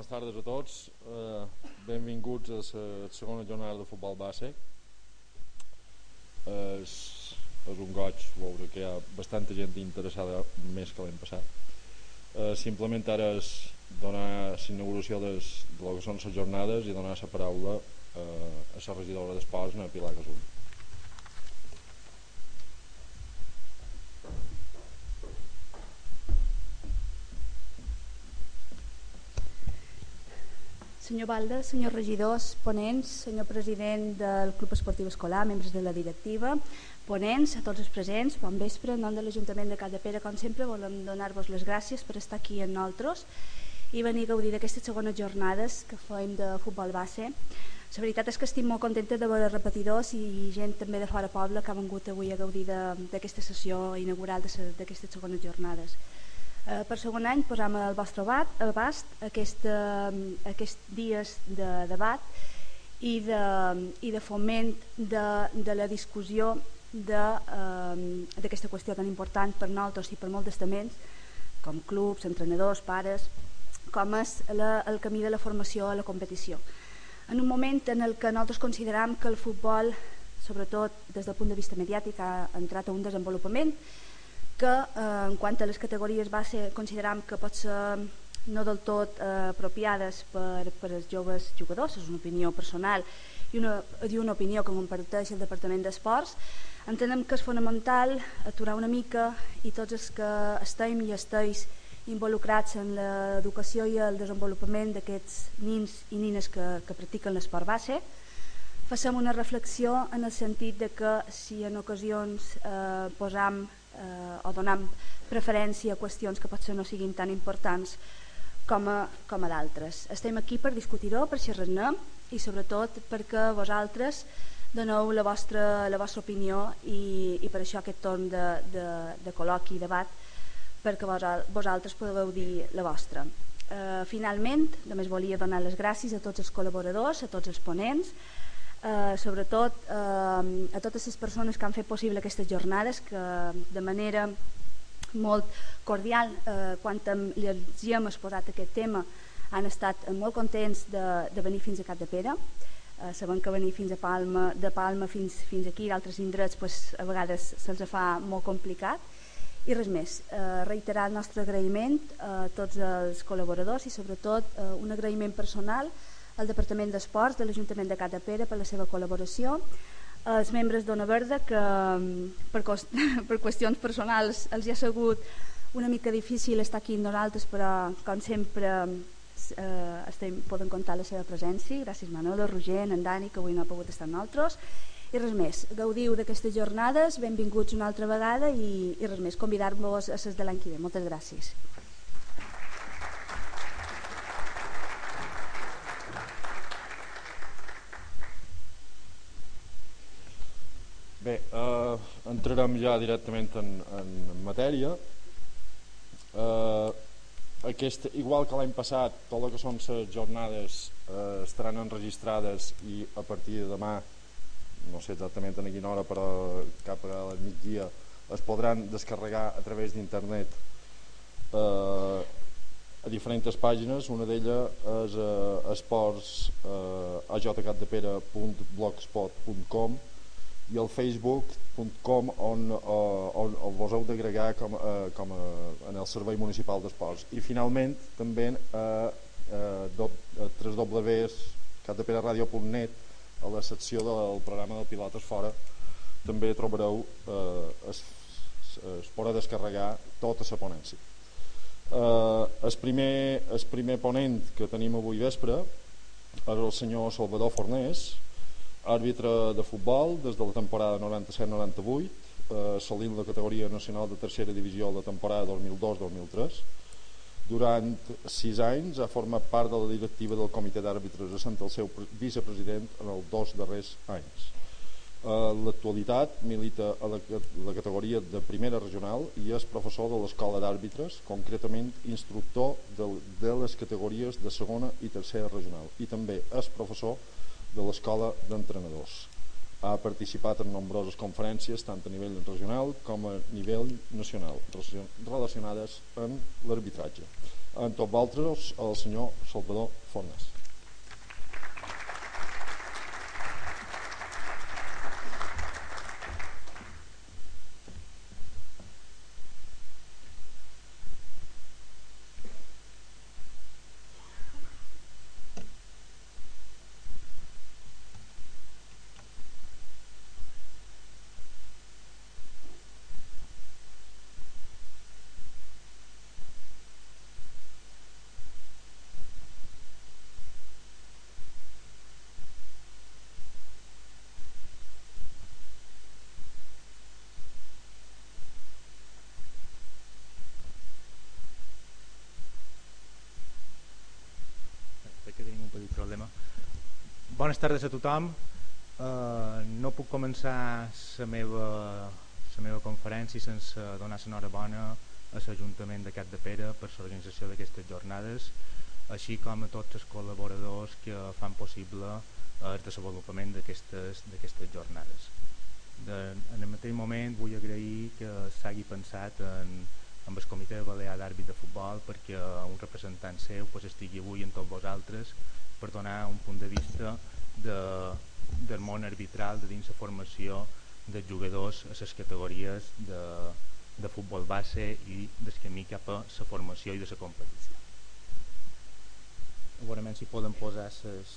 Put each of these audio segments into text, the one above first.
bones tardes a tots. Uh, benvinguts a la segona jornada de futbol base. Uh, és, és un goig veure que hi ha bastanta gent interessada més que l'any passat. Uh, simplement ara és donar l'inauguració de lo que són les jornades i donar la paraula uh, a la regidora d'Esports, a Pilar Casull. Senyor Balda, senyors regidors, ponents, senyor president del Club Esportiu Escolar, membres de la directiva, ponents, a tots els presents, bon vespre, en nom de l'Ajuntament de Cadapera, com sempre, volem donar-vos les gràcies per estar aquí amb nosaltres i venir a gaudir d'aquestes segones jornades que fem de futbol base. La veritat és que estic molt contenta de veure repetidors i gent també de fora poble que ha vengut avui a gaudir d'aquesta sessió inaugural d'aquestes segones jornades. Eh, per segon any posam al vostre abast aquest, eh, aquests dies de debat i de, i de foment de, de la discussió d'aquesta eh, qüestió tan important per nosaltres i per molts estaments com clubs, entrenadors, pares com és la, el camí de la formació a la competició. En un moment en el que nosaltres consideram que el futbol sobretot des del punt de vista mediàtic ha entrat a un desenvolupament que eh, en quant a les categories base consideram que pot ser no del tot eh, apropiades per, per als joves jugadors, és una opinió personal i una, i una opinió que comparteix el Departament d'Esports, entenem que és fonamental aturar una mica i tots els que estem i esteis involucrats en l'educació i el desenvolupament d'aquests nins i nines que, que practiquen l'esport base, facem una reflexió en el sentit de que si en ocasions eh, posam eh, o donant preferència a qüestions que potser no siguin tan importants com a, com a d'altres. Estem aquí per discutir-ho, per xerrar-ne i sobretot perquè vosaltres doneu la vostra, la vostra opinió i, i per això aquest torn de, de, de col·loqui i debat perquè vosaltres podeu dir la vostra. Eh, finalment, només volia donar les gràcies a tots els col·laboradors, a tots els ponents, eh, sobretot eh, a totes les persones que han fet possible aquestes jornades que de manera molt cordial eh, quan els hem exposat aquest tema han estat molt contents de, de venir fins a Cap de Pere eh, sabem que venir fins a Palma de Palma fins, fins aquí d'altres indrets pues, a vegades se'ls fa molt complicat. I res més, eh, reiterar el nostre agraïment a tots els col·laboradors i sobretot eh, un agraïment personal al Departament d'Esports de l'Ajuntament de Catapera per la seva col·laboració, els membres d'Ona Verda que mm, per, cost, per qüestions personals els hi ha sigut una mica difícil estar aquí amb nosaltres però com sempre eh, estem, poden comptar la seva presència. Gràcies Manolo, Roger, en Dani que avui no ha pogut estar amb nosaltres. I res més, gaudiu d'aquestes jornades benvinguts una altra vegada i, i res més, convidar-vos a les de l'any que ve. Moltes gràcies Bé, eh, entrarem ja directament en, en matèria. Eh, aquest, igual que l'any passat, tot el que són les jornades eh, estaran enregistrades i a partir de demà, no sé exactament a quina hora, però cap a la migdia, es podran descarregar a través d'internet eh, a diferents pàgines. Una d'elles és eh, esports.ajcatdepera.blogspot.com eh, i el facebook.com on, on, on vos heu d'agregar com, eh, com a, en el Servei Municipal d'Esports. I finalment també a, a, a www.catdeperaradio.net a la secció del programa del Pilotes Fora també trobareu eh, es, es podrà descarregar tota la ponència. Eh, el, primer, el primer ponent que tenim avui vespre és el senyor Salvador Fornés àrbitre de futbol des de la temporada 97-98 eh, assolint la categoria nacional de tercera divisió la temporada 2002-2003 durant sis anys ha format part de la directiva del comitè d'àrbitres essent el seu vicepresident en els dos darrers anys. En l'actualitat milita a la, la categoria de primera regional i és professor de l'escola d'àrbitres, concretament instructor de, de les categories de segona i tercera regional i també és professor de l'escola d'entrenadors. Ha participat en nombroses conferències tant a nivell regional com a nivell nacional relacionades amb l'arbitratge. En tot d'altres, el senyor Salvador Fornes. Bones tardes a tothom. Uh, no puc començar la meva, la meva conferència sense donar l'enhorabona a l'Ajuntament de Cap de Pere per l'organització d'aquestes jornades, així com a tots els col·laboradors que fan possible el desenvolupament d'aquestes jornades. De, en el mateix moment vull agrair que s'hagi pensat en, amb el comitè balear d'àrbit de futbol perquè un representant seu pues, estigui avui amb tots vosaltres per donar un punt de vista de, del món arbitral de dins la formació dels jugadors a les categories de, de futbol base i del camí cap a la formació i de la competició. Segurament si poden posar les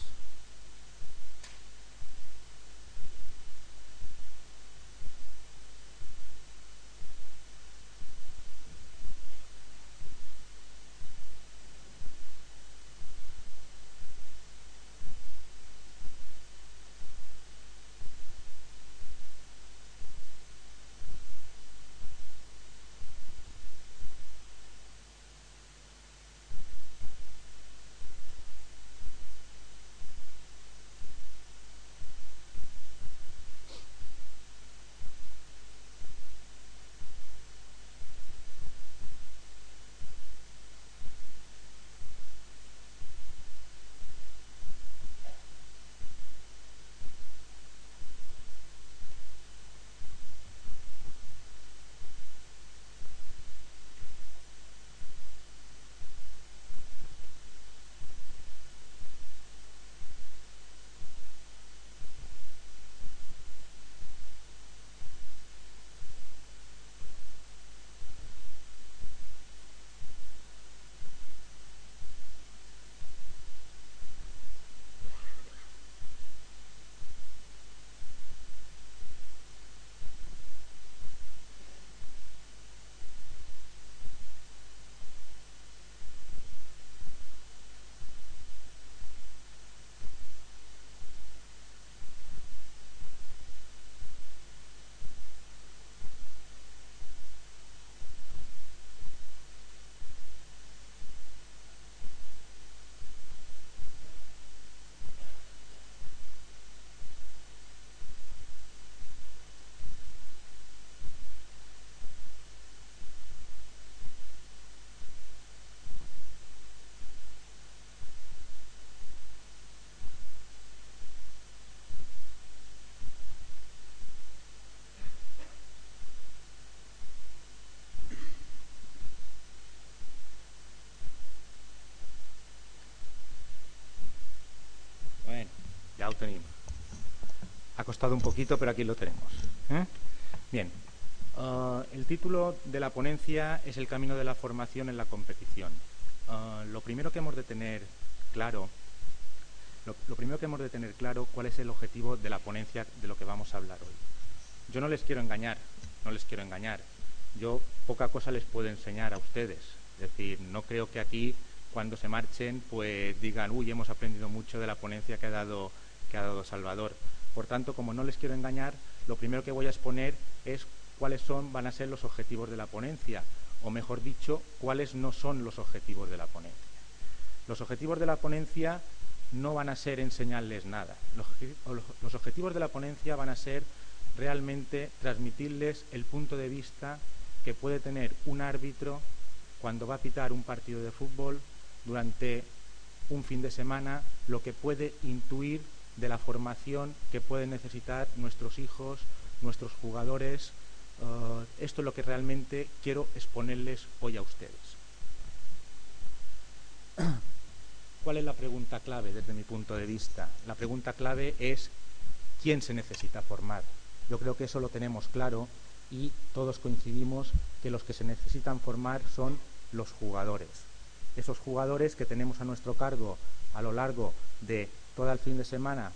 costado un poquito, pero aquí lo tenemos. ¿eh? Bien. Uh, el título de la ponencia es El camino de la formación en la competición. Uh, lo primero que hemos de tener claro, lo, lo, primero que hemos de tener claro, cuál es el objetivo de la ponencia de lo que vamos a hablar hoy. Yo no les quiero engañar, no les quiero engañar. Yo poca cosa les puedo enseñar a ustedes. Es decir, no creo que aquí cuando se marchen pues digan, uy, hemos aprendido mucho de la ponencia que ha dado que ha dado Salvador. Por tanto, como no les quiero engañar, lo primero que voy a exponer es cuáles son, van a ser los objetivos de la ponencia, o mejor dicho, cuáles no son los objetivos de la ponencia. Los objetivos de la ponencia no van a ser enseñarles nada. Los, objetivos de la ponencia van a ser realmente transmitirles el punto de vista que puede tener un árbitro cuando va a pitar un partido de fútbol durante un fin de semana, lo que puede intuir de la formación que pueden necesitar nuestros hijos, nuestros jugadores. Uh, esto es lo que realmente quiero exponerles hoy a ustedes. ¿Cuál es la pregunta clave desde mi punto de vista? La pregunta clave es quién se necesita formar. Yo creo que eso lo tenemos claro y todos coincidimos que los que se necesitan formar son los jugadores. Esos jugadores que tenemos a nuestro cargo a lo largo de todo el fin de semana,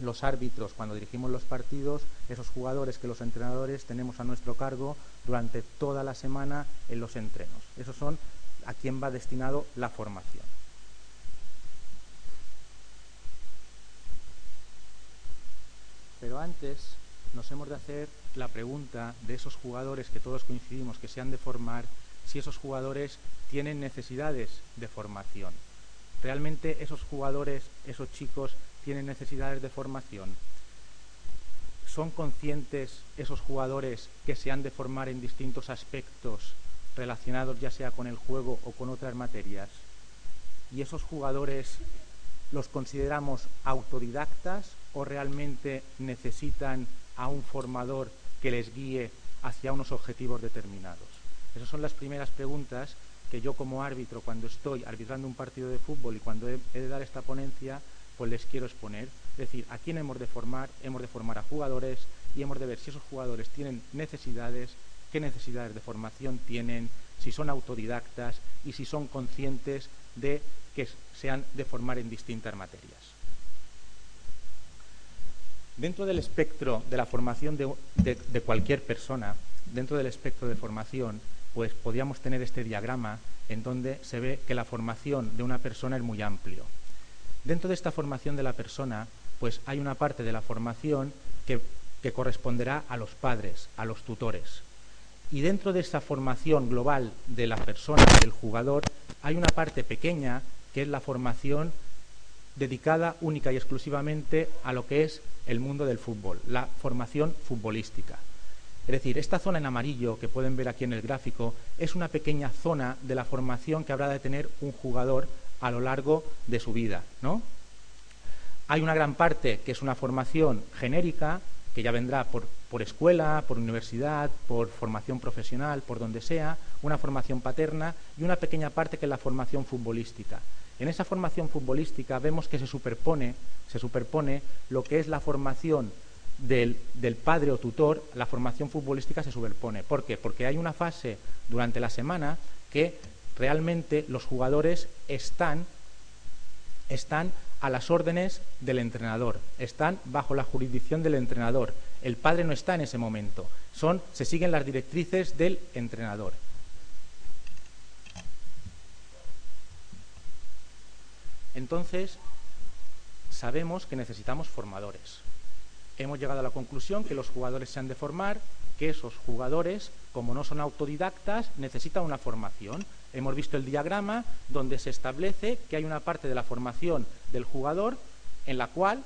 los árbitros cuando dirigimos los partidos, esos jugadores que los entrenadores tenemos a nuestro cargo durante toda la semana en los entrenos. Esos son a quien va destinado la formación. Pero antes nos hemos de hacer la pregunta de esos jugadores que todos coincidimos que se han de formar, si esos jugadores tienen necesidades de formación. ¿Realmente esos jugadores, esos chicos, tienen necesidades de formación? ¿Son conscientes esos jugadores que se han de formar en distintos aspectos relacionados ya sea con el juego o con otras materias? ¿Y esos jugadores los consideramos autodidactas o realmente necesitan a un formador que les guíe hacia unos objetivos determinados? Esas son las primeras preguntas que yo como árbitro, cuando estoy arbitrando un partido de fútbol y cuando he, de dar esta ponencia, pues les quiero exponer. Es decir, a quién hemos de formar, hemos de formar a jugadores y hemos de ver si esos jugadores tienen necesidades, qué necesidades de formación tienen, si son autodidactas y si son conscientes de que se han de formar en distintas materias. Dentro del espectro de la formación de cualquier persona, dentro del espectro de formación, pues podríamos tener este diagrama en donde se ve que la formación de una persona es muy amplio. Dentro de esta formación de la persona, pues hay una parte de la formación que, que corresponderá a los padres, a los tutores. Y dentro de esta formación global de la persona, del jugador, hay una parte pequeña que es la formación dedicada única y exclusivamente a lo que es el mundo del fútbol, la formación futbolística. Es decir, esta zona en amarillo que pueden ver aquí en el gráfico es una pequeña zona de la formación que habrá de tener un jugador a lo largo de su vida. ¿no? Hay una gran parte que es una formación genérica, que ya vendrá por, por escuela, por universidad, por formación profesional, por donde sea, una formación paterna y una pequeña parte que es la formación futbolística. En esa formación futbolística vemos que se superpone, se superpone lo que es la formación del, padre o tutor, la formación futbolística se superpone. ¿Por qué? Porque hay una fase durante la semana que realmente los jugadores están, están a las órdenes del entrenador, están bajo la jurisdicción del entrenador. El padre no está en ese momento, son, se siguen las directrices del entrenador. Entonces, sabemos que necesitamos formadores hemos llegado a la conclusión que los jugadores se han de formar, que esos jugadores, como no son autodidactas, necesitan una formación. Hemos visto el diagrama donde se establece que hay una parte de la formación del jugador en la cual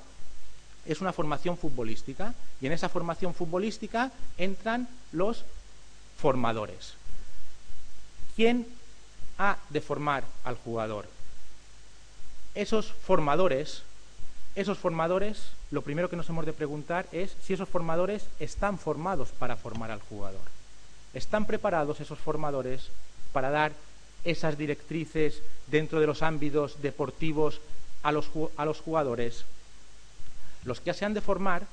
es una formación futbolística y en esa formación futbolística entran los formadores. ¿Quién ha de formar al jugador? Esos formadores, esos formadores lo primero que nos hemos de preguntar es si esos formadores están formados para formar al jugador. ¿Están preparados esos formadores para dar esas directrices dentro de los ámbitos deportivos a los, jugadores? Los que se han de formar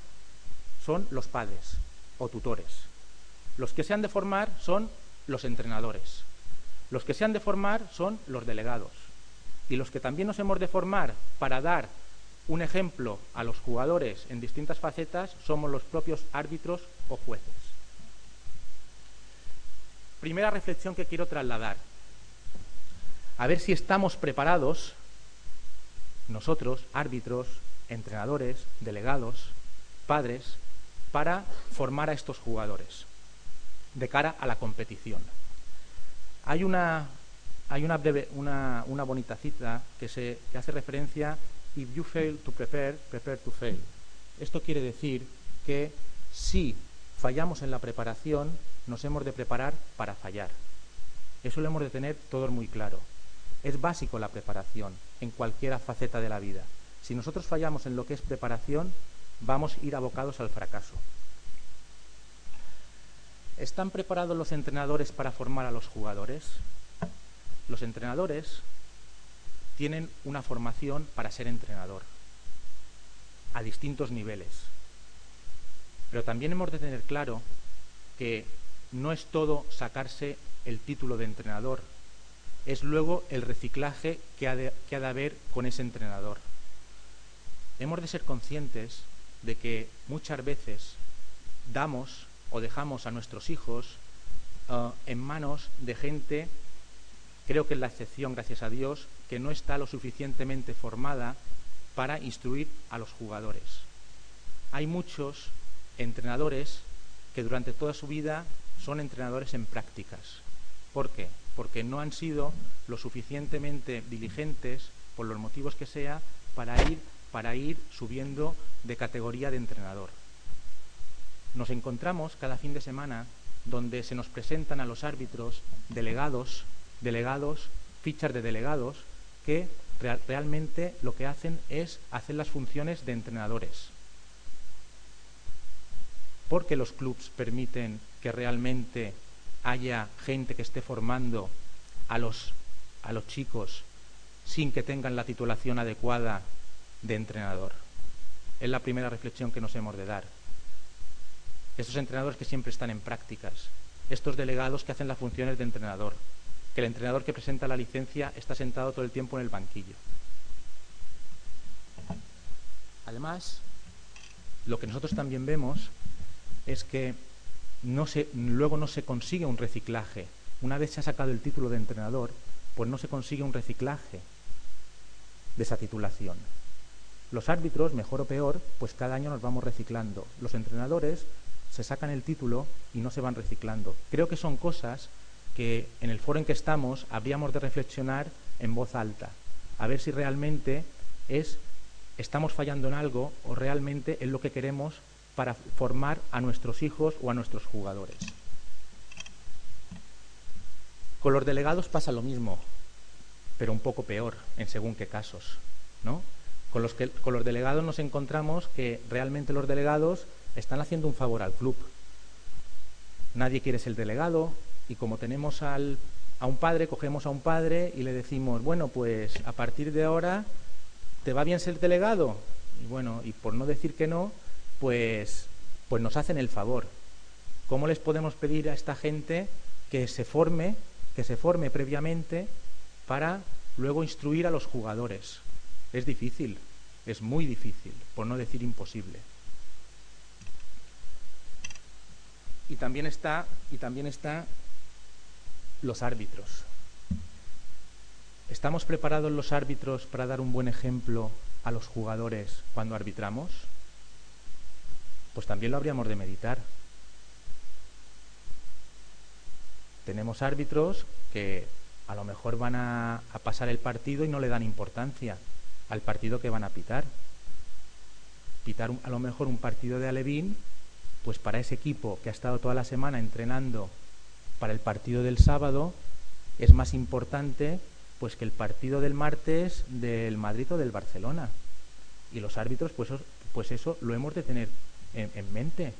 son los padres o tutores. Los que se han de formar son los entrenadores. Los que se han de formar son los delegados. Y los que también nos hemos de formar para dar un ejemplo a los jugadores en distintas facetas somos los propios árbitros o jueces. Primera reflexión que quiero trasladar. A ver si estamos preparados, nosotros, árbitros, entrenadores, delegados, padres, para formar a estos jugadores de cara a la competición. Hay una, hay una, breve, una, bonita cita que, se, que hace referencia if you fail to prepare, prepare to fail. Esto quiere decir que si fallamos en la preparación, nos hemos de preparar para fallar. Eso lo hemos de tener todos muy claro. Es básico la preparación en cualquier faceta de la vida. Si nosotros fallamos en lo que es preparación, vamos a ir abocados al fracaso. ¿Están preparados los entrenadores para formar a los jugadores? Los entrenadores tienen una formación para ser entrenador, a distintos niveles. Pero también hemos de tener claro que no es todo sacarse el título de entrenador, es luego el reciclaje que ha de, que ha de haber con ese entrenador. Hemos de ser conscientes de que muchas veces damos o dejamos a nuestros hijos uh, en manos de gente, creo que es la excepción, gracias a Dios, que no está lo suficientemente formada para instruir a los jugadores. Hay muchos entrenadores que durante toda su vida son entrenadores en prácticas. ¿Por qué? Porque no han sido lo suficientemente diligentes, por los motivos que sea, para ir, para ir subiendo de categoría de entrenador. Nos encontramos cada fin de semana donde se nos presentan a los árbitros delegados, delegados, fichas de delegados, que real, realmente lo que hacen es hacer las funciones de entrenadores. Porque los clubs permiten que realmente haya gente que esté formando a los, a los chicos sin que tengan la titulación adecuada de entrenador. Es la primera reflexión que nos hemos de dar. Estos entrenadores que siempre están en prácticas, estos delegados que hacen las funciones de entrenador, que el entrenador que presenta la licencia está sentado todo el tiempo en el banquillo. Además, lo que nosotros también vemos es que luego no se consigue un reciclaje. Una vez se ha sacado el título de entrenador, pues no se consigue un reciclaje de esa titulación. Los árbitros, mejor o peor, pues cada año nos vamos reciclando. Los entrenadores se sacan el título y no se van reciclando. Creo que son cosas que en el foro en que estamos habríamos de reflexionar en voz alta, a ver si realmente es estamos fallando en algo o realmente es lo que queremos para formar a nuestros hijos o a nuestros jugadores. Con los delegados pasa lo mismo, pero un poco peor en según qué casos, ¿no? Con los, con los delegados nos encontramos que realmente los delegados están haciendo un favor al club. Nadie quiere ser delegado y como tenemos al, a un padre, cogemos a un padre y le decimos, bueno, pues a partir de ahora, ¿te va bien ser delegado? Y bueno, y por no decir que no, pues, pues nos hacen el favor. ¿Cómo les podemos pedir a esta gente que se forme, que se forme previamente para luego instruir a los jugadores? Es difícil, es muy difícil, por no decir imposible. Y también está, y también está los árbitros. ¿Estamos preparados los árbitros para dar un buen ejemplo a los jugadores cuando arbitramos? Pues también lo habríamos de meditar. Tenemos árbitros que a lo mejor van a, pasar el partido y no le dan importancia al partido que van a pitar. Pitar a lo mejor un partido de Alevín, pues para ese equipo que ha estado toda la semana entrenando para el partido del sábado, es más importante pues que el partido del martes del Madrid o del Barcelona. Y los árbitros, pues, pues eso lo hemos de tener en, en mente.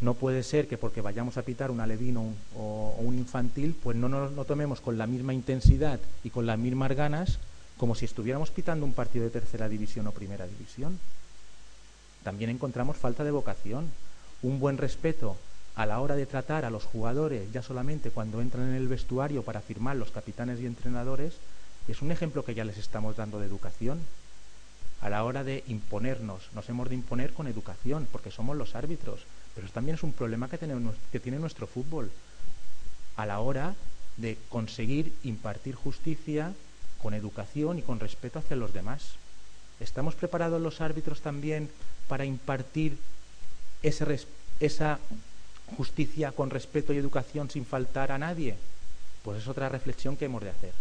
No puede ser que porque vayamos a pitar un alevín o un, o, o un infantil, pues no nos no tomemos con la misma intensidad y con las mismas ganas como si estuviéramos pitando un partido de tercera división o primera división. También encontramos falta de vocación, un buen respeto a la hora de tratar a los jugadores, ya solamente cuando entran en el vestuario para firmar los capitanes y entrenadores, es un ejemplo que ya les estamos dando de educación. A la hora de imponernos, nos hemos de imponer con educación, porque somos los árbitros, pero también es un problema que tiene nuestro fútbol. A la hora de conseguir impartir justicia con educación y con respeto hacia los demás. ¿Estamos preparados los árbitros también para impartir ese, esa justicia con respeto y educación sin faltar a nadie? Pues es otra reflexión que hemos de hacer.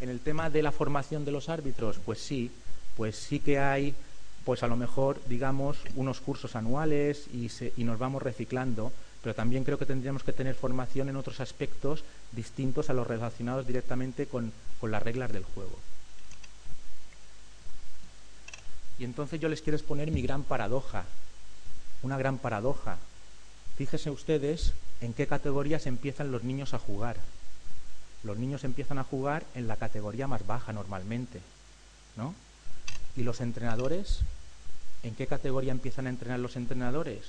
En el tema de la formación de los árbitros, pues sí, pues sí que hay, pues a lo mejor, digamos, unos cursos anuales y, se, y nos vamos reciclando, pero también creo que tendríamos que tener formación en otros aspectos distintos a los relacionados directamente con, con las reglas del juego. Y entonces yo les quiero exponer mi gran paradoja, una gran paradoja. Fíjense ustedes en qué categorías empiezan los niños a jugar. los niños empiezan a jugar en la categoría más baja normalmente, ¿no? ¿Y los entrenadores? ¿En qué categoría empiezan a entrenar los entrenadores?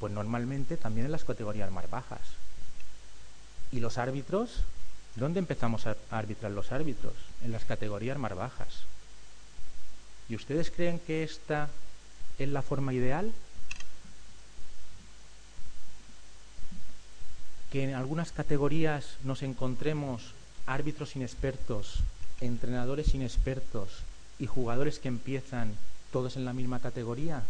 Pues normalmente también en las categorías más bajas. ¿Y los árbitros? ¿Dónde empezamos a arbitrar los árbitros? En las categorías más bajas. ¿Y ustedes creen que esta es la forma ideal? Que en algunas categorías nos encontremos árbitros inexpertos, entrenadores inexpertos y jugadores que empiezan todos en la misma categoría.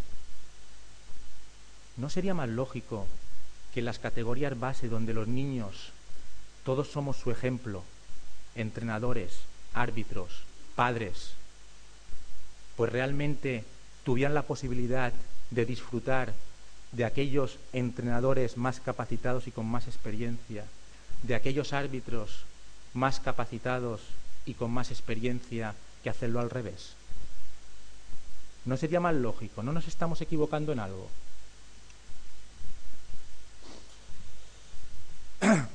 ¿No sería más lógico que las categorías base donde los niños todos somos su ejemplo, entrenadores, árbitros, padres, pues realmente tuvieran la posibilidad de disfrutar de aquellos entrenadores más capacitados y con más experiencia, de aquellos árbitros más capacitados y con más experiencia que hacerlo al revés. ¿No sería más lógico? ¿No nos estamos equivocando en algo?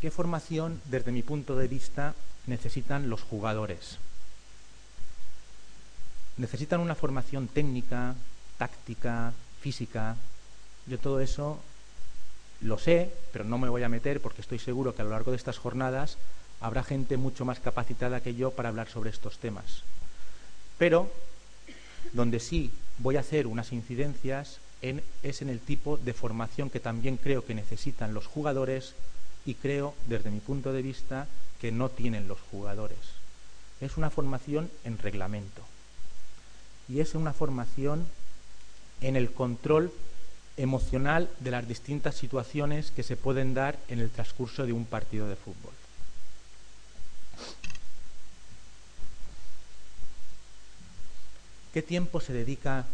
¿Qué formación, desde mi punto de vista, necesitan los jugadores? Necesitan una formación técnica, táctica, física. Yo todo eso lo sé, pero no me voy a meter porque estoy seguro que a lo largo de estas jornadas habrá gente mucho más capacitada que yo para hablar sobre estos temas. Pero donde sí voy a hacer unas incidencias es en el tipo de formación que también creo que necesitan los jugadores y creo, desde mi punto de vista, que no tienen los jugadores. Es una formación en reglamento y es una formación en el control emocional de las distintas situaciones que se pueden dar en el transcurso de un partido de fútbol. ¿Qué tiempo se dedica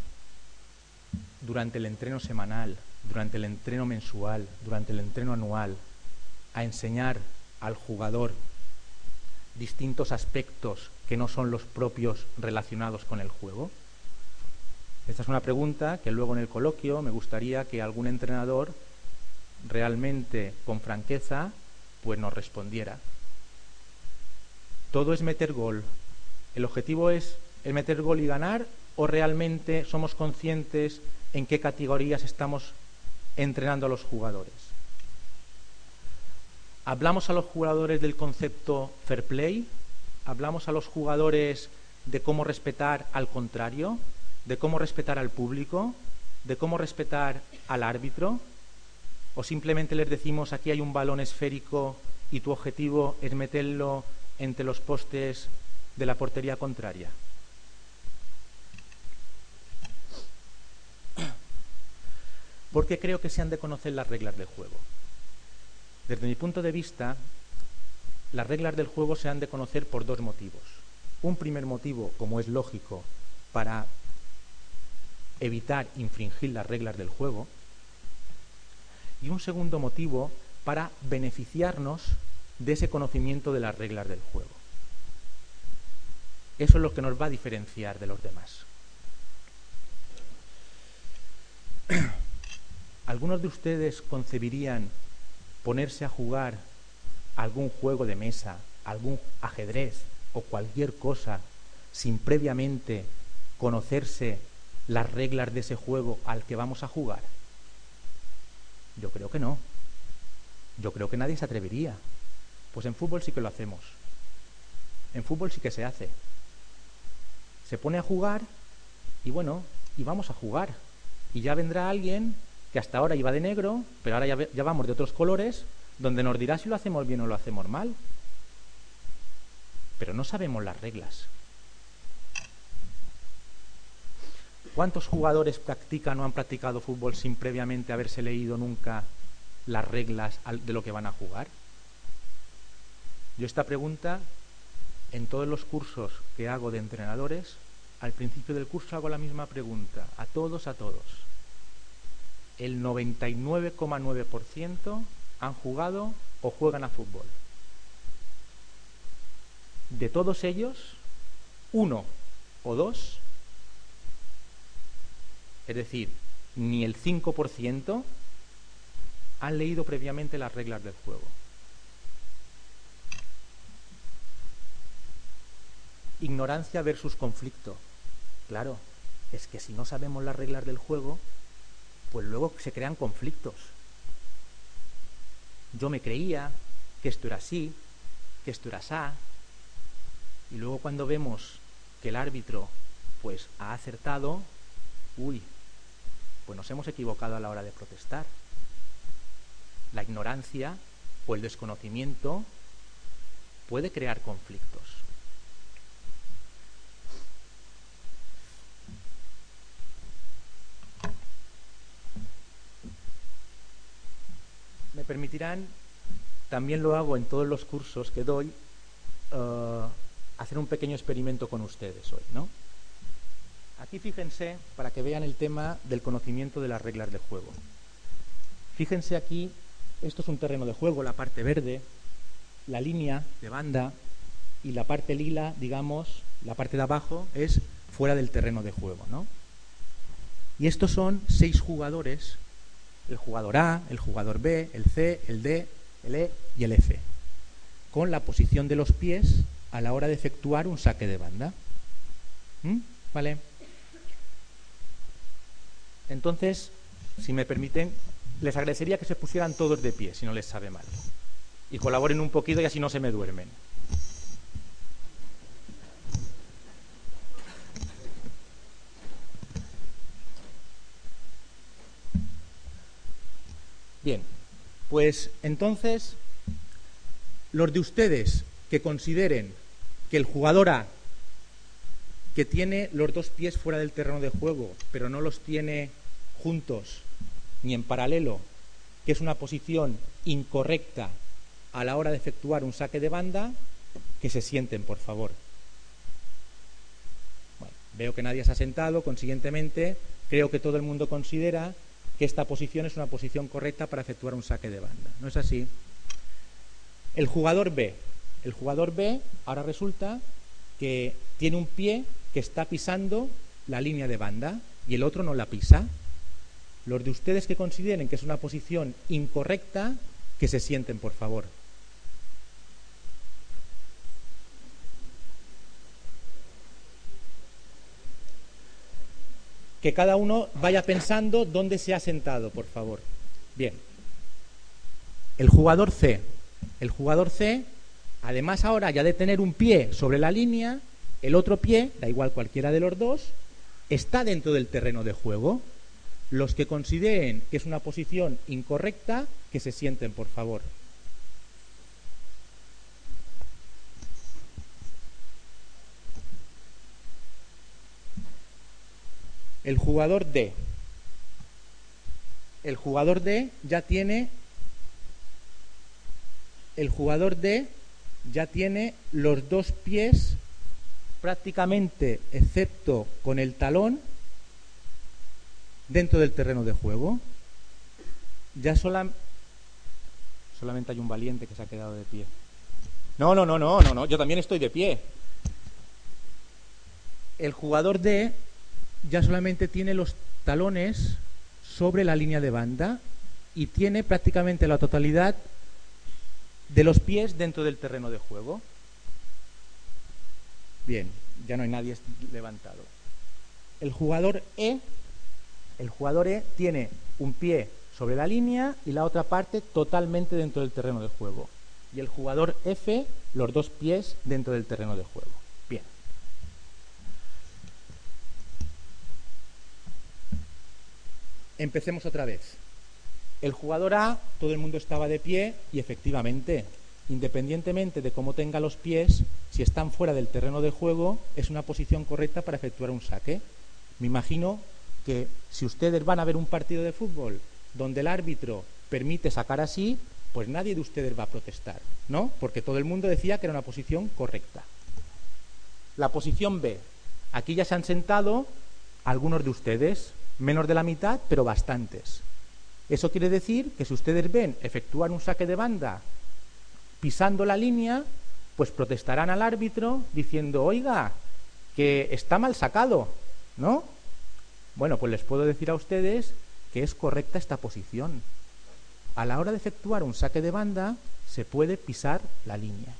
durante el entreno semanal, durante el entreno mensual, durante el entreno anual, a enseñar al jugador distintos aspectos que no son los propios relacionados con el juego? Esta es una pregunta que luego en el coloquio me gustaría que algún entrenador realmente con franqueza pues nos respondiera. Todo es meter gol. ¿El objetivo es el meter gol y ganar o realmente somos conscientes en qué categorías estamos entrenando a los jugadores? ¿Hablamos a los jugadores del concepto fair play? ¿Hablamos a los jugadores de cómo respetar al contrario? ¿De cómo respetar al público? ¿De cómo respetar al árbitro? ¿O simplemente les decimos aquí hay un balón esférico y tu objetivo es meterlo entre los postes de la portería contraria? Porque creo que se han de conocer las reglas del juego. Desde mi punto de vista, las reglas del juego se han de conocer por dos motivos. Un primer motivo, como es lógico, para evitar infringir las reglas del juego. Y un segundo motivo, para beneficiarnos de ese conocimiento de las reglas del juego. Eso es lo que nos va a diferenciar de los demás. ¿Algunos de ustedes concebirían ponerse a jugar algún juego de mesa, algún ajedrez o cualquier cosa sin previamente conocerse las reglas de ese juego al que vamos a jugar? Yo creo que no. Yo creo que nadie se atrevería. Pues en fútbol sí que lo hacemos. En fútbol sí que se hace. Se pone a jugar y bueno, y vamos a jugar. Y ya vendrá alguien que hasta ahora iba de negro, pero ahora ya, vamos de otros colores, donde nos dirá si lo hacemos bien o lo hacemos mal. Pero no sabemos las reglas. ¿Cuántos jugadores practican o han practicado fútbol sin previamente haberse leído nunca las reglas de lo que van a jugar? Yo esta pregunta, en todos los cursos que hago de entrenadores, al principio del curso hago la misma pregunta, a todos, a todos el 99,9% han jugado o juegan a fútbol. De todos ellos, uno o dos, es decir, ni el 5% han leído previamente las reglas del juego. Ignorancia versus conflicto. Claro, es que si no sabemos las reglas del juego, pues luego se crean conflictos. Yo me creía que esto era así, que esto era asá, y luego cuando vemos que el árbitro pues ha acertado, uy, pues nos hemos equivocado a la hora de protestar. La ignorancia o el desconocimiento puede crear conflictos. Me permitirán, también lo hago en todos los cursos que doy, uh, hacer un pequeño experimento con ustedes hoy, ¿no? Aquí fíjense, para que vean el tema del conocimiento de las reglas del juego. Fíjense aquí, esto es un terreno de juego, la parte verde, la línea de banda y la parte lila, digamos, la parte de abajo es fuera del terreno de juego, ¿no? Y estos son seis jugadores, el jugador A, el jugador B, el C, el D, el E y el F, con la posición de los pies a la hora de efectuar un saque de banda. ¿Mm? ¿Vale? Entonces, si me permiten, les agradecería que se pusieran todos de pie, si no les sabe mal. Y colaboren un poquito y así no se me duermen. Bien, pues entonces, los de ustedes que consideren que el jugador A, que tiene los dos pies fuera del terreno de juego, pero no los tiene juntos ni en paralelo, que es una posición incorrecta a la hora de efectuar un saque de banda, que se sienten, por favor. veo que nadie se ha sentado, consiguientemente, creo que todo el mundo considera que esta posición es una posición correcta para efectuar un saque de banda. ¿No es así? El jugador B, el jugador B ahora resulta que tiene un pie que está pisando la línea de banda y el otro no la pisa. Los de ustedes que consideren que es una posición incorrecta, que se sienten, por favor. Que cada uno vaya pensando dónde se ha sentado, por favor. Bien. El jugador C. El jugador C Además, ahora ya de tener un pie sobre la línea, el otro pie, da igual cualquiera de los dos, está dentro del terreno de juego. Los que consideren que es una posición incorrecta, que se sienten, por favor. El jugador D. El jugador D ya tiene el jugador D ya tiene los dos pies prácticamente, excepto con el talón, dentro del terreno de juego. Ya solamente hay un valiente que se ha quedado de pie. No, no, no, no, no, no, yo también estoy de pie. El jugador D ya solamente tiene los talones sobre la línea de banda y tiene prácticamente la totalidad de los pies dentro del terreno de juego. Bien, ya no hay nadie levantado. El jugador E, el jugador E tiene un pie sobre la línea y la otra parte totalmente dentro del terreno de juego. Y el jugador F, los dos pies dentro del terreno de juego. Bien. Empecemos otra vez. El jugador A, todo el mundo estaba de pie y efectivamente, independientemente de cómo tenga los pies, si están fuera del terreno de juego, es una posición correcta para efectuar un saque. Me imagino que si ustedes van a ver un partido de fútbol donde el árbitro permite sacar así, pues nadie de ustedes va a protestar, ¿no? Porque todo el mundo decía que era una posición correcta. La posición B. Aquí ya se han sentado algunos de ustedes, menos de la mitad, pero bastantes. Eso quiere decir que si ustedes ven efectuar un saque de banda pisando la línea, pues protestarán al árbitro diciendo, oiga, que está mal sacado, ¿no? Bueno, pues les puedo decir a ustedes que es correcta esta posición. A la hora de efectuar un saque de banda se puede pisar la línea.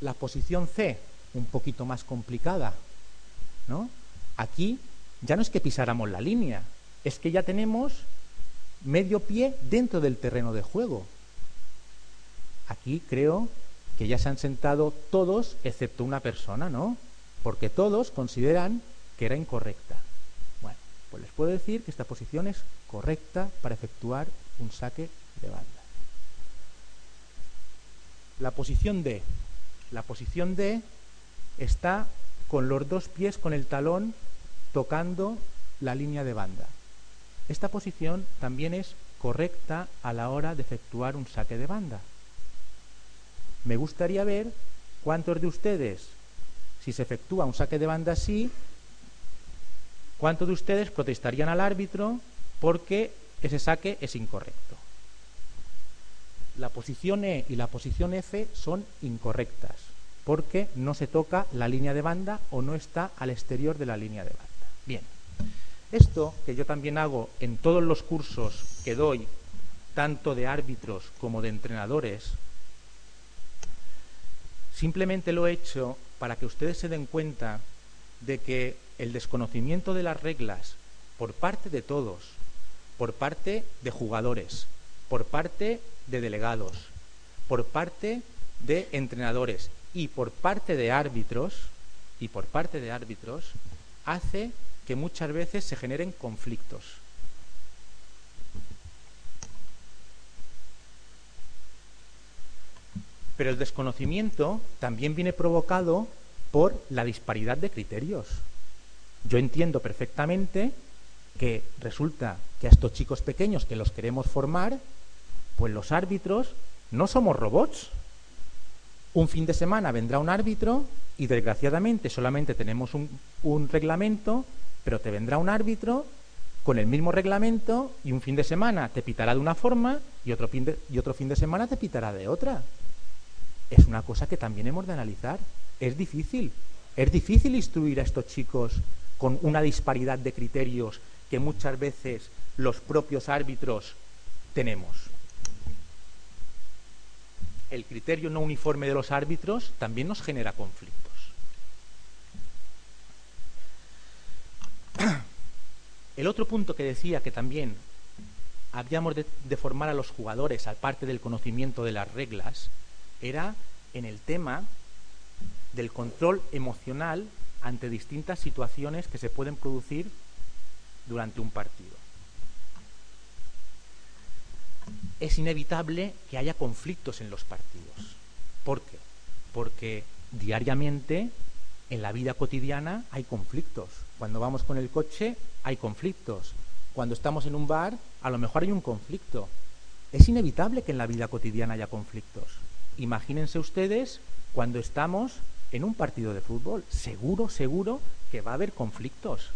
La posición C, un poquito más complicada, ¿no? Aquí ya no es que pisáramos la línea, es que ya tenemos medio pie dentro del terreno de juego. Aquí creo que ya se han sentado todos excepto una persona, ¿no? Porque todos consideran que era incorrecta. Bueno, pues les puedo decir que esta posición es correcta para efectuar un saque de banda. La posición D. La posición D está con los dos pies con el talón tocando la línea de banda. Esta posición también es correcta a la hora de efectuar un saque de banda. Me gustaría ver cuántos de ustedes, si se efectúa un saque de banda así, cuántos de ustedes protestarían al árbitro porque ese saque es incorrecto. La posición E y la posición F son incorrectas porque no se toca la línea de banda o no está al exterior de la línea de banda. Bien, esto que yo también hago en todos los cursos que doy, tanto de árbitros como de entrenadores, simplemente lo he hecho para que ustedes se den cuenta de que el desconocimiento de las reglas por parte de todos, por parte de jugadores, por parte de delegados, por parte de entrenadores y por parte de árbitros, y por parte de árbitros, hace que muchas veces se generen conflictos. Pero el desconocimiento también viene provocado por la disparidad de criterios. Yo entiendo perfectamente que resulta que a estos chicos pequeños que los queremos formar, pues los árbitros no somos robots. Un fin de semana vendrá un árbitro y desgraciadamente solamente tenemos un, un reglamento pero te vendrá un árbitro con el mismo reglamento y un fin de semana te pitará de una forma y otro fin de, y otro fin de semana te pitará de otra. Es una cosa que también hemos de analizar. Es difícil. Es difícil instruir a estos chicos con una disparidad de criterios que muchas veces los propios árbitros tenemos. El criterio no uniforme de los árbitros también nos genera conflictos. El otro punto que decía que también habíamos de, formar a los jugadores, aparte del conocimiento de las reglas, era en el tema del control emocional ante distintas situaciones que se pueden producir durante un partido. Es inevitable que haya conflictos en los partidos. ¿Por qué? Porque diariamente en la vida cotidiana hay conflictos. Cuando vamos con el coche hay conflictos. Cuando estamos en un bar a lo mejor hay un conflicto. Es inevitable que en la vida cotidiana haya conflictos. Imagínense ustedes cuando estamos en un partido de fútbol. Seguro, seguro que va a haber conflictos.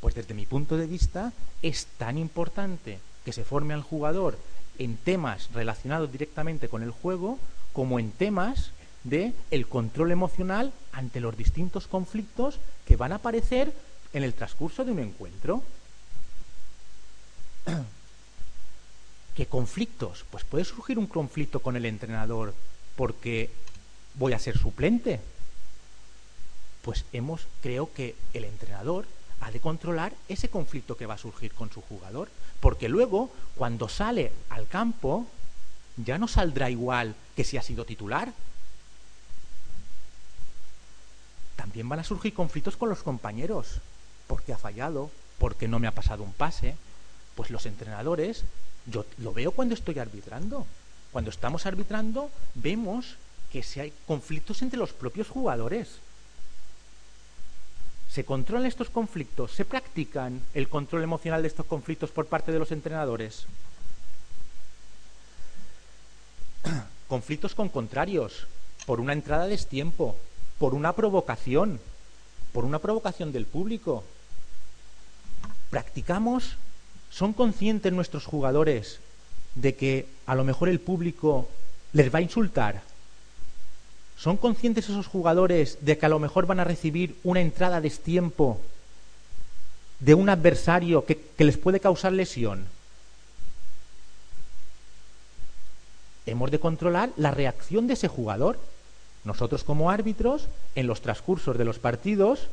Pues desde mi punto de vista es tan importante que se forme al jugador en temas relacionados directamente con el juego como en temas de el control emocional ante los distintos conflictos que van a aparecer en el transcurso de un encuentro. ¿Qué conflictos? Pues puede surgir un conflicto con el entrenador porque voy a ser suplente. Pues hemos, creo que el entrenador ha de controlar ese conflicto que va a surgir con su jugador, porque luego, cuando sale al campo, ya no saldrá igual que si ha sido titular, también van a surgir conflictos con los compañeros, porque ha fallado, porque no me ha pasado un pase. Pues los entrenadores, yo lo veo cuando estoy arbitrando. Cuando estamos arbitrando, vemos que si hay conflictos entre los propios jugadores. ¿Se controlan estos conflictos? ¿Se practican el control emocional de estos conflictos por parte de los entrenadores? conflictos con contrarios, por una entrada de destiempo, por una provocación, por una provocación del público. Practicamos, son conscientes nuestros jugadores de que a lo mejor el público les va a insultar. ¿Son conscientes esos jugadores de que a lo mejor van a recibir una entrada a destiempo de un adversario que, que, les puede causar lesión? Hemos de controlar la reacción de ese jugador Nosotros como árbitros, en los transcursos de los partidos,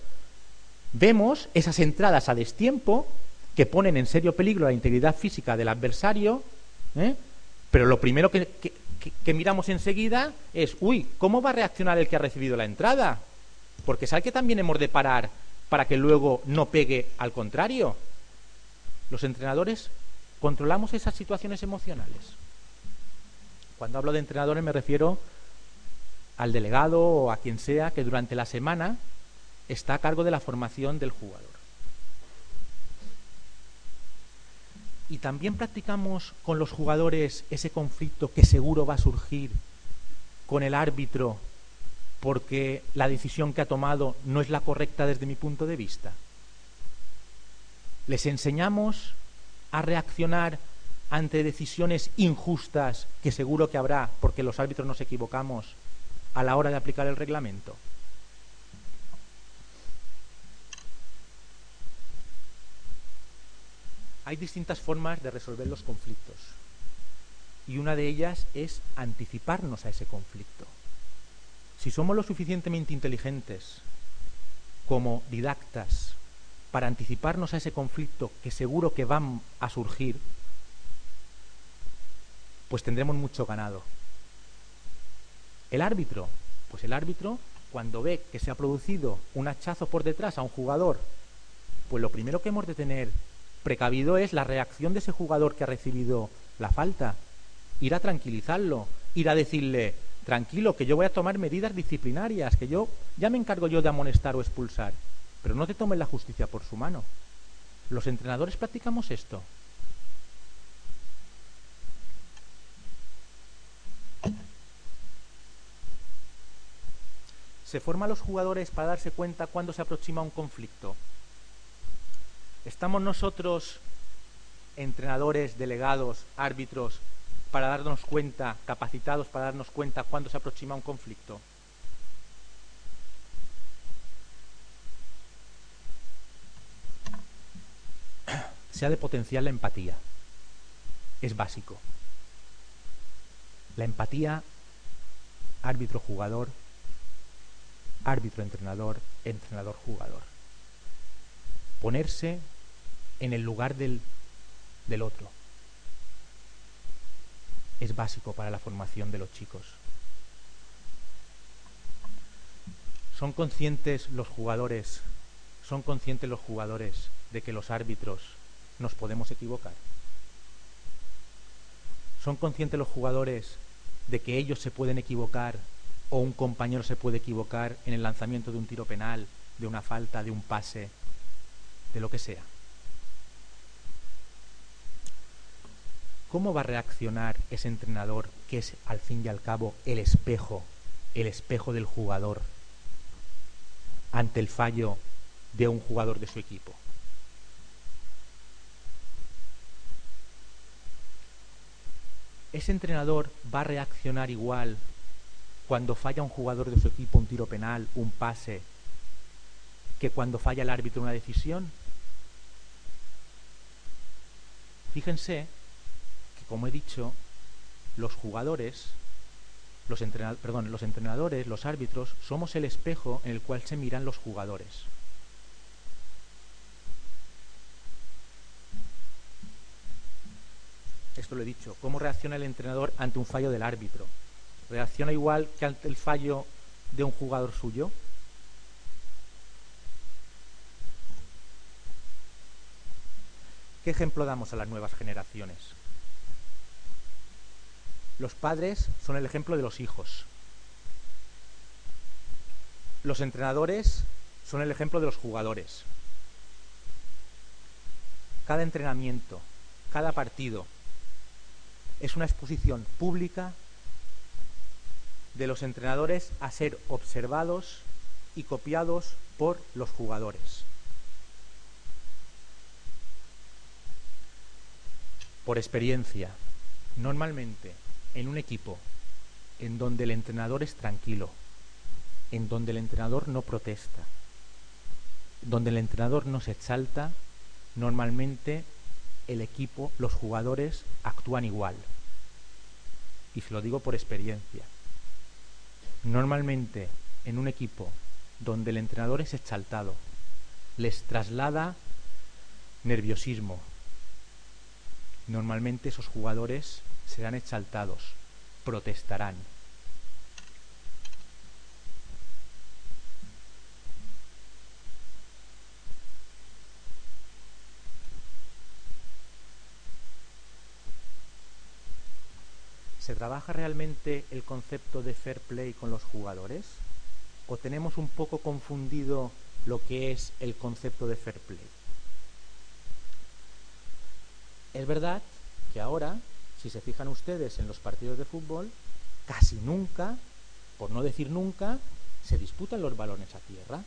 vemos esas entradas a destiempo que ponen en serio peligro la integridad física del adversario, ¿eh? pero lo primero que, que, miramos enseguida es, uy, ¿cómo va a reaccionar el que ha recibido la entrada? Porque sabe que también hemos de parar para que luego no pegue al contrario. Los entrenadores controlamos esas situaciones emocionales. Cuando hablo de entrenadores me refiero al delegado o a quien sea que durante la semana está a cargo de la formación del jugador. Y también practicamos con los jugadores ese conflicto que seguro va a surgir con el árbitro porque la decisión que ha tomado no es la correcta desde mi punto de vista. Les enseñamos a reaccionar ante decisiones injustas que seguro que habrá porque los árbitros nos equivocamos a la hora de aplicar el reglamento. Hay distintas formas de resolver los conflictos y una de ellas es anticiparnos a ese conflicto. Si somos lo suficientemente inteligentes como didactas para anticiparnos a ese conflicto que seguro que va a surgir, pues tendremos mucho ganado. El árbitro, pues el árbitro cuando ve que se ha producido un hachazo por detrás a un jugador, pues lo primero que hemos de tener precavido es la reacción de ese jugador que ha recibido la falta. Ir a tranquilizarlo, ir a decirle, tranquilo, que yo voy a tomar medidas disciplinarias, que yo ya me encargo yo de amonestar o expulsar, pero no te tomes la justicia por su mano. Los entrenadores practicamos esto. Se forman los jugadores para darse cuenta cuando se aproxima un conflicto. ¿Estamos nosotros, entrenadores, delegados, árbitros, para darnos cuenta, capacitados para darnos cuenta cuando se aproxima un conflicto? Se ha de potenciar la empatía. Es básico. La empatía, árbitro-jugador, árbitro-entrenador, entrenador-jugador. Ponerse en el lugar del, del otro. Es básico para la formación de los chicos. Son conscientes los jugadores, son conscientes los jugadores de que los árbitros nos podemos equivocar. Son conscientes los jugadores de que ellos se pueden equivocar o un compañero se puede equivocar en el lanzamiento de un tiro penal, de una falta, de un pase, de lo que sea. ¿Cómo va a reaccionar ese entrenador que es al fin y al cabo el espejo, el espejo del jugador ante el fallo de un jugador de su equipo? ¿Ese entrenador va a reaccionar igual cuando falla un jugador de su equipo un tiro penal, un pase, que cuando falla el árbitro una decisión? Fíjense como he dicho, los jugadores, los, perdón, los entrenadores, los árbitros, somos el espejo en el cual se miran los jugadores. Esto lo he dicho. ¿Cómo reacciona el entrenador ante un fallo del árbitro? ¿Reacciona igual que ante el fallo de un jugador suyo? ¿Qué ejemplo damos a las nuevas generaciones? Los padres son el ejemplo de los hijos. Los entrenadores son el ejemplo de los jugadores. Cada entrenamiento, cada partido es una exposición pública de los entrenadores a ser observados y copiados por los jugadores. Por experiencia, normalmente en un equipo en donde el entrenador es tranquilo, en donde el entrenador no protesta, donde el entrenador no se exalta, normalmente el equipo, los jugadores actúan igual. Y se lo digo por experiencia. Normalmente en un equipo donde el entrenador es exaltado, les traslada nerviosismo. Normalmente esos jugadores serán exaltados, protestarán. ¿Se trabaja realmente el concepto de fair play con los jugadores? ¿O tenemos un poco confundido lo que es el concepto de fair play? Es verdad que ahora, si se fijan ustedes en los partidos de fútbol, casi nunca, por no decir nunca, se disputan los balones a tierra.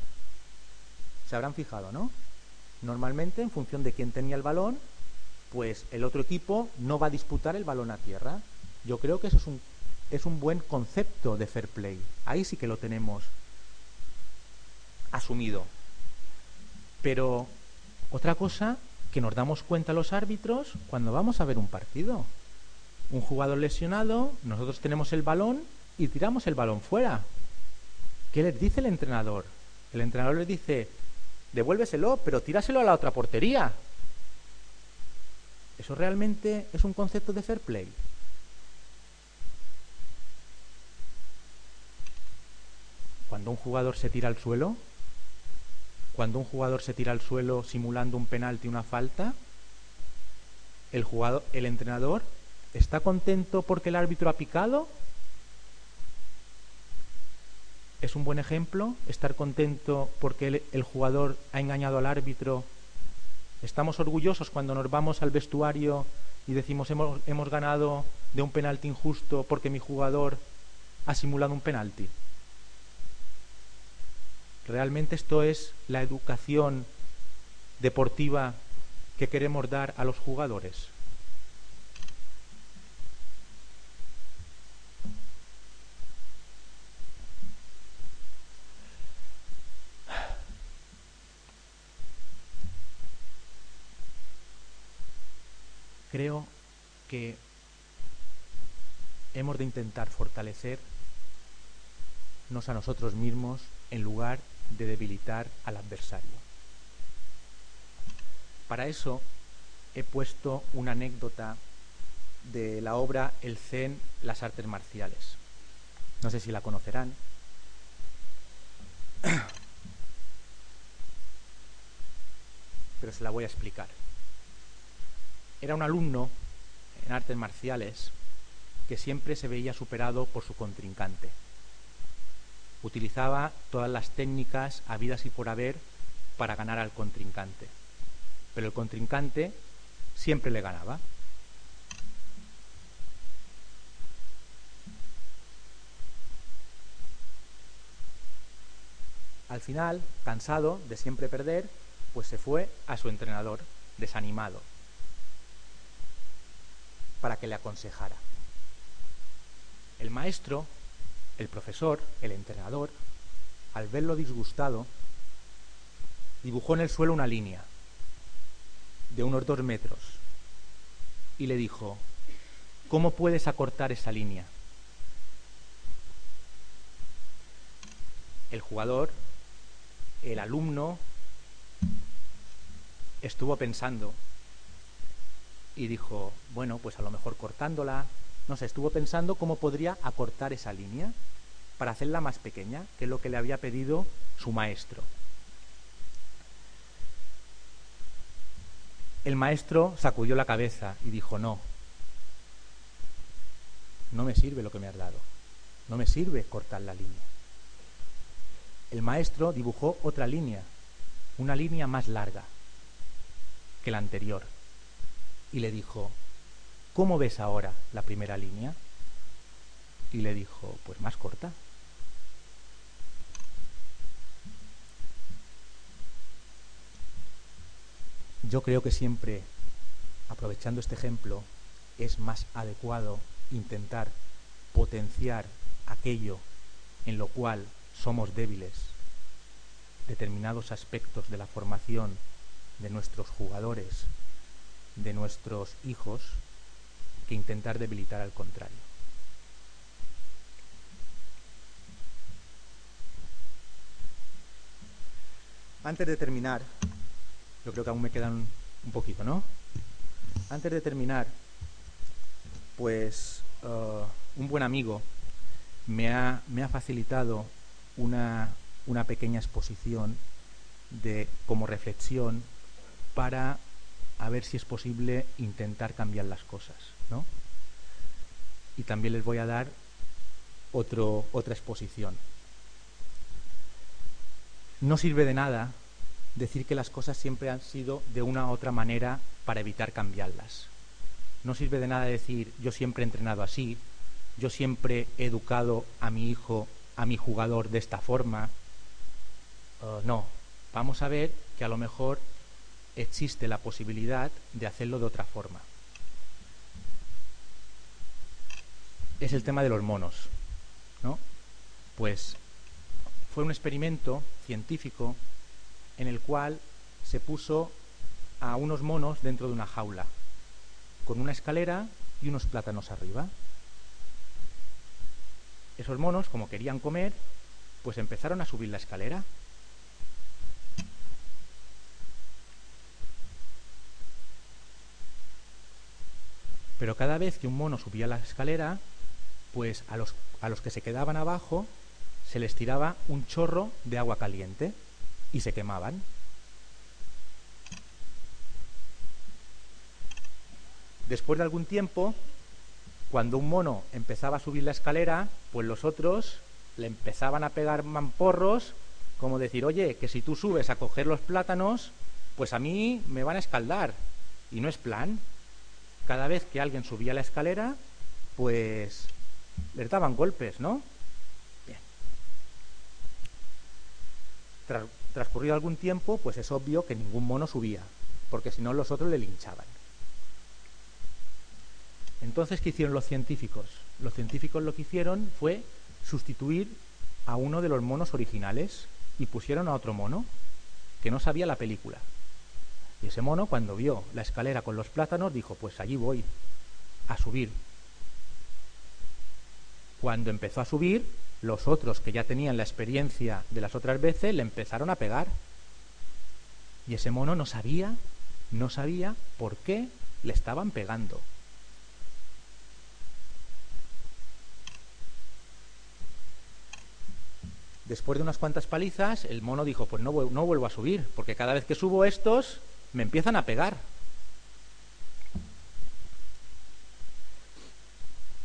Se habrán fijado, ¿no? Normalmente, en función de quién tenía el balón, pues el otro equipo no va a disputar el balón a tierra. Yo creo que eso es un, es un buen concepto de fair play. Ahí sí que lo tenemos asumido. Pero otra cosa que nos damos cuenta los árbitros cuando vamos a ver un partido. Un jugador lesionado, nosotros tenemos el balón y tiramos el balón fuera. ¿Qué les dice el entrenador? El entrenador les dice, devuélveselo, pero tíraselo a la otra portería. ¿Eso realmente es un concepto de fair play? Cuando un jugador se tira al suelo, cuando un jugador se tira al suelo simulando un penalti, una falta, el jugador, el entrenador está contento porque el árbitro ha picado. Es un buen ejemplo estar contento porque el, el jugador ha engañado al árbitro. Estamos orgullosos cuando nos vamos al vestuario y decimos hemos, hemos ganado de un penalti injusto porque mi jugador ha simulado un penalti. ¿Realmente esto es la educación deportiva que queremos dar a los jugadores? Creo que hemos de intentar fortalecernos a nosotros mismos en lugar debilitar al adversario. Para eso he puesto una anécdota de la obra El Zen, las artes marciales. No sé si la conocerán. Pero se la voy a explicar. Era un alumno en artes marciales que siempre se veía superado por su contrincante utilizaba todas las técnicas habidas y por haber para ganar al contrincante. Pero el contrincante siempre le ganaba. Al final, cansado de siempre perder, pues se fue a su entrenador, desanimado, para que le aconsejara. El maestro el profesor, el entrenador, al verlo disgustado, dibujó en el suelo una línea de unos dos metros y le dijo, ¿cómo puedes acortar esa línea? El jugador, el alumno, estuvo pensando y dijo, bueno, pues a lo mejor cortándola, no sé, estuvo pensando cómo podría acortar esa línea para hacerla más pequeña, que es lo que le había pedido su maestro. El maestro sacudió la cabeza y dijo, no, no me sirve lo que me has dado, no me sirve cortar la línea. El maestro dibujó otra línea, una línea más larga que la anterior, y le dijo, ¿cómo ves ahora la primera línea? Y le dijo, pues más corta. Yo creo que siempre, aprovechando este ejemplo, es más adecuado intentar potenciar aquello en lo cual somos débiles, determinados aspectos de la formación de nuestros jugadores, de nuestros hijos, que intentar debilitar al contrario. Antes de terminar, yo creo que aún me quedan un poquito, ¿no? Antes de terminar, pues uh, un buen amigo me ha, me ha facilitado una, una pequeña exposición de, como reflexión para a ver si es posible intentar cambiar las cosas. Y también les voy a dar otra exposición. No sirve de nada decir que las cosas siempre han sido de una u otra manera para evitar cambiarlas. No sirve de nada decir yo siempre he entrenado así, yo siempre he educado a mi hijo, a mi jugador de esta forma. Uh, no, vamos a ver que a lo mejor existe la posibilidad de hacerlo de otra forma. Es el tema de los monos, ¿no? Pues fue un experimento científico en el cual se puso a unos monos dentro de una jaula, con una escalera y unos plátanos arriba. Esos monos, como querían comer, pues empezaron a subir la escalera. Pero cada vez que un mono subía la escalera, pues a los, a los que se quedaban abajo se les tiraba un chorro de agua caliente y se quemaban. Después de algún tiempo, cuando un mono empezaba a subir la escalera, pues los otros le empezaban a pegar mamporros, como decir, oye, que si tú subes a coger los plátanos, pues a mí me van a escaldar. Y no es plan. Cada vez que alguien subía la escalera, pues les daban golpes, ¿no? Bien. transcurrido algún tiempo, pues es obvio que ningún mono subía, porque si no los otros le linchaban. Entonces, ¿qué hicieron los científicos? Los científicos lo que hicieron fue sustituir a uno de los monos originales y pusieron a otro mono que no sabía la película. Y ese mono, cuando vio la escalera con los plátanos, dijo, pues allí voy a subir. Cuando empezó a subir, los otros que ya tenían la experiencia de las otras veces le empezaron a pegar. Y ese mono no sabía, no sabía por qué le estaban pegando. Después de unas cuantas palizas, el mono dijo, pues no, no vuelvo a subir, porque cada vez que subo estos, me empiezan a pegar.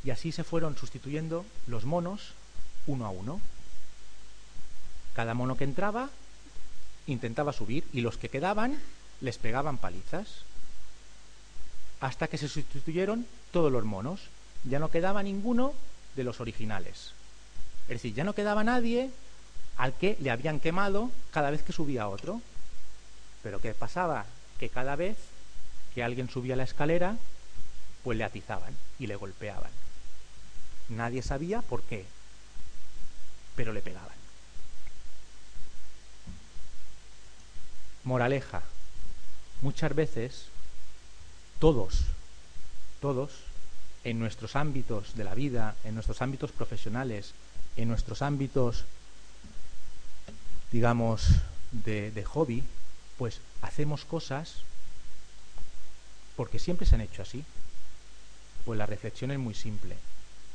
Y así se fueron sustituyendo los monos uno a uno. Cada mono que entraba intentaba subir y los que quedaban les pegaban palizas. Hasta que se sustituyeron todos los monos. Ya no quedaba ninguno de los originales. Es decir, ya no quedaba nadie al que le habían quemado cada vez que subía otro. Pero ¿qué pasaba? Que cada vez que alguien subía la escalera, pues le atizaban y le golpeaban. Nadie sabía por qué, pero le pegaban. Moraleja. Muchas veces, todos, todos, en nuestros ámbitos de la vida, en nuestros ámbitos profesionales, en nuestros ámbitos digamos, de, hobby, pues hacemos cosas porque siempre se han hecho así. Pues la reflexión es muy simple.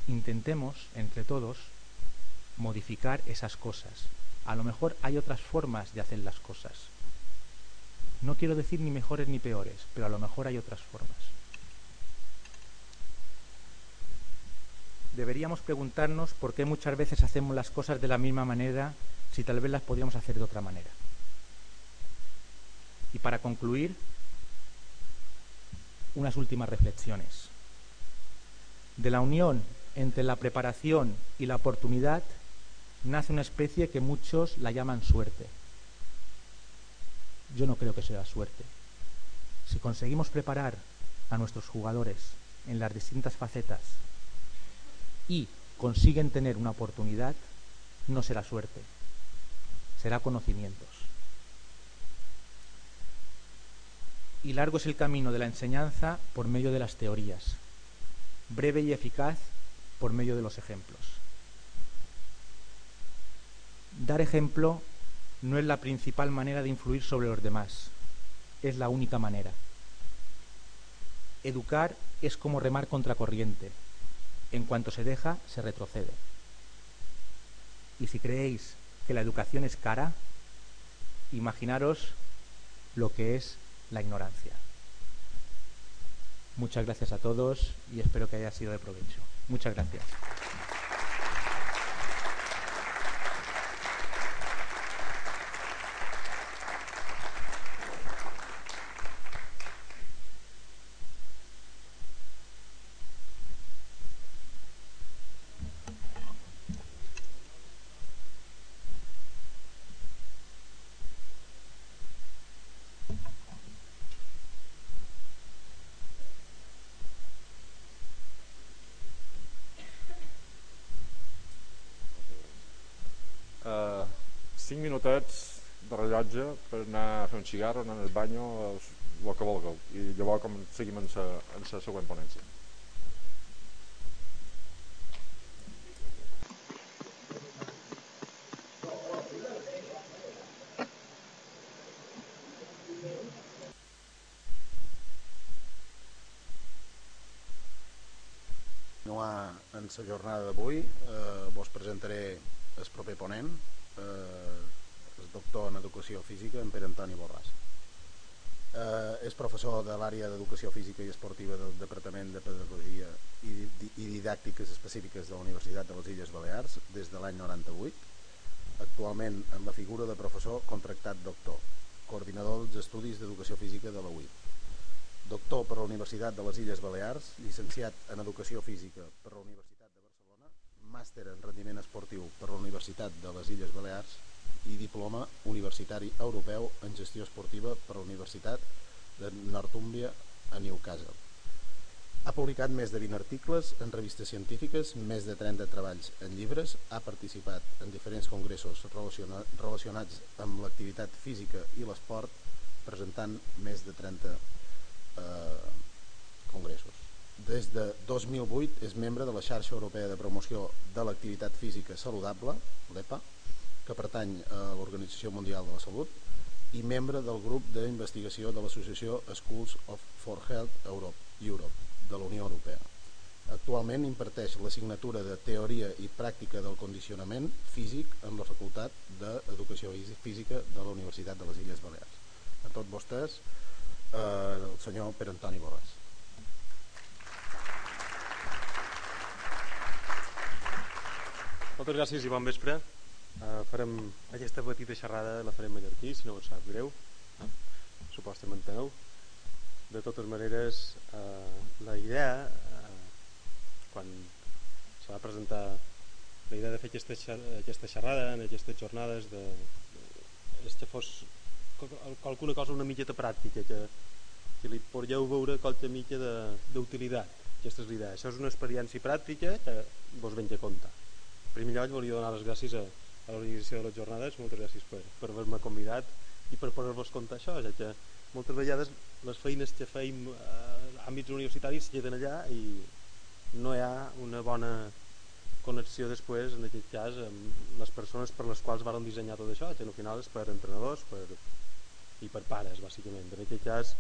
Intentemos, entre todos, modificar esas cosas. A lo mejor hay otras formas de hacer las cosas. No quiero decir ni mejores ni peores, pero a lo mejor hay otras formas. Deberíamos preguntarnos por qué muchas veces hacemos las cosas de la misma manera si tal vez las podíamos hacer de otra manera. Y para concluir, unas últimas reflexiones. De la unión entre la preparación y la oportunidad nace una especie que muchos la llaman suerte. Yo no creo que sea suerte. Si conseguimos preparar a nuestros jugadores en las distintas facetas y consiguen tener una oportunidad, no será suerte, será conocimientos. Y largo es el camino de la enseñanza por medio de las teorías, breve y eficaz por medio de los ejemplos. Dar ejemplo no es la principal manera de influir sobre los demás, es la única manera. Educar es como remar contra corriente. En cuanto se deja, se retrocede. Y si creéis que la educación es cara, imaginaros lo que es la ignorancia. Muchas gracias a todos y espero que haya sido de provecho. Muchas gracias. Cigarro, anar al banyo, el que vulgueu. I llavors com seguim en la següent ponència. en la jornada d'avui eh, vos presentaré el proper ponent eh, doctor en Educació Física en Pere Antoni Borràs. Eh, és professor de l'àrea d'Educació Física i Esportiva del Departament de Pedagogia i, i Didàctiques Específiques de la Universitat de les Illes Balears des de l'any 98, actualment en la figura de professor contractat doctor, coordinador dels Estudis d'Educació Física de la UIT, doctor per la Universitat de les Illes Balears, llicenciat en Educació Física per la Universitat màster en rendiment esportiu per la Universitat de les Illes Balears i diploma universitari europeu en gestió esportiva per la Universitat de Northumbria a Newcastle. Ha publicat més de 20 articles en revistes científiques, més de 30 treballs en llibres, ha participat en diferents congressos relacionats amb l'activitat física i l'esport, presentant més de 30 eh, congressos. Des de 2008 és membre de la xarxa europea de promoció de l'activitat física saludable, l'EPA, que pertany a l'Organització Mundial de la Salut, i membre del grup d'investigació de l'associació Schools of for Health Europe, Europe de la Unió Europea. Actualment imparteix l'assignatura de Teoria i Pràctica del Condicionament Físic en la Facultat d'Educació Física de la Universitat de les Illes Balears. A tots vostès, eh, el senyor Pere Antoni Borràs. Moltes gràcies i bon vespre. Uh, farem aquesta petita xerrada, la farem mallorquí, si no us sap greu. Uh, Suposta m'enteneu. De totes maneres, uh, la idea, uh, quan se va presentar la idea de fer aquesta, aquesta xerrada en aquestes jornades de, és que fos qualcuna cosa una mitjeta pràctica que, que li podríeu veure qualque mitja d'utilitat aquesta és l'idea, això és una experiència pràctica que vos venja a comptar primer lloc volia donar les gràcies a, a l'organització de les jornades, moltes gràcies per, per haver-me convidat i per poder-vos contar això, ja que moltes vegades les feines que feim a àmbits universitaris queden allà i no hi ha una bona connexió després, en aquest cas, amb les persones per les quals varen dissenyar tot això, que al final és per entrenadors per, i per pares, bàsicament. En aquest cas,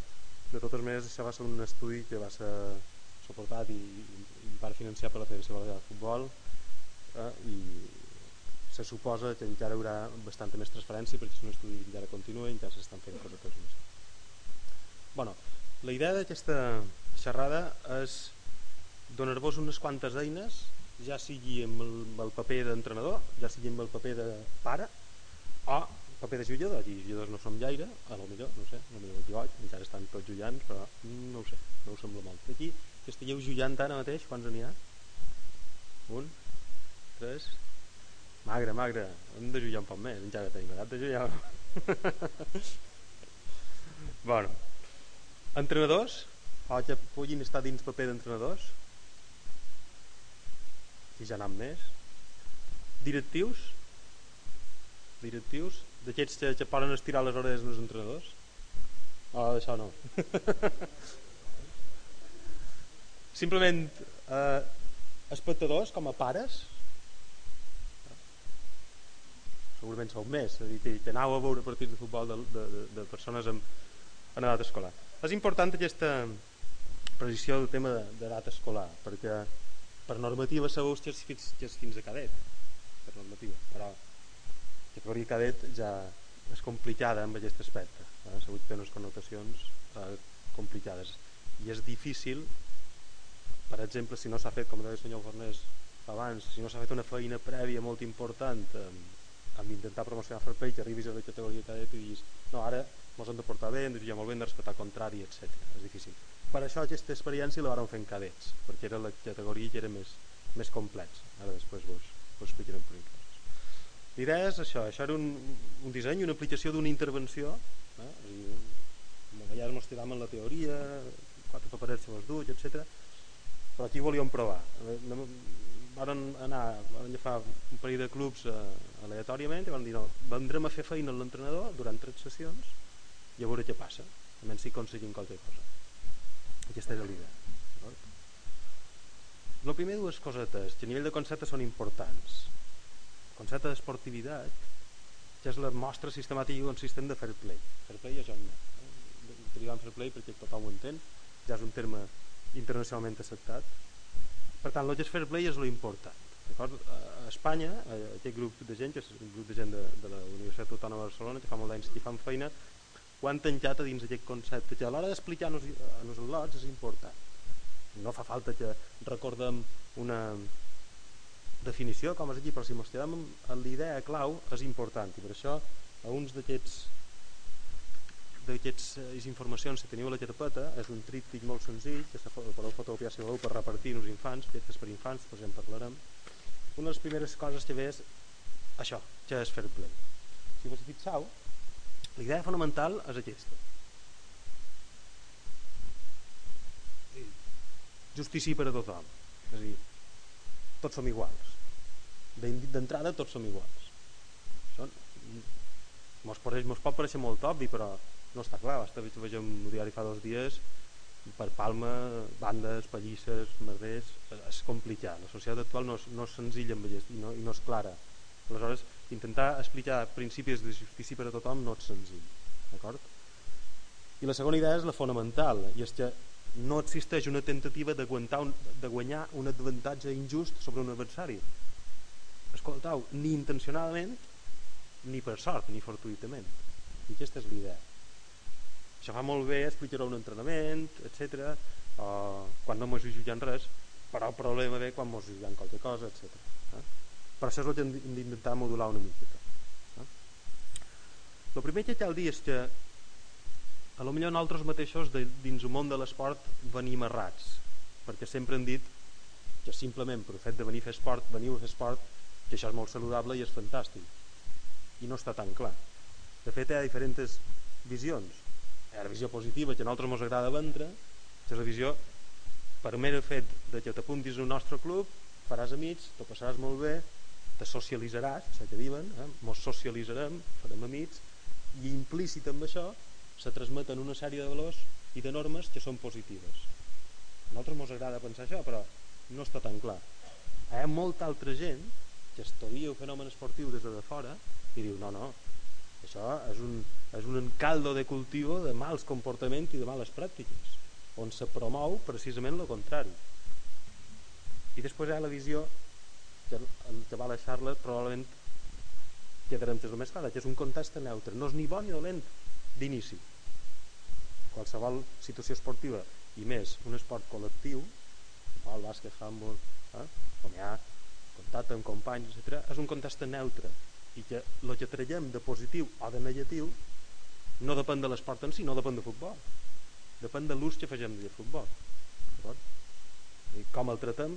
de totes maneres, això va ser un estudi que va ser suportat i, i part financiat per la Federació de Futbol, eh, i se suposa que encara hi haurà bastanta més transferència perquè és un estudi que encara continua i encara s'estan fent coses més. Bueno, la idea d'aquesta xerrada és donar-vos unes quantes eines ja sigui amb el, amb el paper d'entrenador, ja sigui amb el paper de pare o paper de jugador, i jugadors no som gaire, a lo millor, no sé, no millor m'equivoc, encara estan tots jugant, però no ho sé, no ho sembla molt. Aquí, que estigueu jugant ara mateix, quants n'hi ha? Un? 3 magre, magre, hem de jugar un poc més encara tenim edat de jugar bueno. Entrenadors? O que puguin estar dins paper d'entrenadors? I ja anant més. Directius? Directius? D'aquests que, que poden estirar les hores dels entrenadors? O oh, això no. Simplement eh, espectadors com a pares segurament sou més, és a dir, que, aneu a veure partits de futbol de, de, de, de persones amb, en edat escolar. És important aquesta precisió del tema d'edat escolar, perquè per normativa sabeu que és fins, que és fins a cadet, per normativa, però la categoria cadet ja és complicada amb aquest aspecte, eh? sabut té unes connotacions eh, complicades i és difícil per exemple si no s'ha fet com deia el senyor Fornés abans si no s'ha fet una feina prèvia molt important amb, amb intentar promocionar fair play que arribis a la categoria cadet i diguis no ara ens hem de portar bé, hem de molt bé, hem de respectar contrari, etc. És difícil. Per això aquesta experiència la vam fer en cadets, perquè era la categoria que era més, més complex. Ara després vos, vos explicarem per coses. L'idea és això, això era un, un disseny, una aplicació d'una intervenció, eh? és a dir, a vegades ens tiràvem en la teoria, quatre paperets se les duig, etc. Però aquí volíem provar. Varen anar, van agafar un parell de clubs eh, aleatòriament i van dir no, vendrem a fer feina amb l'entrenador durant tres sessions i a veure què passa, a menys si aconseguim qualque cosa. Aquesta era l'idea. El primer dues cosetes que a nivell de concepte són importants. El concepte d'esportivitat que és la mostra sistemàtica i consistent de fair play. Fair play és on utilitzant fair play perquè tothom ho entén, ja és un terme internacionalment acceptat. Per tant, el fair play és l'important. A Espanya, aquest grup de gent, que és un grup de gent de, de la Universitat Autònoma de Barcelona, que fa molt d'anys que fan feina, ho han tancat a dins d'aquest concepte, que a l'hora d'explicar-nos a nos lots és important. No fa falta que recordem una definició, com és aquí, però si mostrem l'idea clau és important i per això a uns d'aquests d'aquestes informacions que teniu a la carpeta és un tríptic molt senzill que se podeu fotocopiar si voleu per repartir als infants projectes per infants, després en parlarem. Una de les primeres coses que ve és això, que és fair play. Si vos fixeu la idea fonamental és aquesta. Justícia per a tothom. És a dir, tots som iguals. D'entrada tots som iguals. Mos, mos pot pareixer molt obvi però no està clar, basta veure un diari fa dos dies per Palma, bandes, pallisses, merders, és complicat. La societat actual no és, no és senzilla amb i no, i no és clara. Aleshores, intentar explicar principis de justícia per a tothom no és senzill. D'acord? I la segona idea és la fonamental, i és que no existeix una tentativa de, un, de guanyar un avantatge injust sobre un adversari. Escoltau, ni intencionadament, ni per sort, ni fortuitament. I aquesta és l'idea això fa molt bé explicar un entrenament, etc. O quan no mos jutjant res, però el problema ve quan mos jutjant qualque cosa, etc. Eh? Per això és el que hem d'intentar modular una miqueta. Eh? El primer que cal dir és que a lo millor nosaltres mateixos de, dins el món de l'esport venim errats, perquè sempre hem dit que simplement per fet de venir a fer esport, veniu a fer esport, que això és molt saludable i és fantàstic. I no està tan clar. De fet, hi ha diferents visions la visió positiva que a nosaltres ens agrada vendre és la visió per mer fet de que t'apuntis al nostre club faràs amics, t'ho passaràs molt bé te socialitzaràs, això que diuen eh? mos socialitzarem, farem amics i implícit amb això se transmeten una sèrie de valors i de normes que són positives a nosaltres ens agrada pensar això però no està tan clar hi ha molta altra gent que estudia el fenomen esportiu des de fora i diu no, no, això és un, és un encaldo de cultivo de mals comportaments i de males pràctiques, on se promou precisament el contrari. I després hi ha la visió que, que va deixar-la probablement quedarem més o més clara, que és un context neutre, no és ni bon ni dolent d'inici. Qualsevol situació esportiva, i més un esport col·lectiu, el bàsquet, handball, eh, on hi ha contacte amb companys, etc., és un context neutre, i que el que traiem de positiu o de negatiu no depèn de l'esport en si, no depèn de futbol. Depèn de l'ús que fagem de futbol i com el tratem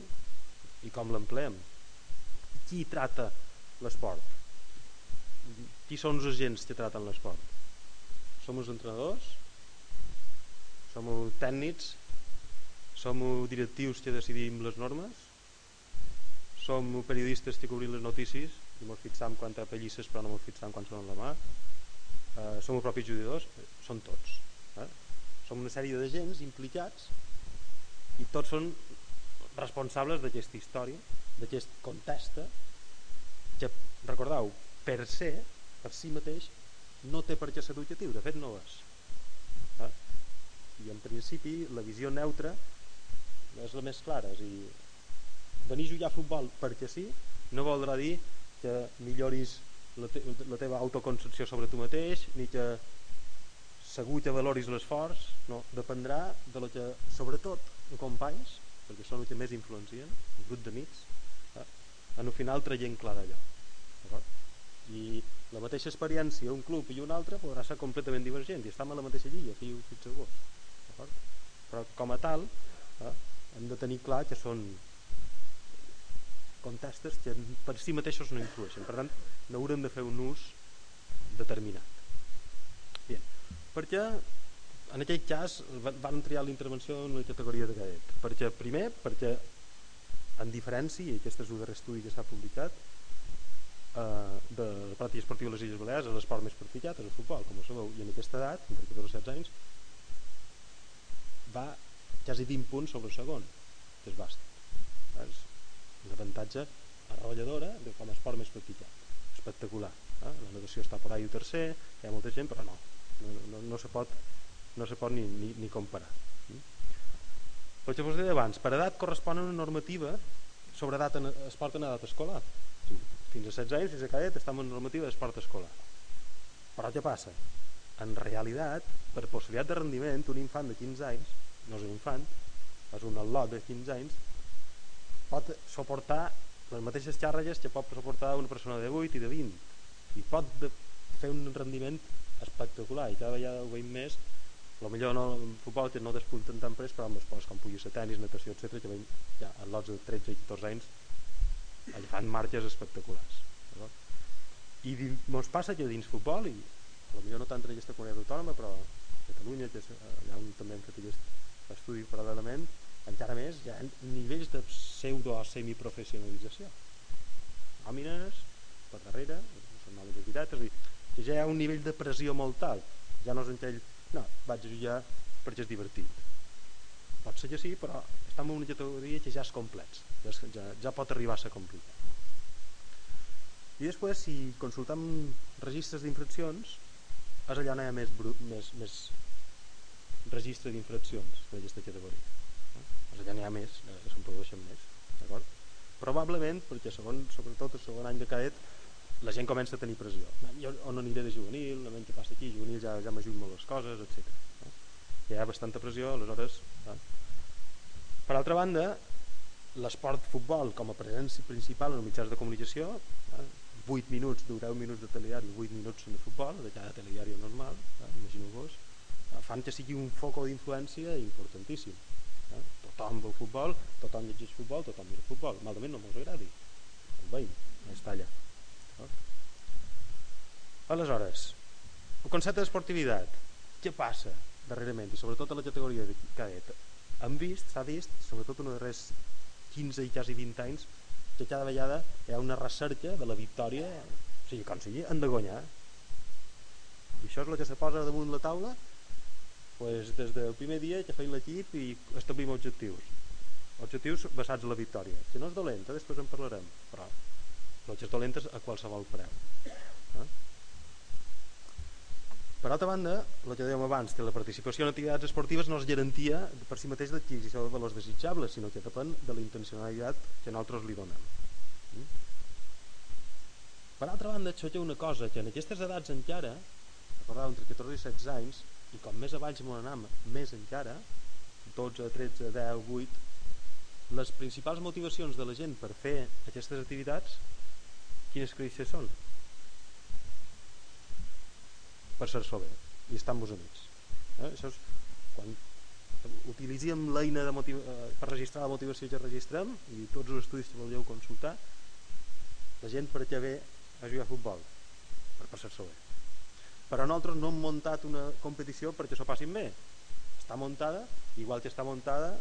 i com l'empleem. Qui trata l'esport? Qui són els agents que traten l'esport? Som els entrenadors? Som els tècnics? Som els directius que decidim les normes? Som periodistes que cobrim les notícies i ens fixam quan té pellisses però no ens fixam quan són la mà eh, som els propis jugadors són tots eh? som una sèrie de gens implicats i tots són responsables d'aquesta història d'aquest context que recordeu per ser, per si mateix, no té per què ser objectiu, de fet no és. Eh? I en principi la visió neutra és la més clara, és a dir, venir a jugar a futbol perquè sí no voldrà dir que milloris la, te la teva autoconcepció sobre tu mateix ni que segur que valoris l'esforç no, dependrà de lo que sobretot companys perquè són els que més influencien el grup d'amics eh, en el final traient clar d'allò i la mateixa experiència un club i un altre podrà ser completament divergent i estem a la mateixa lliga fiu, fins a vos però com a tal eh, hem de tenir clar que són contestes que per si mateixos no influeixen. Per tant n'haurem de fer un ús determinat. Bien. perquè en aquell cas van triar la intervenció en la categoria de cadet perquè primer perquè en diferència i aquest és el darrer estudi que s'ha publicat eh, de pràctica esportiva a les Illes Balears l'esport més practicat, és el futbol com ho sabeu, i en aquesta edat, entre 14 i 16 anys va quasi 20 punts sobre el segon que és bàsquet. És un avantatge arrolladora de com a esport més practicat espectacular eh? la natació està per ahí tercer hi ha molta gent però no. No, no, no se pot no se pot ni, ni, ni comparar. El que us deia abans per edat correspon a una normativa sobre edat en, esport en edat escolar. Fins a 16 anys, fins a cadet estem en normativa d'esport escolar. Però què passa? en realitat, per possibilitat de rendiment, un infant de 15 anys, no és un infant, és un al·lot de 15 anys, pot suportar les mateixes xàrregues que pot suportar una persona de 8 i de 20 i pot fer un rendiment espectacular. I cada vegada ho veiem més. El millor no, en futbol que no despunten tan pres però amb esports com pugui ser tenis, natació, etc que veiem ja en lots de 13 i 14 anys allà fan marques espectaculars i ens passa que dins futbol i potser no tant en aquesta comunitat autònoma però a Catalunya que és allà on també hem fet aquest estudi paral·lelament encara més hi ha nivells de pseudo o semiprofessionalització. Nòmines per darrere són de veritat és a dir, ja hi ha un nivell de pressió molt alt. Ja no és aquell no, vaig jugar perquè és divertit. Pot ser que sí però està en una categoria que ja és complex ja, ja, pot arribar a ser complicat. I després si consultem registres d'infraccions és allà on hi ha més, més, més registre d'infraccions d'aquesta categoria és allà n'hi ha més, eh, se'n produeixen més probablement perquè segon, sobretot el segon any de cadet la gent comença a tenir pressió jo on aniré de juvenil, no què passa aquí juvenil ja, ja m'ajuda molt les coses, etc. No? hi ha bastanta pressió aleshores eh? per altra banda l'esport futbol com a presència principal en els mitjans de comunicació eh? 8 minuts, 10 minuts de telediari, 8 minuts de futbol, de cada telediari normal, eh, imagineu-vos, eh, fan que sigui un foco d'influència importantíssim. Tothom veu futbol, tothom llegeix futbol, tothom mira futbol, malament no mos agradi, el veïn, està allà. Eh? Aleshores, el concepte d'esportivitat, què passa darrerament, i sobretot a la categoria de cadet? Hem vist, s'ha vist, sobretot en els darrers 15 i quasi 20 anys, que cada vegada hi ha una recerca de la victòria o sigui, com sigui, han de guanyar i això és el que se posa damunt la taula pues, des del primer dia que feim l'equip i establim objectius. Objectius basats en la victòria. Que no és dolenta, després en parlarem. Però que és dolenta a qualsevol preu. Eh? per altra banda el que dèiem abans que la participació en activitats esportives no és garantia per si mateix d'adquisició de valors desitjables sinó que depèn de la intencionalitat que nosaltres li donem. Mm? per altra banda això té una cosa que en aquestes edats encara recordeu entre 14 i 16 anys i com més avall m'ho anem més encara 12, 13, 10, 8 les principals motivacions de la gent per fer aquestes activitats quines creixes són? per ser-s'ho bé i estar amb vos amics eh? això és quan utilitzem l'eina eh, per registrar la motivació que registrem i tots els estudis que voleu consultar la gent per què ve a jugar a futbol per passar-s'ho bé però nosaltres no hem muntat una competició perquè s'ho passin bé. Està muntada, igual que està muntada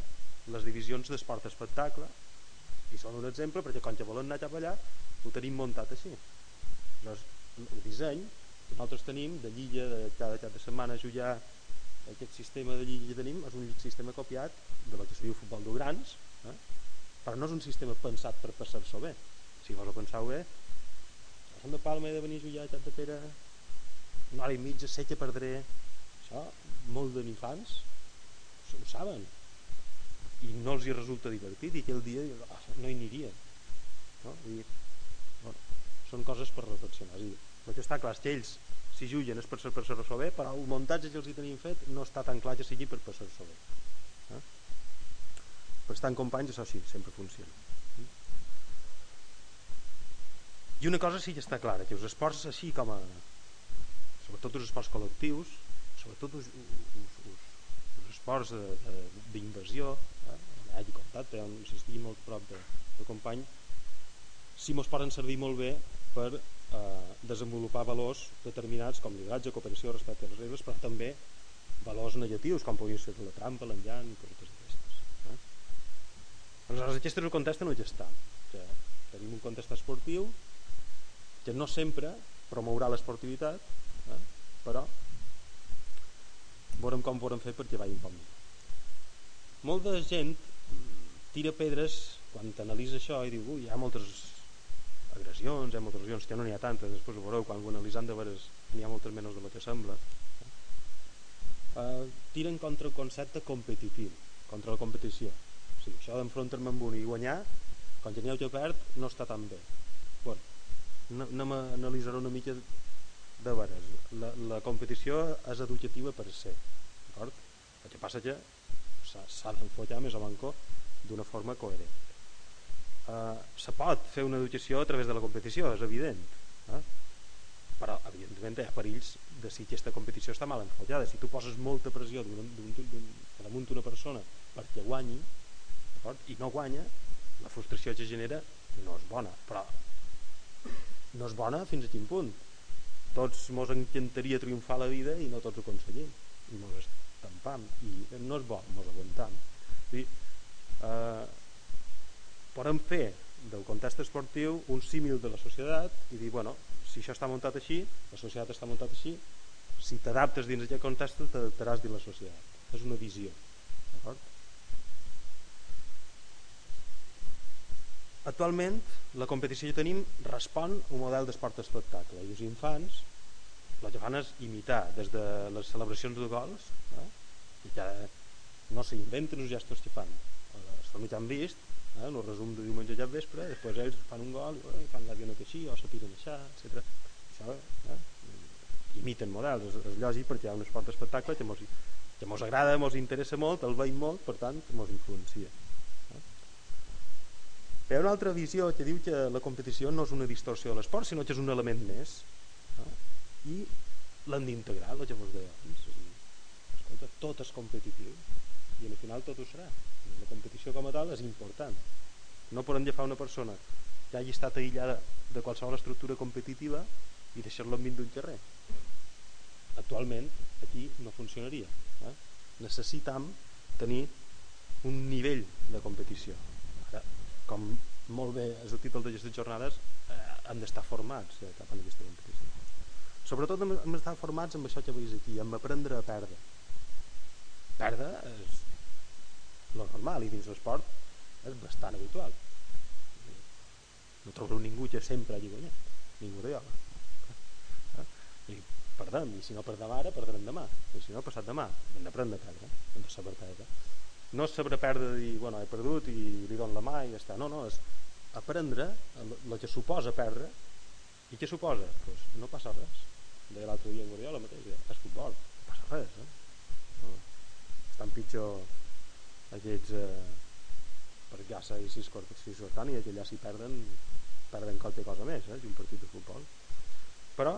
les divisions d'esport espectacle. I són un exemple perquè quan ja volen anar cap allà ho tenim muntat així. Llavors, el disseny nosaltres tenim de lliga de cada cap de setmana jugar aquest sistema de lliga que tenim és un sistema copiat de lo que se diu futbol de grans eh? però no és un sistema pensat per passar-s'ho bé. Si vos ho penseu bé Sant de Palma he de venir a jugar a Tat de Pere una hora i mitja, sé que perdré. Això, molt de infants ho saben. I no els hi resulta divertit i aquell dia oh, no hi aniria no? I, bueno, són coses per reflexionar. I el que està clar és que ells si juguen és per per ser bé però el muntatge que els hi tenim fet no està tan clar que sigui per ser bé eh? per en companys això sí, sempre funciona. I una cosa sí que està clara que els esports així com a sobretot els esports col·lectius sobretot els, els, els, els esports d'invasió eh? hi hagi contacte on s'estigui molt prop de, de company si mos poden servir molt bé per eh, desenvolupar valors determinats com lideratge, cooperació, respecte a les regles però també valors negatius com podria ser la trampa, l'enllant i coses d'aquestes eh? aleshores aquest és el context en què està que tenim un context esportiu que no sempre promourà l'esportivitat eh? però veurem com veurem fer perquè vagi un poc millor. Molta gent tira pedres quan t'analitza això i diu hi ha moltes agressions, hi ha moltes agressions que no n'hi ha tantes, després ho veureu quan ho analitzant de veres n'hi ha moltes menys del que sembla. Eh, tiren contra el concepte competitiu contra la competició. O sigui, això d'enfrontar-me amb un i guanyar quan teniu que perd no està tan bé. Bueno, anem a analitzar una mica de veres. La, la competició és educativa per ser d'acord? el que passa que s'ha d'enfocar més a manco d'una forma coherent. Uh, se pot fer una educació a través de la competició és evident eh? però evidentment hi ha perills de si aquesta competició està mal enfocada si tu poses molta pressió damunt d'una persona perquè guanyi i no guanya la frustració que genera no és bona. Però no és bona fins a quin punt tots mos encantaria triomfar la vida i no tots ho aconseguim. I mos estampam. I no és bo, mos aguantam. Dir, eh, podem fer del context esportiu un símil de la societat i dir, bueno, si això està muntat així la societat està muntat així si t'adaptes dins aquest context t'adaptaràs dins la societat. És una visió d'acord? Actualment, la competició que tenim respon a un model d'esport espectacle i els infants el que fan és imitar des de les celebracions de gols eh? i que no s'inventen els gestos que fan els que han vist eh? el resum de diumenge ja vespre després ells fan un gol i eh, fan l'avioneta així o s'apiren així, etc. Això, eh? imiten models, és, és lògic perquè hi ha un esport d'espectacle que mos, que mos agrada, mos interessa molt, el veiem molt, per tant, mos influencia. Hi ha una altra visió que diu que la competició no és una distorsió de l'esport, sinó que és un element més. No? I l'han d'integrar, el que vos deia abans. Escolta, tot és competitiu i al final tot ho serà. La competició com a tal és important. No podem agafar una persona que hagi estat aïllada de qualsevol estructura competitiva i deixar-lo enmig d'un carrer. Actualment aquí no funcionaria. Eh? Necessitam tenir un nivell de competició com molt bé és el títol d'aquestes jornades eh, hem d'estar formats eh, cap a aquesta competició sobretot hem, d'estar formats amb això que veus aquí amb aprendre a perdre. Perdre és lo normal i dins l'esport és bastant habitual. No trobo ningú que sempre hagi guanyat ningú de ioga eh? i perdem i si no perdem ara perdrem demà i si no passat demà hem d'aprendre a perdre hem de saber perdre no és saber perdre i bueno, he perdut i li dono la mà i ja està, no, no, és aprendre el que suposa perdre i què suposa? Pues no passa res deia l'altre dia en Guardiola mateix és futbol, no passa res eh? no. estan pitjor aquests eh, per Gassa i Ciscortània que allà s'hi perden perden qualque cosa més eh, un partit de futbol però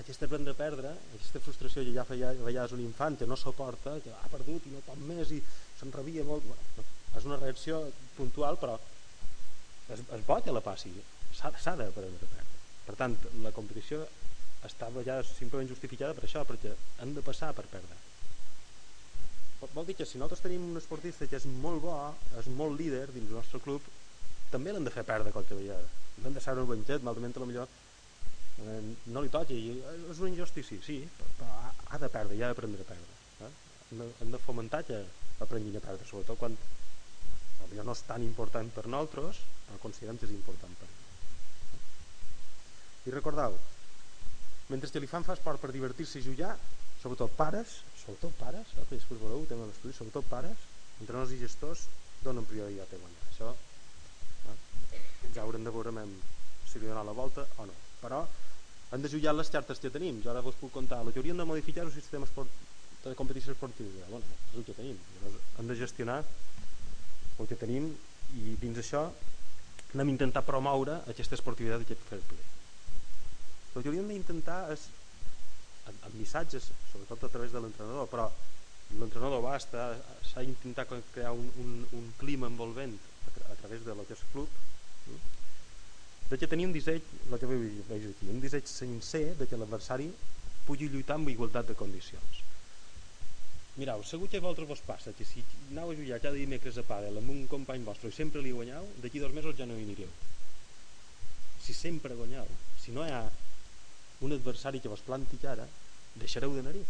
aquesta prendre a perdre, aquesta frustració que ja feia a vegades un infant que no suporta, que ha perdut i no pot més i s'enrabia molt, és una reacció puntual però és, és bo que la passi, s'ha d'aprendre a perdre. Per tant, la competició està a vegades simplement justificada per això, perquè han de passar per perdre. Vol dir que si nosaltres tenim un esportista que és molt bo, és molt líder dins el nostre club, també l'hem de fer perdre qualque vegada. L'hem de saber un banquet, malament a la millor eh, no li toqui és una injustícia, sí però ha de perdre i ha d'aprendre a perdre eh? de, hem de fomentar que aprenguin a perdre sobretot quan no és tan important per nosaltres però considerem que és important per I recordeu, mentre que li fan fa esport per divertir-se i jugar, sobretot pares, sobretot pares, eh, després veureu, tema l'estudi, sobretot pares, entrenadors i gestors donen prioritat a guanyar. Això eh, ja haurem de veure si li donar la volta o no. Però hem de jutjar les xartes que tenim. Jo ara vos puc contar, el que hauríem de modificar el sistema esport, de competició esportiva. Bueno, és el que tenim. Llavors, hem de gestionar el que tenim i dins això anem a intentar promoure aquesta esportivitat d'aquest fair play. El que hauríem d'intentar és amb missatges, sobretot a través de l'entrenador, però l'entrenador va estar, s'ha intentat crear un, un, un clima envolvent a, tra a través de lo que és club, de que tenir un disseny, el que veig aquí, un disseny sincer de que l'adversari pugui lluitar amb igualtat de condicions. Mireu, segur que a vosaltres vos passa que si aneu a jugar cada dimecres a pàdel amb un company vostre i sempre li guanyeu, d'aquí dos mesos ja no hi anireu. Si sempre guanyeu, si no hi ha un adversari que vos planti cara, deixareu d'anar-hi.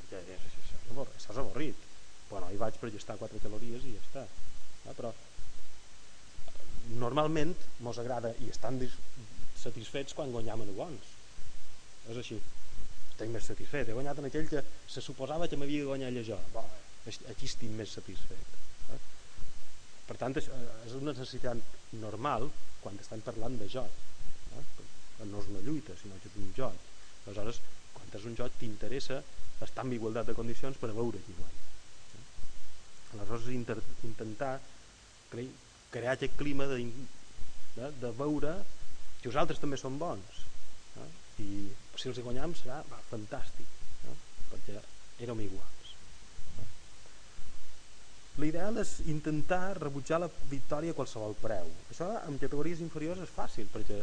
Perquè és, és, avorrit. Bueno, hi vaig per gestar quatre calories i ja està. Ah, però normalment mos agrada i estan satisfets quan guanyam en bons és així estic més satisfet, he guanyat en aquell que se suposava que m'havia de guanyar jo Bo, aquí estic més satisfet eh? per tant és, és una necessitat normal quan estan parlant de joc eh? no és una lluita sinó que és un joc aleshores quan és un joc t'interessa estar en igualtat de condicions per a veure qui guanya eh? aleshores inter, intentar crear aquest clima de, de, de veure que els altres també són bons? I si els guanyam serà va, fantàstic no? perquè érem iguals no? l'ideal és intentar rebutjar la victòria a qualsevol preu això en categories inferiors és fàcil perquè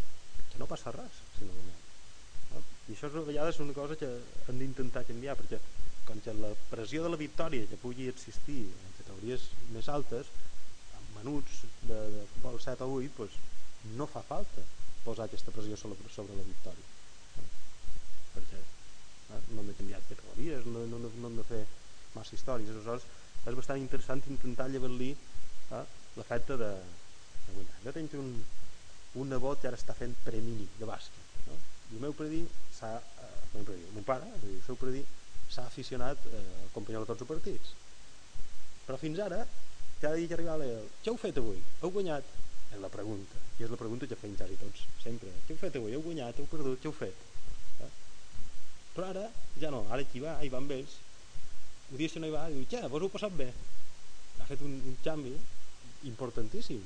que no passa res si no no? i això és, a vegades una cosa que hem d'intentar canviar perquè com que la pressió de la victòria que pugui existir en categories més altes menuts de, de futbol 7 o 8 pues, no fa falta posar aquesta pressió sobre, sobre la victòria? Perquè eh? no hem de canviar categories no, no, no, no hem de fer massa històries aleshores és bastant interessant intentar llevar-li eh? l'efecte de, de guanyar jo tinc un, un nebot que ara està fent premini de bàsquet no? i el meu predí s'ha eh, el el meu pare, el seu predí s'ha aficionat eh, a acompanyar tots els partits però fins ara cada dia que arribava el què heu fet avui? heu guanyat? és la pregunta i és la pregunta que fem quasi tots sempre què heu fet avui? heu guanyat? heu perdut? què heu fet? Eh? però ara ja no, ara qui va, hi va amb ells un dia si no hi va, diu, què, vos heu passat bé? ha fet un, un canvi importantíssim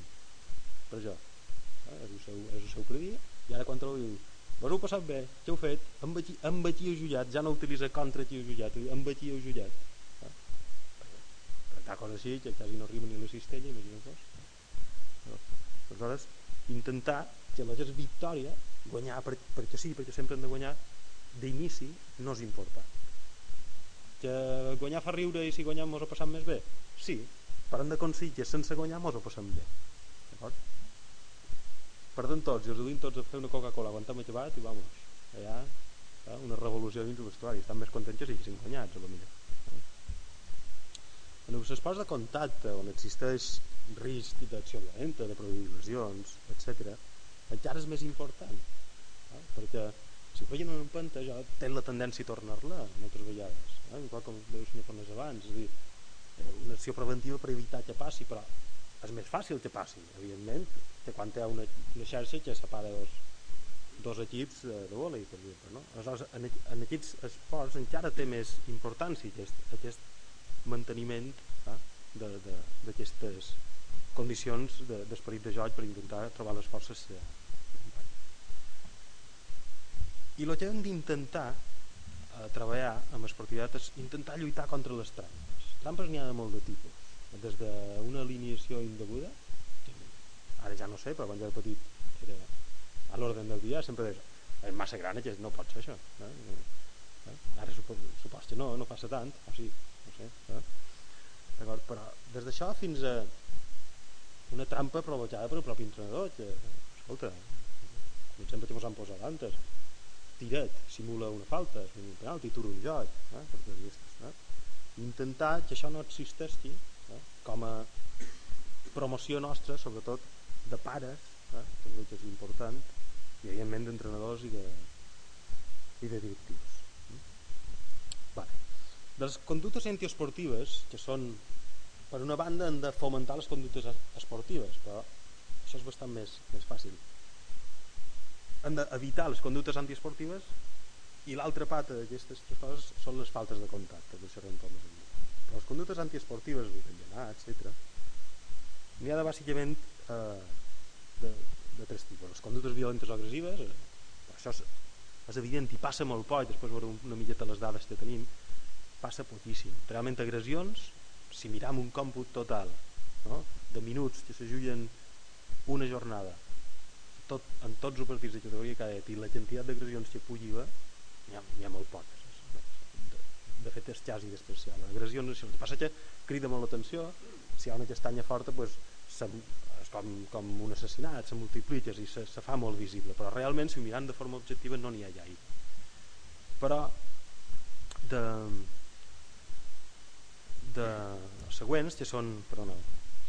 per això eh? és, el seu, és el seu predí i ara quan te diu vos heu passat bé, què heu fet? amb aquí, aquí heu jugat, ja no utilitza contra qui heu jugat amb aquí heu jugat està coses així que quasi no arriba ni a la cistella imagina't vos no. aleshores intentar que la victòria guanyar per, perquè sí, perquè sempre hem de guanyar d'inici no és important que guanyar fa riure i si guanyam mos ho passat més bé sí, hem d'aconseguir que sense guanyar mos ho passem bé d'acord? perden tots i els duim tots a fer una Coca-Cola quan t'hem acabat i vamos allà eh, una revolució dins del vestuari estan més contents que si haguessin guanyat a lo millor en els esports de contacte, on existeix risc d'acció violenta, de produir lesions, etc., encara és més important. Eh? Perquè si veien en empenta ja té la tendència a tornar-la moltes vegades. Eh? Igual com deia el senyor Fornes abans, és dir, eh, una acció preventiva per evitar que passi, però és més fàcil que passi, evidentment, que quan ha una, una xarxa que separa dos, dos equips de, de vòlei, per exemple. No? Aleshores, en, en aquests esports encara té més importància aquest, aquest manteniment eh, d'aquestes condicions d'esperit de, de joc per intentar trobar les forces eh, i el que hem d'intentar eh, treballar amb esportivitat és intentar lluitar contra les trampes trampes n'hi ha de molt de tipus des d'una alineació indeguda ara ja no sé però quan jo era petit era a l'ordre del dia sempre deies és massa gran que no pot ser això eh? eh? ara supos, supos que no, no passa tant o sigui, no sé eh? d'acord però des d'això fins a una trampa provocada per el propi entrenador que, escolta exemple que ens han posat antes tiret, simula una falta simula un penalti, turo un joc eh? eh? intentar que això no existeixi eh? com a promoció nostra sobretot de pares eh? que és important i evidentment d'entrenadors i, de, i de directius. Vale. De les conductes antiesportives, que són, per una banda, han de fomentar les conductes esportives, però això és bastant més, més fàcil. Han d'evitar les conductes antiesportives i l'altra pata d'aquestes tres coses són les faltes de contacte, que més endavant. Però les conductes antiesportives, el etc., n'hi ha de bàsicament eh, de, de tres tipus. Les conductes violentes o agressives, eh, això és, és evident i passa molt poc, després veure una milleta les dades que tenim, passa poquíssim. Realment agressions, si miram un còmput total no? de minuts que s'ajullen una jornada tot, en tots els partits de categoria cadet i la quantitat d'agressions que pugui haver n'hi ha, ha molt poques de, de fet és quasi despreciable. Agressions, el que passa que crida molt l'atenció. Si hi ha una castanya forta pues, és com, com un assassinat, se multiplica i se, se fa molt visible, però realment si ho mirant de forma objectiva no n'hi ha gaire. Però de, de les següents, que són, perdona,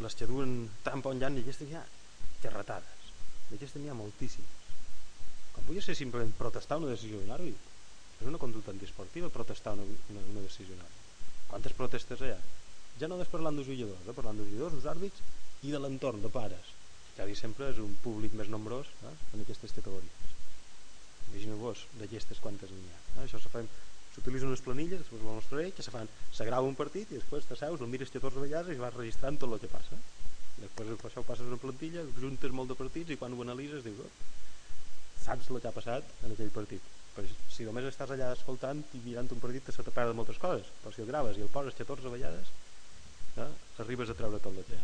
les que duen tant bon llan, i aquestes hi ha xerratades, d'aquestes n'hi ha moltíssimes. Com vull ser simplement protestar una decisió d'un àrbit, és una conducta antiesportiva protestar una, una, una decisió d'un àrbit. Quantes protestes hi ha? Ja no és parlant dels jugadors, eh? parlant dels jugadors, dels àrbits i de l'entorn de pares ja dir sempre és un públic més nombrós eh, en aquestes categories imagineu-vos d'aquestes quantes n'hi ha eh? això se fa s'utilitzen unes planilles després ho mostraré que se fan se grava un partit i després te seus, el mires 14 vegades i vas registrant tot el que passa després això ho passes una plantilla juntes molt de partits i quan ho analitzes dius oh, saps el que ha passat en aquell partit però si només estàs allà escoltant i mirant un partit se te perden moltes coses però si el graves i el poses 14 vegades eh, arribes a treure tot el que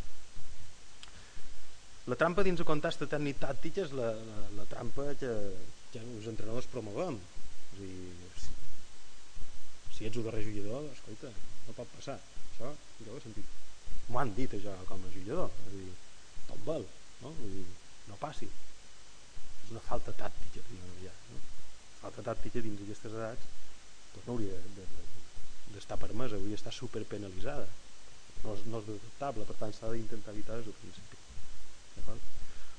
la trampa dins el context tècnic tàctic és la, la, la trampa que, que els entrenadors promovem. És dir, si, si ets un darrer jugador, escolta, no pot passar. Això, jo ho he sentit. M'ho han dit això com a jugador. És dir, tot val, no? Dir, no passi. És una falta tàctica, diguem ja. No? Falta tàctica dins d'aquestes edats doncs no hauria d'estar de, de, permesa, hauria d'estar superpenalitzada. No és, no és detectable, per tant s'ha d'intentar evitar des del principi.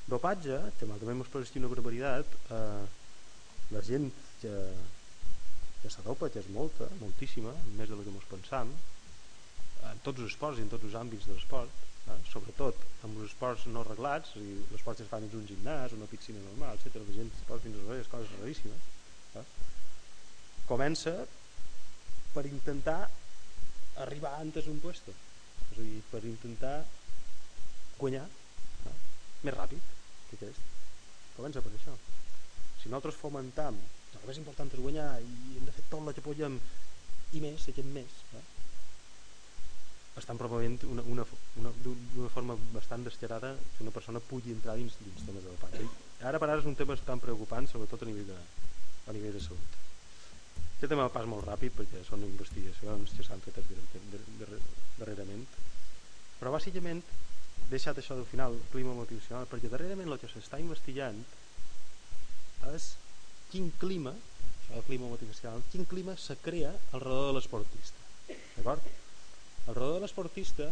Dopatge, que també ens pareix una barbaritat, eh, la gent que, que s'adopa, que és molta, moltíssima, més de la que ens pensam, en tots els esports i en tots els àmbits de l'esport, eh, sobretot amb els esports no reglats, és dir, l'esport que es fan dins un gimnàs, una piscina normal, etc. La gent es posa fins a les coses raríssimes. Eh? Comença per intentar arribar antes un puesto, és a dir, per intentar guanyar més ràpid que aquest. Comença per això. Si nosaltres fomentam el més important és guanyar i hem de fer tot el que podem i més, aquest més, eh? Estan promovent una, una, una, una forma bastant descarada que una persona pugui entrar dins, dins temes de dopatge. Ara per ara és un tema tan preocupant, sobretot a nivell de, a nivell de salut. Aquest tema pas molt ràpid perquè són investigacions que s'han fet darrerament, però bàsicament deixat això del final, clima motivacional, perquè darrerament el que s'està investigant és quin clima, això del clima motivacional, quin clima se crea al redor de l'esportista. D'acord? Al redor de l'esportista,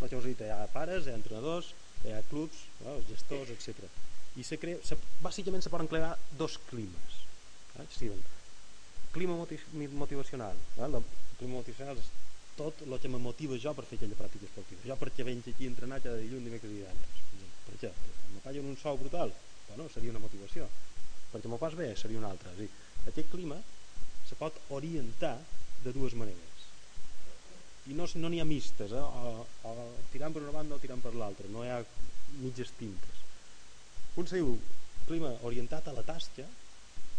el que us he dit, hi ha pares, hi ha entrenadors, hi ha clubs, no? els gestors, etc. I se crea, se, bàsicament se poden crear dos climes. Eh? Steven, clima motivacional. Eh? El clima motivacional és tot el que me motiva jo per fer aquella pràctica esportiva. Jo perquè venc aquí a entrenar cada dilluns, dimecres i divendres. Per què? Me paguen un sou brutal? Bueno, seria una motivació. Perquè m'ho fas bé seria una altra. És dir, aquest clima se pot orientar de dues maneres. I no n'hi no ha mistes, eh? o, o tirant per una banda o tirant per l'altra. No hi ha mitges tintes. Un se diu clima orientat a la tasca.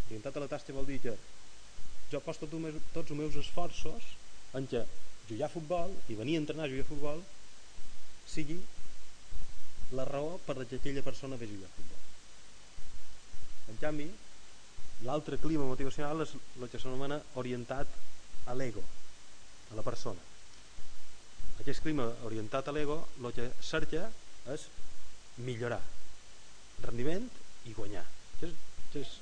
Orientat a la tasca vol dir que jo poso tots els meus esforços en què jugar a futbol i venir a entrenar a jugar a futbol sigui la raó per la que aquella persona ve a jugar a futbol. En canvi, l'altre clima motivacional és el que s'anomena orientat a l'ego, a la persona. Aquest clima orientat a l'ego el que cerca és millorar rendiment i guanyar. Que és, que és,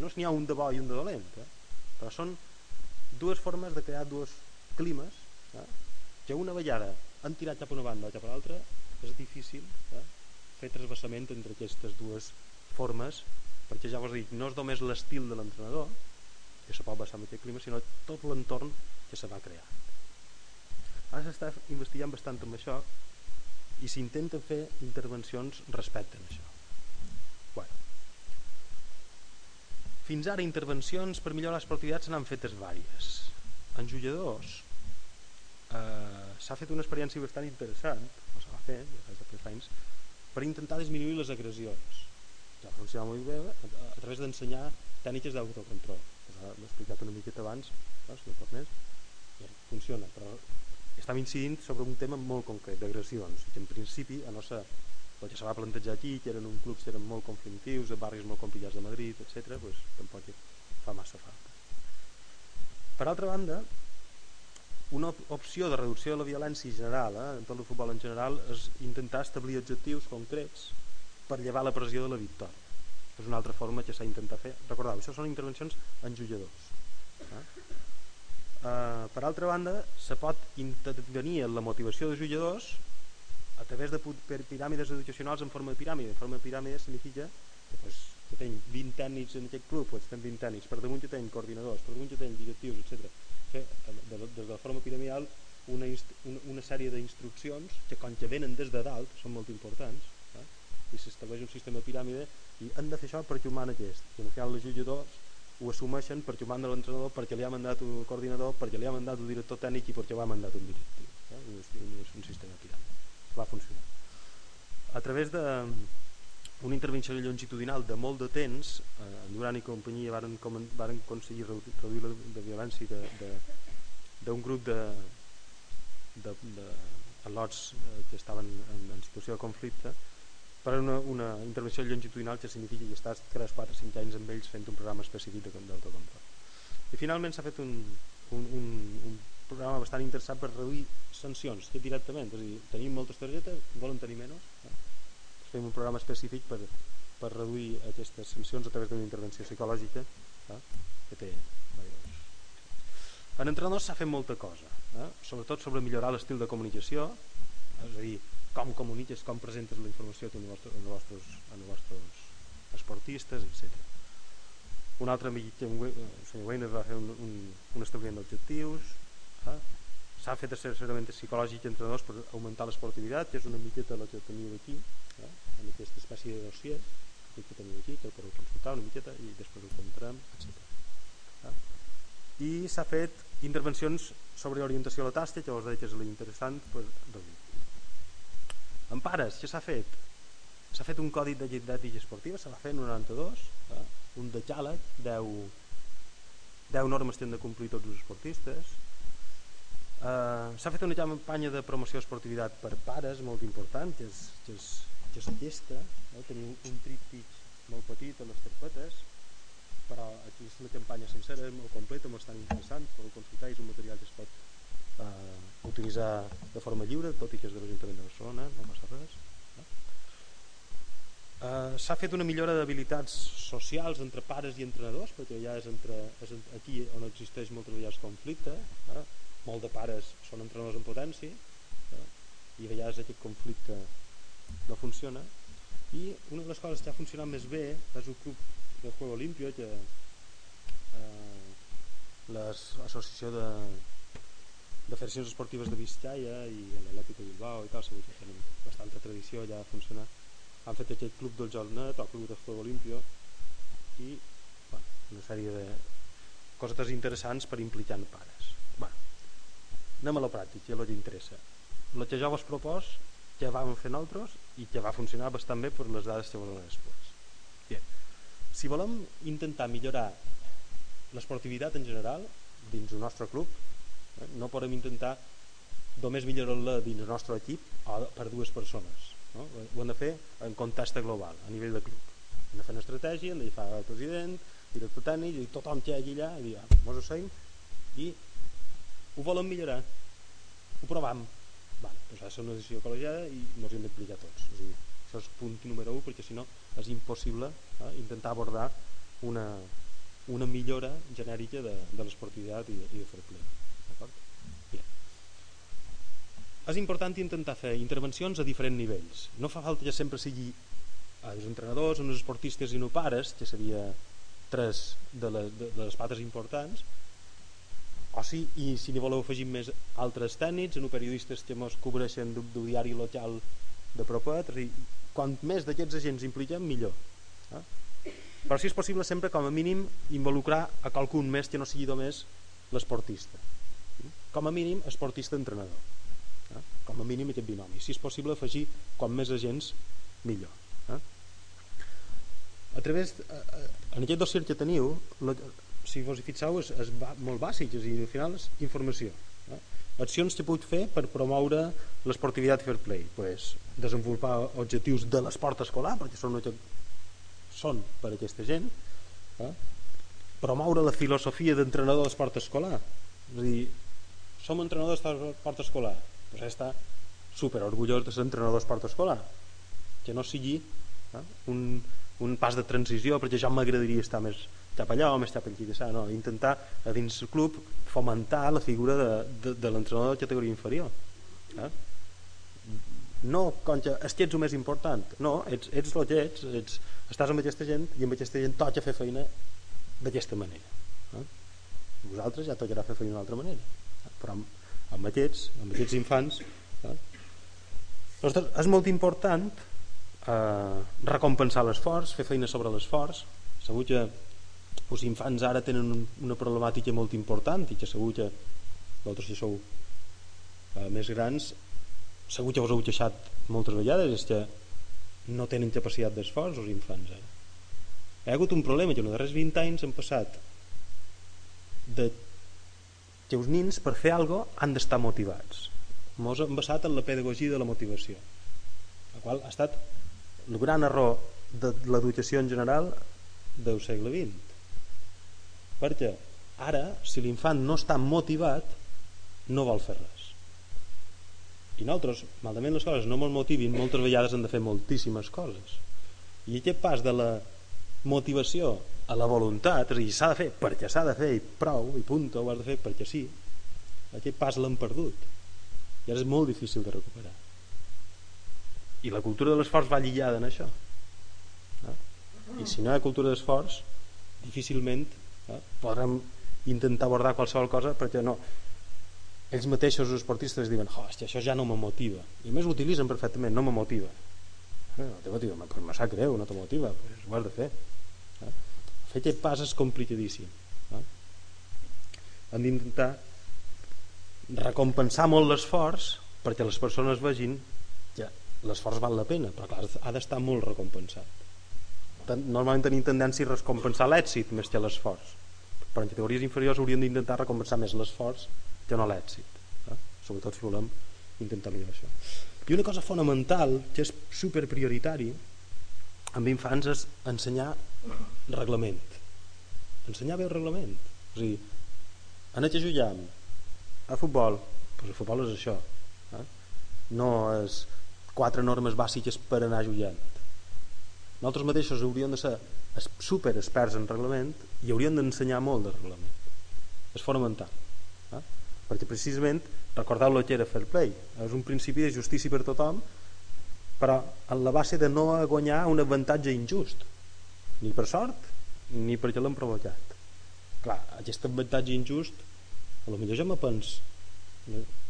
no n'hi ha un de bo i un de dolent, eh? però són dues formes de crear dues climes eh, que una vegada han tirat cap a una banda o cap a l'altra és difícil eh, fer trasbassament entre aquestes dues formes perquè ja vos dic, no és només l'estil de l'entrenador que se pot basar en aquest clima sinó tot l'entorn que se va crear ara s'està investigant bastant amb això i s'intenten fer intervencions respecte a això. Bueno. fins ara intervencions per millorar l'esportivitat se n'han fetes vàries. En jugadors eh, s'ha fet una experiència bastant interessant o s'ha fet ja fa anys per intentar disminuir les agressions. Ja funciona molt bé a, a, a través d'ensenyar tècniques d'autocontrol. L'he explicat una miqueta abans no, si no tornés ja, funciona però estem incidint sobre un tema molt concret d'agressions que en principi a no ser el que se va plantejar aquí que eren un club que eren molt conflictius de barris molt complicats de Madrid etc pues, tampoc fa massa falta. Per altra banda una opció de reducció de la violència general eh, en tot el futbol en general és intentar establir objectius concrets per llevar la pressió de la victòria. És una altra forma que s'ha intentat fer. Recordeu, això són intervencions en jugadors eh? Uh, per altra banda se pot intervenir en la motivació de jugadors a través de piràmides educacionals en forma de piràmide en forma de piràmide significa que, pues, que tenc 20 tècnics en aquest club pues, tenc 20 tècnics, per damunt que tenc coordinadors per damunt que tenc directius, etc fer des de la forma piramidal una, una, una sèrie d'instruccions que quan que venen des de dalt són molt importants eh? i s'estableix un sistema de piràmide i han de fer això perquè ho mana aquest i al final els jugadors ho assumeixen perquè ho manda l'entrenador perquè li ha mandat un coordinador perquè li ha mandat un director tècnic i perquè ho ha mandat un directiu eh? un, un sistema de piràmide va funcionar a través de una intervenció longitudinal de molt de temps, eh, en Duran i companyia varen, com, varen aconseguir reduir la de violència d'un grup de, de, de al·lots eh, que estaven en, en situació de conflicte per una, una intervenció longitudinal que significa que estàs 3, 4, 5 anys amb ells fent un programa específic d'autocontrol. I finalment s'ha fet un, un, un, un programa bastant interessant per reduir sancions que directament, és a dir, tenim moltes targetes, volen tenir menys, eh? fem un programa específic per, per reduir aquestes sancions a través d'una intervenció psicològica eh, que té en entrenadors s'ha fet molta cosa eh, sobretot sobre millorar l'estil de comunicació és a dir, com comuniques com presentes la informació als vostres, als vostres, als vostres esportistes, etc. Un altre amic, el senyor Weiner, va fer un, un, un establiment d'objectius, eh? s'ha fet assessorament psicològic entre dos per augmentar l'esportivitat, que és una miqueta el que teniu aquí, eh? en aquesta espècie de dossier que teniu aquí, que el podeu consultar una miqueta i després ho comentarem, etc. Eh? I s'ha fet intervencions sobre orientació a la tasca, que us deia que és l'interessant per reduir. En pares, què s'ha fet? S'ha fet un codi de d'ètica esportiva, se va fer en 92, eh? un de xàleg, 10, 10 normes que han de complir tots els esportistes, Uh, S'ha fet una campanya de promoció esportivitat per pares molt important, que és, que és, que és aquesta, no? tenim un tríptic molt petit a les carpetes, però aquí és una campanya sencera, molt completa, molt interessant, podeu consultar, és un material que es pot uh, utilitzar de forma lliure, tot i que és de l'Ajuntament de Barcelona, no passa res. No? Uh, S'ha fet una millora d'habilitats socials entre pares i entrenadors, perquè ja és, entre, és aquí on existeix moltes vegades conflicte, eh? molt de pares són entrenadors en potència eh? i a vegades aquest conflicte no funciona i una de les coses que ha funcionat més bé és un club de Juego Olimpio que eh, l'associació de, de federacions esportives de Vizcaya i l'Atlètic de Bilbao i tal, segur que tenen bastanta tradició ja a funcionar han fet aquest club del Jornet o club de Juego Olimpio i bueno, una sèrie de coses interessants per implicar en pares. Bueno, anem a la pràctica, el que interessa. El que jo vos propos que vam fer nosaltres i que va funcionar bastant bé per les dades que vos donem després Bien. si volem intentar millorar l'esportivitat en general dins el nostre club no podem intentar només millorar-la dins el nostre equip o per dues persones no? ho hem de fer en context global a nivell de club. Hem de fer una estratègia, hem de fer el president director tècnic i tothom que hi hagi allà i dir, ah, mos ho i ho volen millorar. Ho provam vale, doncs ha de ser una decisió col·legiada i ens hem d'explicar tots. És dir, això és punt número 1 perquè si no és impossible eh, intentar abordar una, una millora genèrica de, de l'esportivitat i, i de fer play és important intentar fer intervencions a diferents nivells no fa falta que sempre sigui els entrenadors, uns esportistes i no pares, que seria tres de, les, de, les pates importants, o si, i si n'hi voleu afegir més altres tècnics, en periodistes que ens cobreixen del, diari local de propet, i quant més d'aquests agents impliquem, millor. Eh? Però si és possible sempre, com a mínim, involucrar a qualcun més que no sigui només l'esportista. Com a mínim, esportista-entrenador. Com a mínim aquest binomi. Si és possible, afegir quan més agents, millor. Eh? A través, eh, eh en aquest dossier que teniu, la, si vos hi fixeu, és, és molt bàsic, és, i al final és informació. Eh? Accions que puc fer per promoure l'esportivitat fair play. Pues, desenvolupar objectius de l'esport escolar, perquè són, són per aquesta gent. Eh? Promoure la filosofia d'entrenador d'esport escolar. És a dir, som entrenadors d'esport escolar. Pues està super orgullós de ser entrenador d'esport escolar. Que no sigui eh? un, un pas de transició perquè ja m'agradaria estar més cap allà o més cap aquí no, intentar a dins el club fomentar la figura de, de, de l'entrenador de categoria inferior eh? no contra, és que ets el més important no, ets, ets el que ets, ets estàs amb aquesta gent i amb aquesta gent toca fer feina d'aquesta manera eh? vosaltres ja tocarà fer feina d'una altra manera eh? però amb aquests amb aquests infants eh? És molt important eh, recompensar l'esforç, fer feina sobre l'esforç. Segur que els infants ara tenen una problemàtica molt important i que segur que vosaltres que sou eh, més grans segur que us heu queixat moltes vegades és que no tenen capacitat d'esforç els infants ara. Hi ha hagut un problema que en els darrers 20 anys han passat de que els nins per fer cosa han d'estar motivats. Ens han basat en la pedagogia de la motivació, la qual ha estat el gran error de l'educació en general del segle XX perquè ara si l'infant no està motivat no vol fer res. I nosaltres, malament les coses no ens motivin, moltes vegades han de fer moltíssimes coses. I aquest pas de la motivació a la voluntat, és a dir, s'ha de fer perquè s'ha de fer i prou, i punt, ho has de fer perquè sí. Aquest pas l'hem perdut. I ara és molt difícil de recuperar. I la cultura de l'esforç va lligada en això. No? i si no hi ha cultura d'esforç difícilment eh, podrem intentar abordar qualsevol cosa perquè no. Ells mateixos els esportistes diuen oh, això ja no me motiva. I més ho utilitzen perfectament, no me motiva. Eh, no te motiva, però me sap greu no te motiva, pues ho has de fer? Fer aquest pas és complicadíssim eh? hem d'intentar recompensar molt l'esforç perquè les persones vegin l'esforç val la pena, però clar, ha d'estar molt recompensat. Normalment tenim tendència a recompensar l'èxit més que l'esforç, però en categories inferiors hauríem d'intentar recompensar més l'esforç que no l'èxit, eh? sobretot si volem intentar millorar això. I una cosa fonamental, que és super prioritari amb infants, és ensenyar reglament. Ensenyar bé el reglament. És a dir, en què juguem? A futbol? Pues el futbol és això. Eh? No és quatre normes bàsiques per anar jugant nosaltres mateixos hauríem de ser super experts en reglament i hauríem d'ensenyar molt de reglament és fonamental eh? perquè precisament recordeu lo que era fair play és un principi de justícia per tothom però en la base de no guanyar un avantatge injust ni per sort ni perquè l'hem provocat clar, aquest avantatge injust a lo millor ja me pens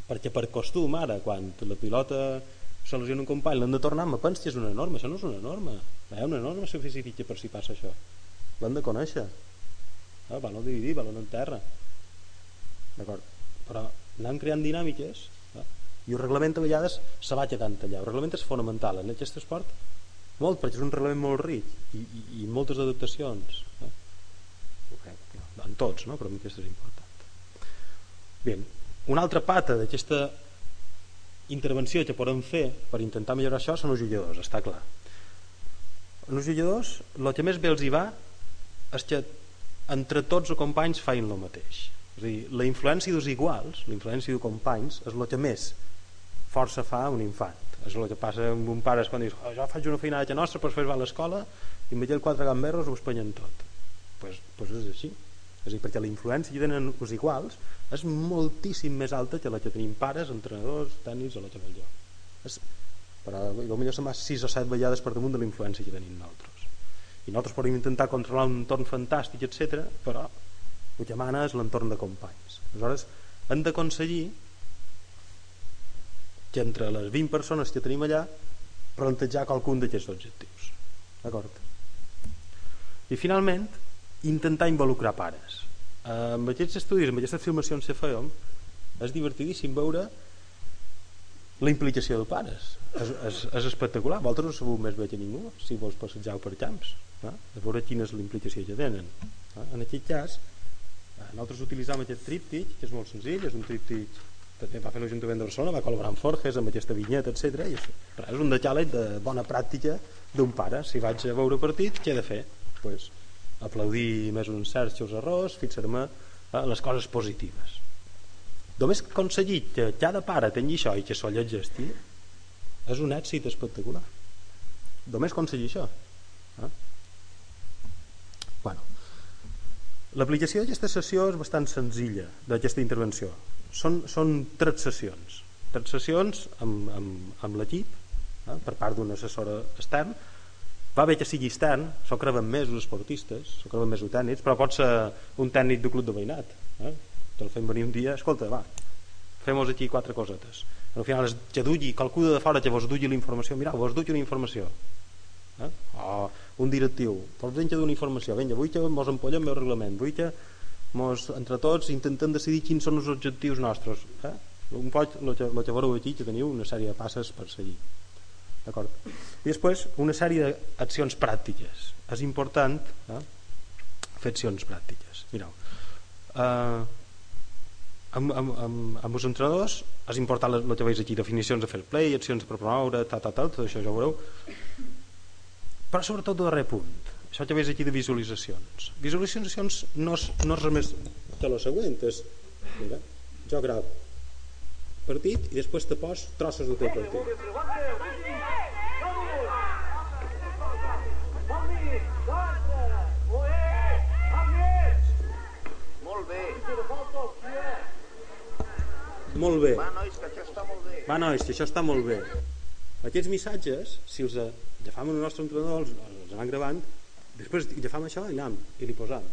perquè per costum ara quan la pilota se lesiona un company, l'han de tornar, me penso que és una norma, això no és una norma. Hi ha una norma suficient per si passa això. L'han de conèixer. Ah, valor dividir, valor en terra. D'acord? Però anem creant dinàmiques eh? i el reglament a vegades se va quedant allà. El reglament és fonamental en aquest esport molt, perquè és un reglament molt ric i, i, i moltes adaptacions. Eh? En tots, no? però mi aquesta és important. Bé, una altra pata d'aquesta intervenció que podem fer per intentar millorar això són els jugadors, està clar. Els jugadors, el que més bé els hi va és que entre tots els companys feien el mateix. És dir, la influència dels iguals, la influència dels companys, és el que més força fa un infant. És el que passa amb un pare quan dius oh, jo faig una feinada nostra, però després va a l'escola i amb aquell quatre gamberros ho espanyen tot. Pues, pues és així. És a dir, perquè la influència que tenen els iguals és moltíssim més alta que la que tenim pares, entrenadors, tècnics o la que jo. És però potser se m'ha 6 o 7 vegades per damunt de la influència que tenim nosaltres i nosaltres podem intentar controlar un entorn fantàstic, etc, però el que mana és l'entorn de companys aleshores hem d'aconseguir que entre les 20 persones que tenim allà plantejar qualcun d'aquests objectius d'acord? i finalment intentar involucrar pares eh, amb aquests estudis, amb aquestes filmacions que fèiem és divertidíssim veure la implicació de pares és, és, és espectacular vosaltres no sabeu més bé que ningú si vols passejar per camps eh? de veure quina és la implicació que tenen eh? en aquest cas nosaltres utilitzam aquest tríptic que és molt senzill, és un tríptic també va fer l'Ajuntament de Barcelona, va col·laborar amb Forges amb aquesta vinyeta, etc. I és un decàleg de bona pràctica d'un pare si vaig a veure partit, què he de fer? Pues, aplaudir més uns certs seus errors fixar-me a les coses positives només aconseguir que cada pare tingui això i que s'ho llegeixi és un èxit espectacular només aconseguir això eh? bueno l'aplicació d'aquesta sessió és bastant senzilla d'aquesta intervenció són, són tres sessions tres sessions amb, amb, amb l'equip eh? per part d'un assessor extern va bé que sigui extern, s'ho creuen més els esportistes, s'ho creuen més els tècnics, però pot ser un tècnic de club de veïnat. Eh? Te'l fem venir un dia, escolta, va, fem-nos aquí quatre cosetes. Al final que dugui, qualcú de fora que vos dugui la informació, mira, vos dugui una informació. Eh? O un directiu, vols venir una informació, vinga, vull que mos empollem el reglament, vull que mos, entre tots intentem decidir quins són els objectius nostres. Eh? Un poc el que, el veureu aquí, que teniu una sèrie de passes per seguir d'acord? I després una sèrie d'accions pràctiques. És important eh, fer accions pràctiques. Mireu, eh, amb, amb, amb, amb els entrenadors és important el que veus aquí, definicions de fair play, accions per promoure, tal, tal, tal, tot això ja ho veureu. Però sobretot de darrer punt, això que veus aquí de visualitzacions. Visualitzacions no és, no és res més que lo següent, és, mira, jo gravo partit i després te pos trossos del teu partit. Molt bé. Va, nois, que això està molt bé. Va, nois, que això està molt bé. Aquests missatges, si els agafam en el nostre entrenador, els, els anem gravant, després agafam això i anem, i li posam.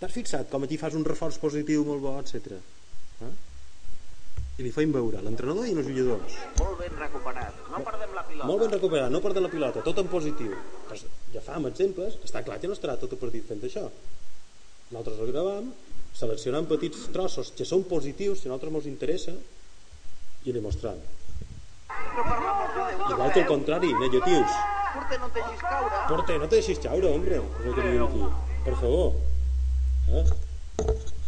T'has fixat com aquí fas un reforç positiu molt bo, etc. Eh? I li feim veure l'entrenador i els jugadors. Molt ben recuperat. No perdem la pilota. Molt ben recuperat, no perdem la pilota, tot en positiu. Pues ja fam exemples, està clar que no estarà tot el partit fent això. Nosaltres el gravam, seleccionant petits trossos que són positius, que a nosaltres ens interessa, i li mostram. Igual que el contrari, negatius. Porter, no et deixis caure. Porte, no te deixis caure, hombre. És el que li diu aquí. Per favor. Eh?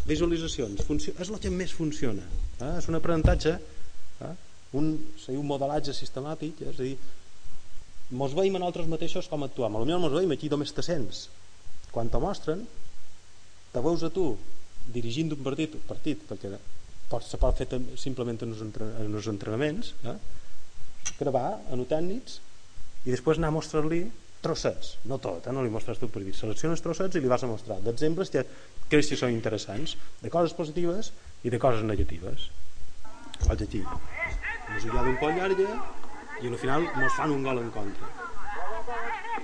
Visualitzacions. Funcio... És el que més funciona. Eh? És un aprenentatge, eh? un, un modelatge sistemàtic, eh? és a dir, mos veiem en altres mateixos com actuam. Potser mos veiem aquí només te sents. Quan te mostren, te veus a tu dirigint un partit, partit perquè pot, se pot fer simplement en els entrenaments, eh? Gravar tècnics i després anar a mostrar-li trossets, no tot, eh? no li mostres tot per dir, selecciones trossets i li vas a mostrar d'exemples que creus que són interessants, de coses positives i de coses negatives. Vaig aquí, ha d'un poll llarga i al final ens fan un gol en contra.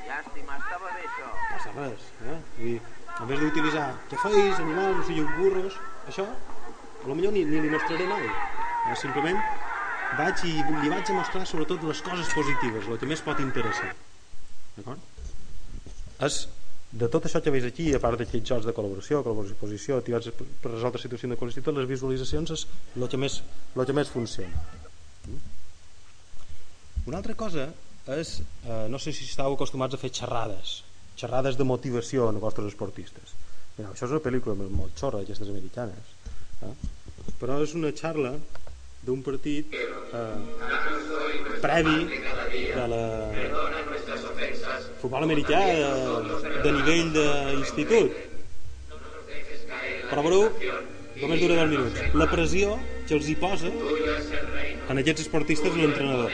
Llàstima, estava bé això. No passa res, eh? Dir, en vez d'utilitzar què feis, animals, no sigueu burros, això, a lo millor ni, ni li mostraré mai. Eh? Simplement vaig i li vaig a mostrar sobretot les coses positives, el que més pot interessar. D'acord? És de tot això que veus aquí, a part d'aquests jocs de col·laboració, col·laboració, activats per resoldre situacions de col·lectiu, les visualitzacions és el que més, el que més funciona. Una altra cosa és, eh, no sé si estàu acostumats a fer xerrades, xerrades de motivació en els vostres esportistes. Mira, això és una pel·lícula molt xorra, aquestes americanes. Eh? Però és una xarra d'un partit eh, previ de la futbol americà de, de nivell d'institut. Però veureu, només dura 10 minuts. La pressió que els hi posa en aquests esportistes l'entrenador.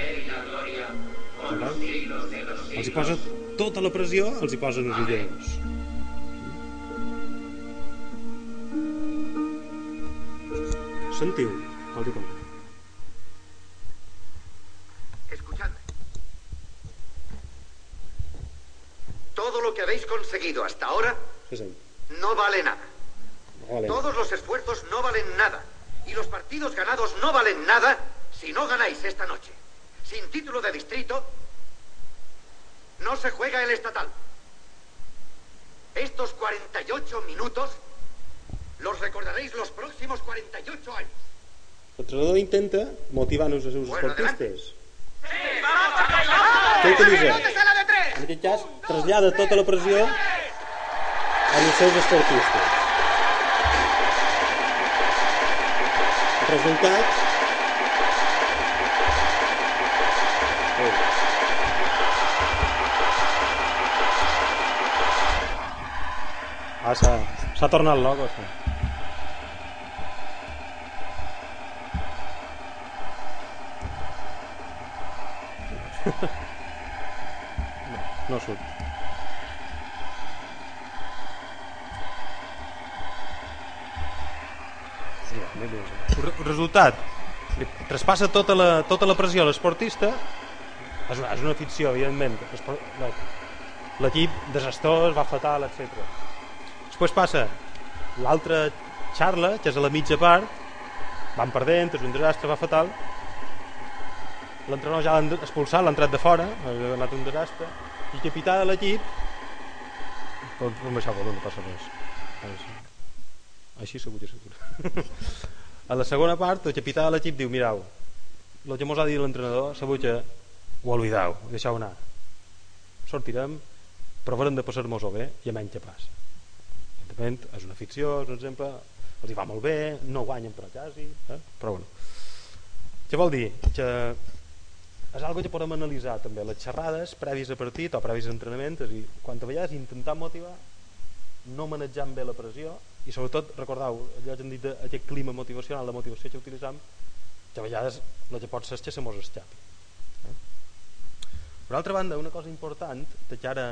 Els hi posa tota la pressió, els hi posen els jugadors. Sentiu, qualque cosa. Escuchad todo lo que habéis conseguido hasta ahora Sí, no vale nada. Vale. Todos los esfuerzos no valen nada. Y los partidos ganados no valen nada si no ganáis esta noche. Sin título de distrito, no se juega el estatal. Estos 48 minutos los recordaréis los próximos 48 años. L'entrenador intenta motivar-nos els seus Bueno, esportistes. Què utilitza? En aquest cas, trasllada tota la pressió als seus esportistes. El resultat... Ah, s'ha s'ha tornat loco, això. No surt. Re- el resultat li traspassa tota la, tota la pressió a l'esportista. És una, és una ficció evidentment. L'equip desastrós va fatal, etc. després passa l'altra xarla que és a la mitja part. Van perdent, és un desastre, va fatal l'entrenador ja l'han expulsat, l'ha entrat de fora ha anat un desastre. I el capità de l'equip. Com això vol, no passa res. Així- segur que segur. A la segona part el capità de l'equip diu mirau el que mos ha dit l'entrenador sabut que ho oblidau, deixeu anar. Sortirem provarem de passar-nos-ho bé i a menys que pas evidentment és una ficció és un exemple els hi va molt bé no guanyen però quasi eh? però bueno. Què vol dir? que és algo que podem analitzar també les xerrades previs a partit o previs a entrenament és a dir, quan a vegades intentar motivar no manejant bé la pressió i sobretot recordeu allò que hem dit aquest clima motivacional la motivació que utilitzam que a vegades el que pot ser que se mos escapi eh? per altra banda una cosa important de cara,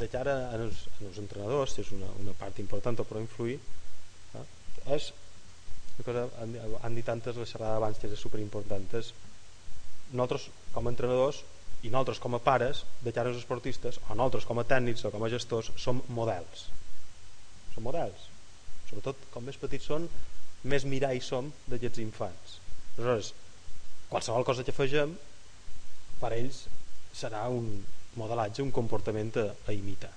de cara als, als entrenadors que és una, una part important o però influir eh? és una cosa, han, han dit antes la xerrada abans que és superimportant és nosaltres com a entrenadors i nosaltres com a pares de cara esportistes o nosaltres com a tècnics o com a gestors som models. Som models. Sobretot com més petits són més mirall som d'aquests infants. Aleshores qualsevol cosa que fegem per ells serà un modelatge, un comportament a, a imitar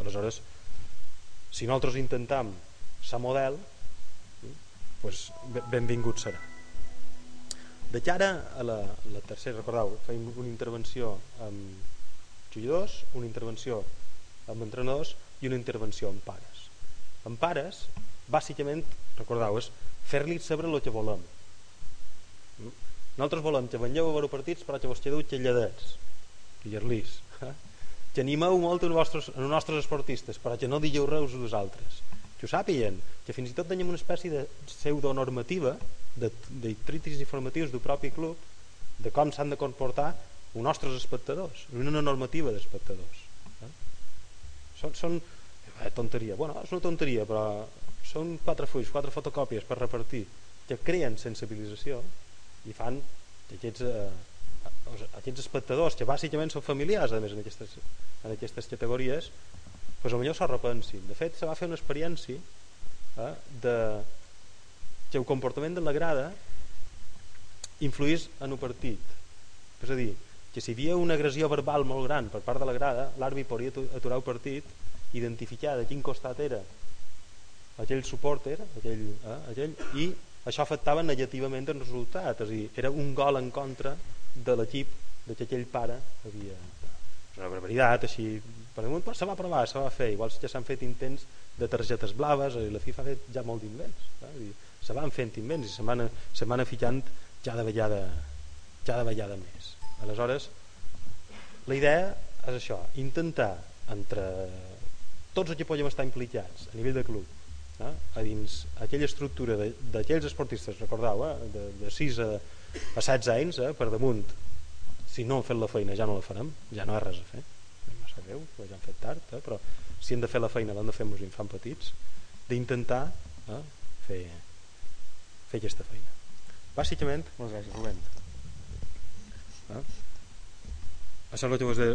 aleshores si nosaltres intentam ser model pues, benvingut serà de cara a la, la tercera, recordeu, feim una intervenció amb jugadors, una intervenció amb entrenadors i una intervenció amb pares. Amb pares, bàsicament, recordeu, és fer-li saber el que volem. Nosaltres volem que vengeu a veure partits però que vos quedeu xelladets, dir-lis, eh? que animeu molt els vostres, els nostres esportistes però que no digueu res als altres que ho sàpiguen, que fins i tot tenim una espècie de pseudonormativa de, de crítics informatius del propi club de com s'han de comportar els nostres espectadors, una normativa d'espectadors eh? són, són eh, tonteria, bueno, és una tonteria però són quatre fulls, quatre fotocòpies per repartir que creen sensibilització i fan que aquests, eh, aquests espectadors que bàsicament són familiars a més en aquestes, en aquestes categories pues potser s'ho repensin de fet se va fer una experiència eh, de que el comportament de la grada influís en un partit. És a dir, que si hi havia una agressió verbal molt gran per part de la grada l'àrbit podria atu- aturar el partit identificar de quin costat era aquell supporter aquell, eh, aquell, i això afectava negativament el resultat. És a dir, era un gol en contra de l'equip de que aquell pare havia és una barbaritat així per damunt, però se va provar, se va fer. Igual que s'han fet intents de targetes blaves i la FIFA ha fet ja molt d'invents eh? Se van fent invents i se van, se van ficant cada vegada cada vegada més aleshores la idea és això intentar entre tots els que podem estar implicats a nivell de club eh? a dins aquella estructura de- d'aquells esportistes recordeu, eh? de, de 6 a, a 16 anys eh? per damunt si no hem fet la feina ja no la farem ja no hi ha res a fer massa greu, ja hem fet tard eh? però si hem de fer la feina l'hem de fer amb els infants petits d'intentar eh? fer, fer aquesta feina bàsicament moltes gràcies Rubén eh? això és el que vos de...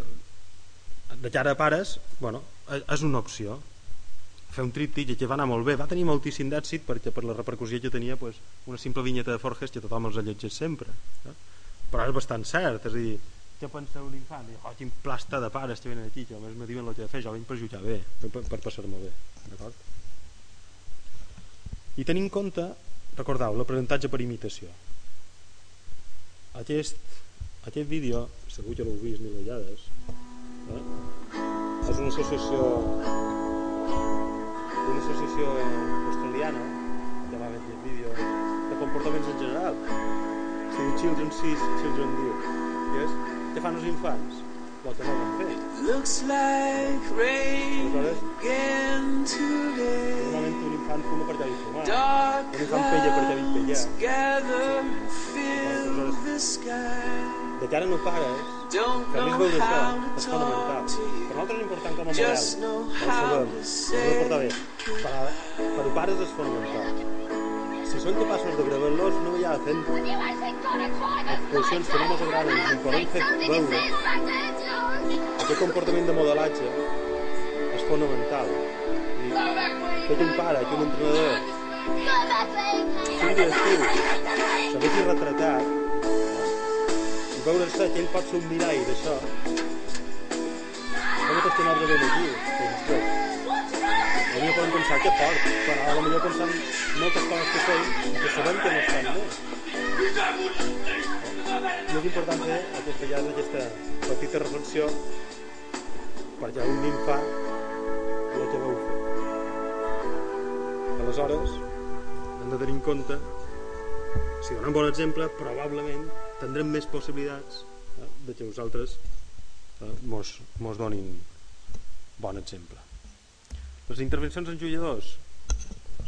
de cara a pares bueno, és és una opció fer un tríptic que va anar molt bé va tenir moltíssim d'èxit perquè per la repercussió que tenia pues, una simple vinyeta de Forges que tothom els llegit sempre no? però és bastant cert és a dir, què pensa un infant? Diu, oh, quin plasta de pares que venen aquí que només me diuen el que he de fer, jo vinc per jutjar bé per, per, per passar-me bé d'acord? i tenint en compte recordeu, l'aprenentatge per imitació aquest, aquest vídeo segur que l'heu vist mil vegades eh? és una associació una associació australiana que va veure aquest vídeo de comportaments en general es diu Children Sees, Children i és què fan els infants? el que no van fer Looks like rain again today. normalment un infant fuma perquè ha fumar Dark un infant pella perquè ha vist pellar gather, fill the sky. de cara no pares Don't que a més know veure això how és to fonamental talk to per nosaltres és important com a model Just know ho how sabem, to ho portar bé per, per pares és fonamental si són capaços de gravar-los no hi ha fent exposicions que no ens agraden i podem fer veure. aquest comportament de modelatge és fonamental. I que un pare, que un entrenador. Estiu se vegi retratat i veure-se que ell pot ser un mirall d'això. No mateix que nosaltres veiem aquí que, ostres, potser podem pensar que fort però a millor pensant moltes coses que fem i que sabem que no es fan bé. I és important fer aquesta, ja, aquesta petita reflexió perquè un nin fa el que veu. Fer aleshores hem de tenir en compte si donem bon exemple probablement tindrem més possibilitats eh, de que vosaltres eh, mos, mos donin bon exemple les intervencions en jugadors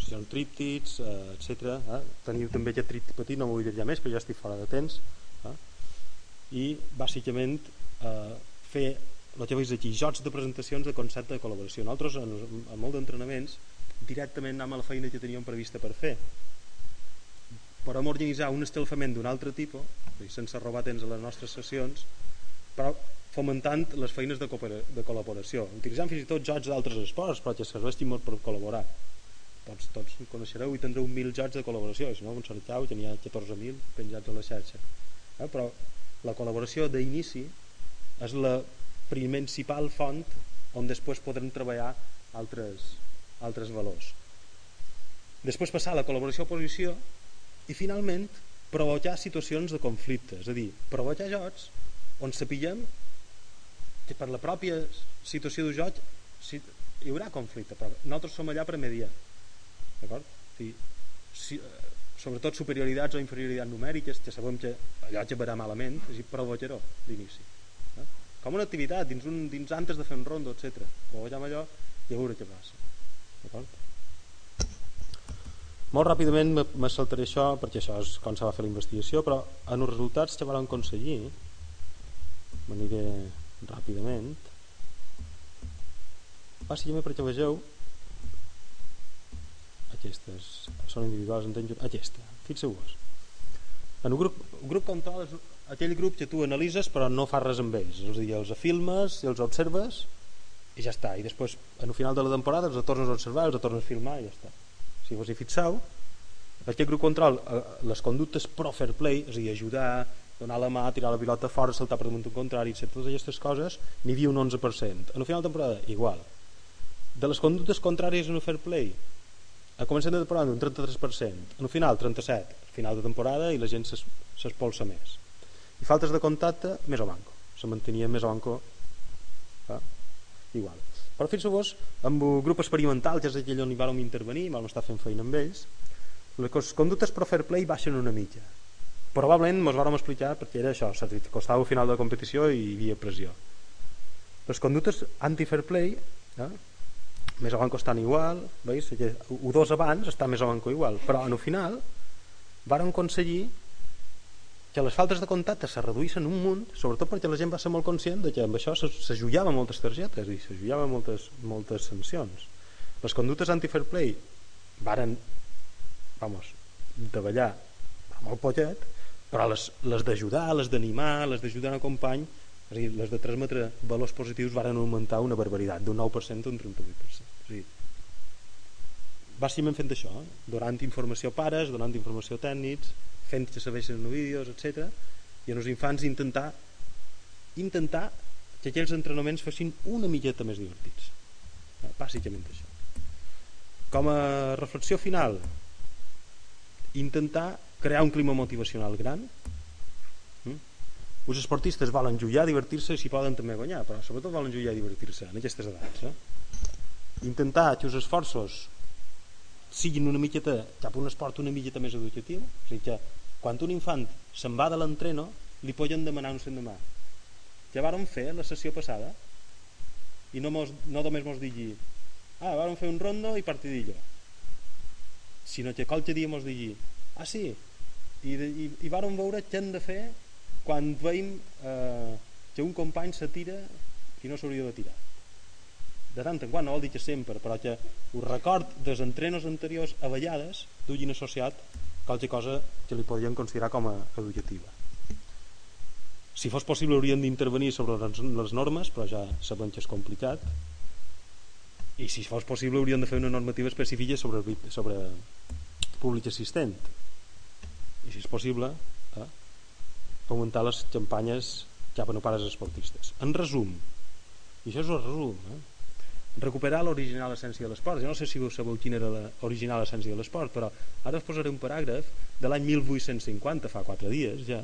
si són tríptics, eh, etc. Eh? Teniu també aquest tríptic petit, no m'ho ja més, però ja estic fora de temps. Eh? I, bàsicament, eh, fer el que veus aquí, jocs de presentacions de concepte de col·laboració. Nosaltres, en, en molt d'entrenaments, directament anem a la feina que teníem prevista per fer. Podem organitzar un estelfament d'un altre tipus, sense robar temps a les nostres sessions, però fomentant les feines de, de col·laboració, utilitzant fins i tot jocs d'altres esports, però que serveixin molt per col·laborar tots, tots coneixereu i tindreu mil jocs de col·laboració si no, que n'hi ha 14.000 penjats a la xarxa eh? però la col·laboració d'inici és la principal font on després podrem treballar altres, altres valors després passar a la col·laboració-oposició i finalment provocar situacions de conflicte és a dir, provocar jocs on sapiguem que per la pròpia situació de joc si, hi haurà conflicte però nosaltres som allà per mediar d'acord? Si, si, eh, sobretot superioritats o inferioritats numèriques que sabem que allò verà malament és provocar-ho d'inici eh? com una activitat dins, un, dins antes de fer un rondo etc. provoquem allò i a veure què passa d'acord? molt ràpidament me saltaré això perquè això és com se va fer la investigació però en els resultats que vam aconseguir m'aniré ràpidament. Bàsicament perquè vegeu aquestes són individuals entenc, aquesta, fixeu-vos. En un grup, un grup control és aquell grup que tu analitzes però no fas res amb ells. És a dir, els filmes i els observes i ja està, i després en el final de la temporada els tornes a observar, els tornes a filmar i ja està. Si vos hi fixeu aquest grup control, eh, les conductes pro fair play, és a dir, ajudar donar la mà, tirar la pilota fora, saltar per damunt un contrari, etc. Totes aquestes coses n'hi havia un 11%. En el final de temporada, igual. De les conductes contràries en el fair play, a començament de temporada un 33%, en el final 37%, al final de temporada i la gent s'espolsa més. I faltes de contacte, més o manco. Se mantenia més o manco eh? igual. Però fixeu-vos, amb el grup experimental, que és aquell on hi vam intervenir, vam estar fent feina amb ells, les conductes pro fair play baixen una mitja probablement ens vam explicar perquè era això, costava al final de la competició i hi havia pressió. Les conductes anti-fair play eh, més o menys estan igual veus? u dos abans està més o menys igual. Però en el final varen aconseguir que les faltes de contacte se reduïssin un munt sobretot perquè la gent va ser molt conscient de que amb això s'ajullava moltes targetes i s'ajullava moltes, moltes sancions. Les conductes anti-fair play varen vamos, davallar molt poquet però les, les d'ajudar, les d'animar, les d'ajudar en el company És a dir, les de transmetre valors positius varen augmentar una barbaritat, d'un 9% a un 38%. És a dir, bàsicament fent això, eh? donant informació a pares, donant informació a tècnics, fent que sabeixen vídeos, etc. I als infants intentar intentar que aquells entrenaments fossin una miqueta més divertits. Bàsicament això. Com a reflexió final, intentar crear un clima motivacional gran. Mm? Els esportistes volen jugar, divertir-se, si poden també guanyar, però sobretot volen jugar i divertir-se en aquestes edats. Eh? Intentar que els esforços siguin una miqueta cap a un esport una miqueta més educatiu, o sigui que quan un infant se'n va de l'entreno li poden demanar un sendemà ja vàrem fer la sessió passada i no, mos, no només mos digui ah, vàrem fer un rondo i partidillo sinó que qualque dia mos digui ah sí i, i, i vàrem veure què hem de fer quan veiem eh, que un company se tira i no s'hauria de tirar. De tant en quant, no vol dir que sempre però que us record dels entrenos anteriors a vegades duguin associat qualque cosa que li podríem considerar com a educativa. Si fos possible hauríem d'intervenir sobre les, normes però ja sabem que és complicat. I si fos possible hauríem de fer una normativa específica sobre, sobre públic assistent i si és possible eh, augmentar les campanyes cap a no pares esportistes en resum i això és el resum eh? recuperar l'original essència de l'esport jo no sé si sabeu quina era l'original essència de l'esport però ara us posaré un paràgraf de l'any 1850 fa 4 dies ja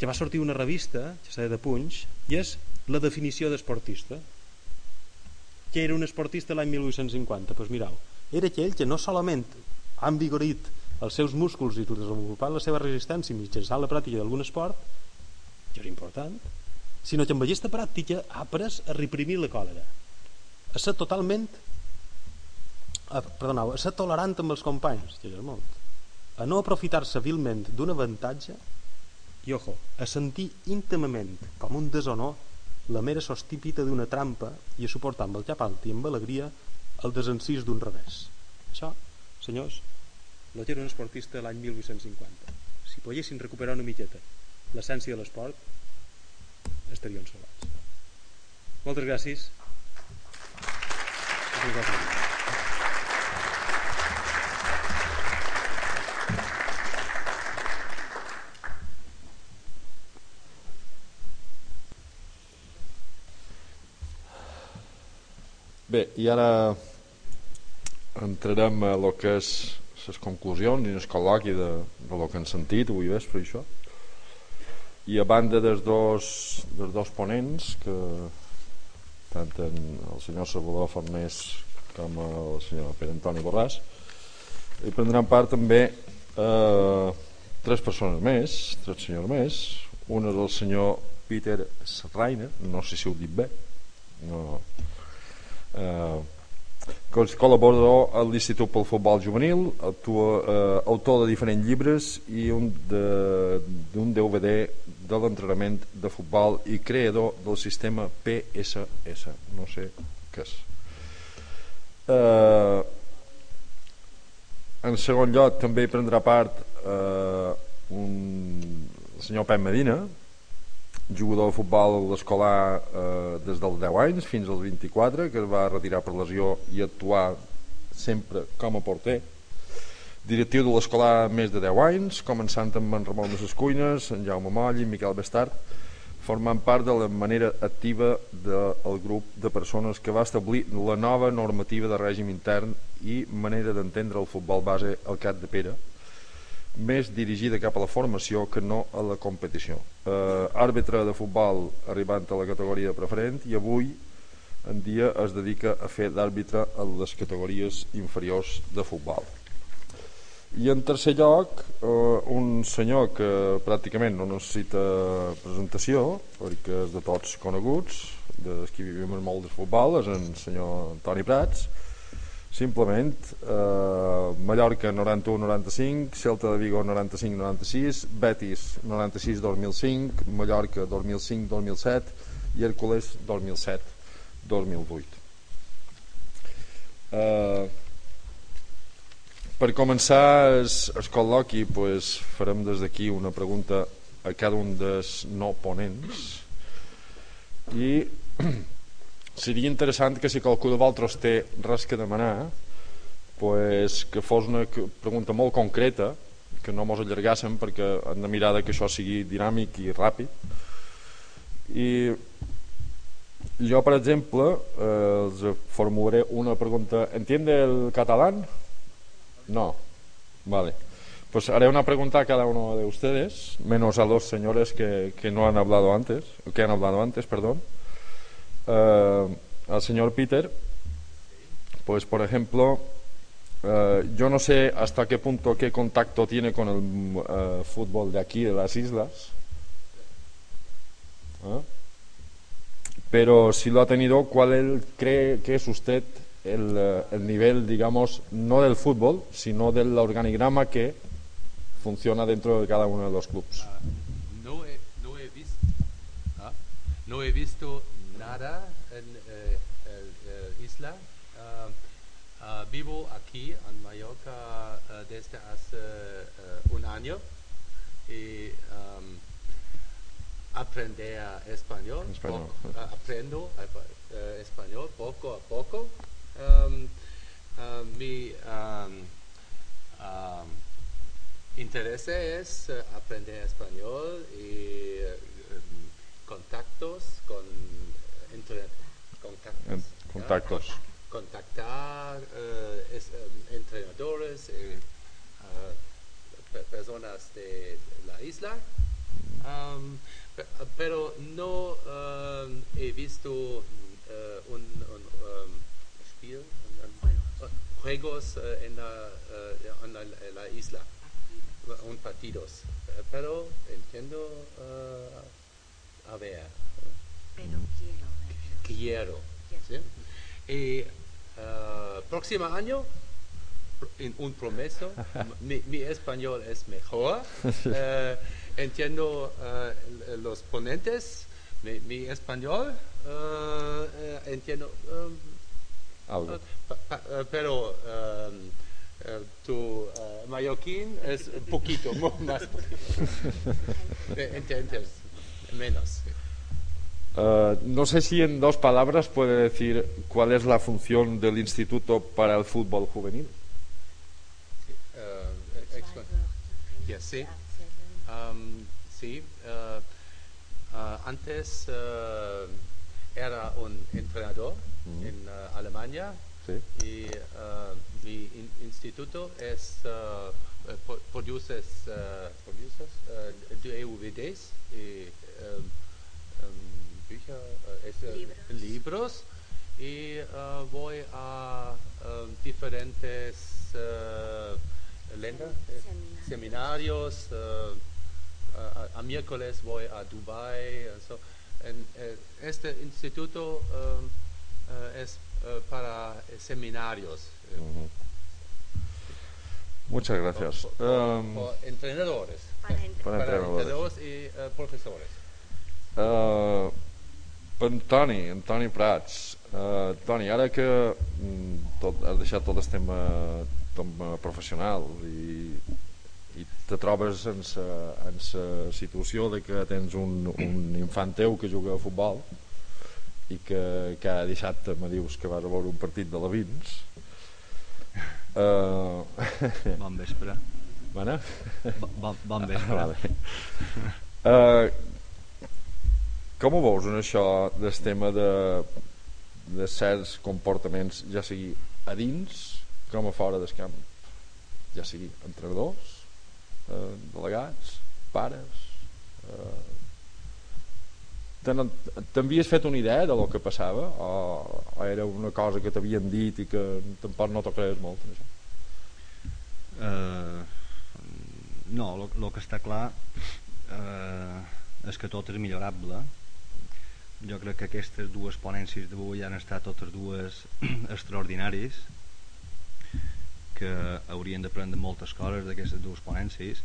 que va sortir una revista que s'ha de punys i és la definició d'esportista què era un esportista l'any 1850? Doncs pues mirau, era aquell que no solament ha envigorit els seus músculs i desenvolupat la seva resistència mitjançant la pràctica d'algun esport que era important sinó que amb aquesta pràctica ha après a reprimir la còlera. A ser totalment a, perdoneu, a ser tolerant amb els companys que és molt. A no aprofitar-se vilment d'un avantatge i ojo, a sentir íntimament com un deshonor la mera sostípita d'una trampa i a suportar amb el cap alt i amb alegria el desencís d'un revés. Això, senyors no era un esportista l'any 1850 si poguessin recuperar una miqueta l'essència de l'esport estarien gràcies. Moltes gràcies. Bé, i ara entrarem a lo que és les conclusions i el col·loqui de, de lo que han sentit avui vespre això. I a banda dels dos, dels dos ponents que tant en el senyor Salvador Farnés com el senyor Pere Antoni Borràs hi prendran part també eh, tres persones més tres senyors més. Un és el senyor Peter Schreiner no sé si ho dic bé no, eh, col·laborador a l'Institut pel Futbol Juvenil, actua, eh, autor de diferents llibres i un d'un DVD de l'entrenament de futbol i creador del sistema PSS. No sé què és. Eh, en segon lloc també prendrà part eh, un, el senyor Pep Medina, jugador de futbol escolar eh, des dels 10 anys fins als 24 que es va retirar per lesió i actuar sempre com a porter. Directiu de l'escolar més de 10 anys començant amb en Ramon de les Cuines en Jaume Moll i Miquel Bestart formant part de la manera activa del grup de persones que va establir la nova normativa de règim intern i manera d'entendre el futbol base al cap de Pere més dirigida cap a la formació que no a la competició. Eh, àrbitre de futbol arribant a la categoria preferent i avui en dia es dedica a fer d'àrbitre a les categories inferiors de futbol. I en tercer lloc, eh, un senyor que pràcticament no necessita presentació, perquè és de tots coneguts, dels que vivim molt de futbol, és el senyor Antoni Prats, simplement eh, Mallorca 91-95 Celta de Vigo 95-96 Betis 96-2005 Mallorca 2005-2007 i Hércules 2007-2008 eh, per començar el, el col·loqui pues, farem des d'aquí una pregunta a cada un dels no ponents i seria interessant que si qualcú de vosaltres té res que demanar pues, que fos una pregunta molt concreta que no mos allargassem perquè hem de mirar que això sigui dinàmic i ràpid. I jo per exemple eh, els formularé una pregunta. ¿entiende el catalán? no. Vale. Pues haré una pregunta a cada uno de ustedes menos a los señores que, que no han hablado antes que han hablado antes perdón Eh, al señor Peter. Pues por ejemplo eh, yo no sé hasta qué punto qué contacto tiene con el eh, fútbol de aquí de las islas pero si lo ha tenido ¿cuál él cree que es usted el, el nivel digamos no del fútbol sino del organigrama que funciona dentro de cada uno de los clubes he, no he visto, ah, no he visto nada en eh, el isla. Ah, ah, vivo aquí en Mallorca ah, desde hace eh, un año y am, aprender español. Español. poco- aprendo eh, español poco a poco. Am, ah, mi am, am, interés es eh, aprender español y eh, contactos con entre contactos, En- ¿ya? contactos. Con- contactar eh, es, em, entrenadores eh, ah, pe- personas de la isla. Pe- pero no am, he visto eh, un, un, um, spiel, un- un- juegos. eh, en, la, eh, en la- en la isla. Un partidos. Eh, pero entiendo eh, a ver. Pero quiero ¿sí? y eh, próximo año en un promeso mi, mi español es mejor eh, entiendo eh, los ponentes mi, mi español entiendo um, Algo. pa- pa- pero um, tu eh, mallorquín es un poquito más entiendes menos Eh, no sé si en dos palabras puede decir cuál es la función del Instituto para el Fútbol Juvenil. Eh, sí. Um, sí, eh, eh, antes eh, era un entrenador en eh, Alemania Sí. y eh, mi in- instituto es eh, eh, produces, eh, produces eh, DVDs y em, Bücher, eh, es, Libros. libros y eh, voy a eh, diferentes länder, Seminarios. a, a miércoles voy a Dubai. so, en, este instituto es para seminarios. Muchas gracias. por- por- Um, por entrenadores. Para entre- Para entrenadores. y profesores. Uh, Antoni, Antoni Prats uh, Toni, ara que mm, tot, has deixat tot el tema, tema professional i, i te trobes en la en sa situació de que tens un, un infant teu que juga a futbol i que cada dissabte me dius que vas a veure un partit de la Vins uh, Bon vespre. Bona? Bo- Bon, bon vespre. Ah, vale. Uh, com ho veus en això del tema de, de certs comportaments ja sigui a dins com a fora del camp ja sigui entrenadors eh, delegats, pares eh, t'havies fet una idea de lo que passava o, o era una cosa que t'havien dit i que tampoc no t'ho creus molt en això? Eh, no, el que està clar eh, és que tot és millorable. Jo crec que aquestes dues ponències d'avui han estat totes dues extraordinaris que haurien d'aprendre moltes coses d'aquestes dues ponències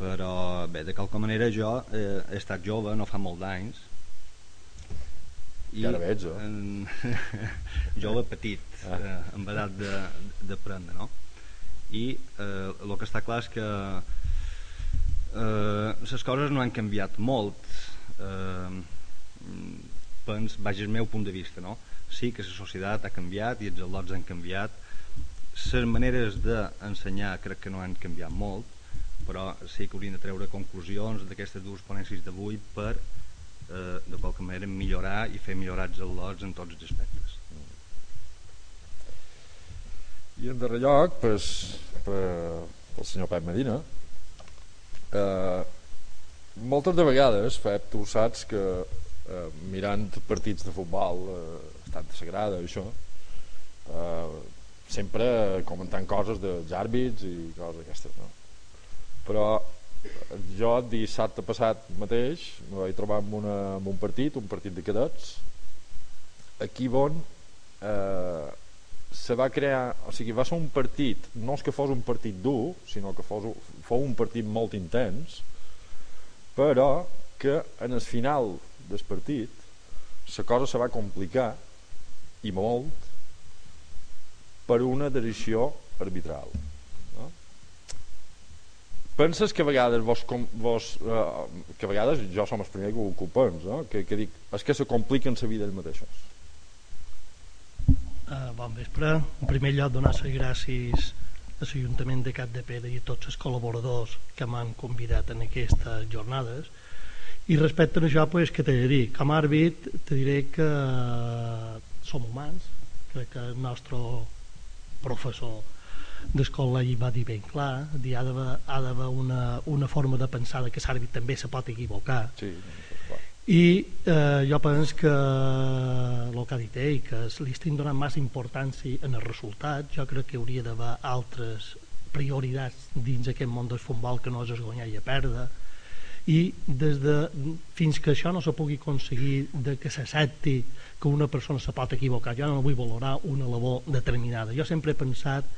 però bé, de qualque manera jo eh, he estat jove, no fa molt d'anys Ja ara veig, jo. eh, jove petit Ah. eh, amb edat de- d'aprendre no? i eh, el que està clar és que eh, les coses no han canviat molt eh, pens, vaja, el meu punt de vista, no? Sí que la societat ha canviat i els al·lots han canviat, les maneres d'ensenyar crec que no han canviat molt, però sí que hauríem de treure conclusions d'aquestes dues ponències d'avui per, eh, de qualque manera, millorar i fer millorar els al·lots en tots els aspectes. I en darrer lloc, pues, per, pel senyor Pep Medina, eh, moltes de vegades, Pep, tu saps que eh, mirant partits de futbol, eh, estat sagrada, això, eh, sempre comentant coses dels àrbits i coses aquestes, no? Però jo dissabte passat mateix me vaig trobar amb, una, amb un partit, un partit de cadets, aquí on eh, se va crear, o sigui, va ser un partit, no és que fos un partit dur, sinó que fos, fou un partit molt intens, però que en el final del partit la cosa se va complicar i molt per una decisió arbitral no? penses que a vegades vos, com, vos, eh, que a vegades jo som el primer que ho ocupem no? que, que dic, és que se compliquen la vida ells mateixos Uh, bon vespre. En primer lloc, donar les gràcies a l'Ajuntament de Cap de Pere i a tots els col·laboradors que m'han convidat en aquestes jornades. I respecte a això, pues, què t'he de dir? Com a àrbit, te diré que som humans. Crec que el nostre professor d'escola hi va dir ben clar, dir, ha d'haver una, una forma de pensar que l'àrbit també se pot equivocar. Sí, i eh, jo penso que el que ha dit ell, que li estem donant massa importància en el resultat, jo crec que hauria d'haver altres prioritats dins aquest món del futbol que no és guanyar i a perdre i des de, fins que això no se pugui aconseguir de que s'accepti que una persona se pot equivocar jo no vull valorar una labor determinada jo sempre he pensat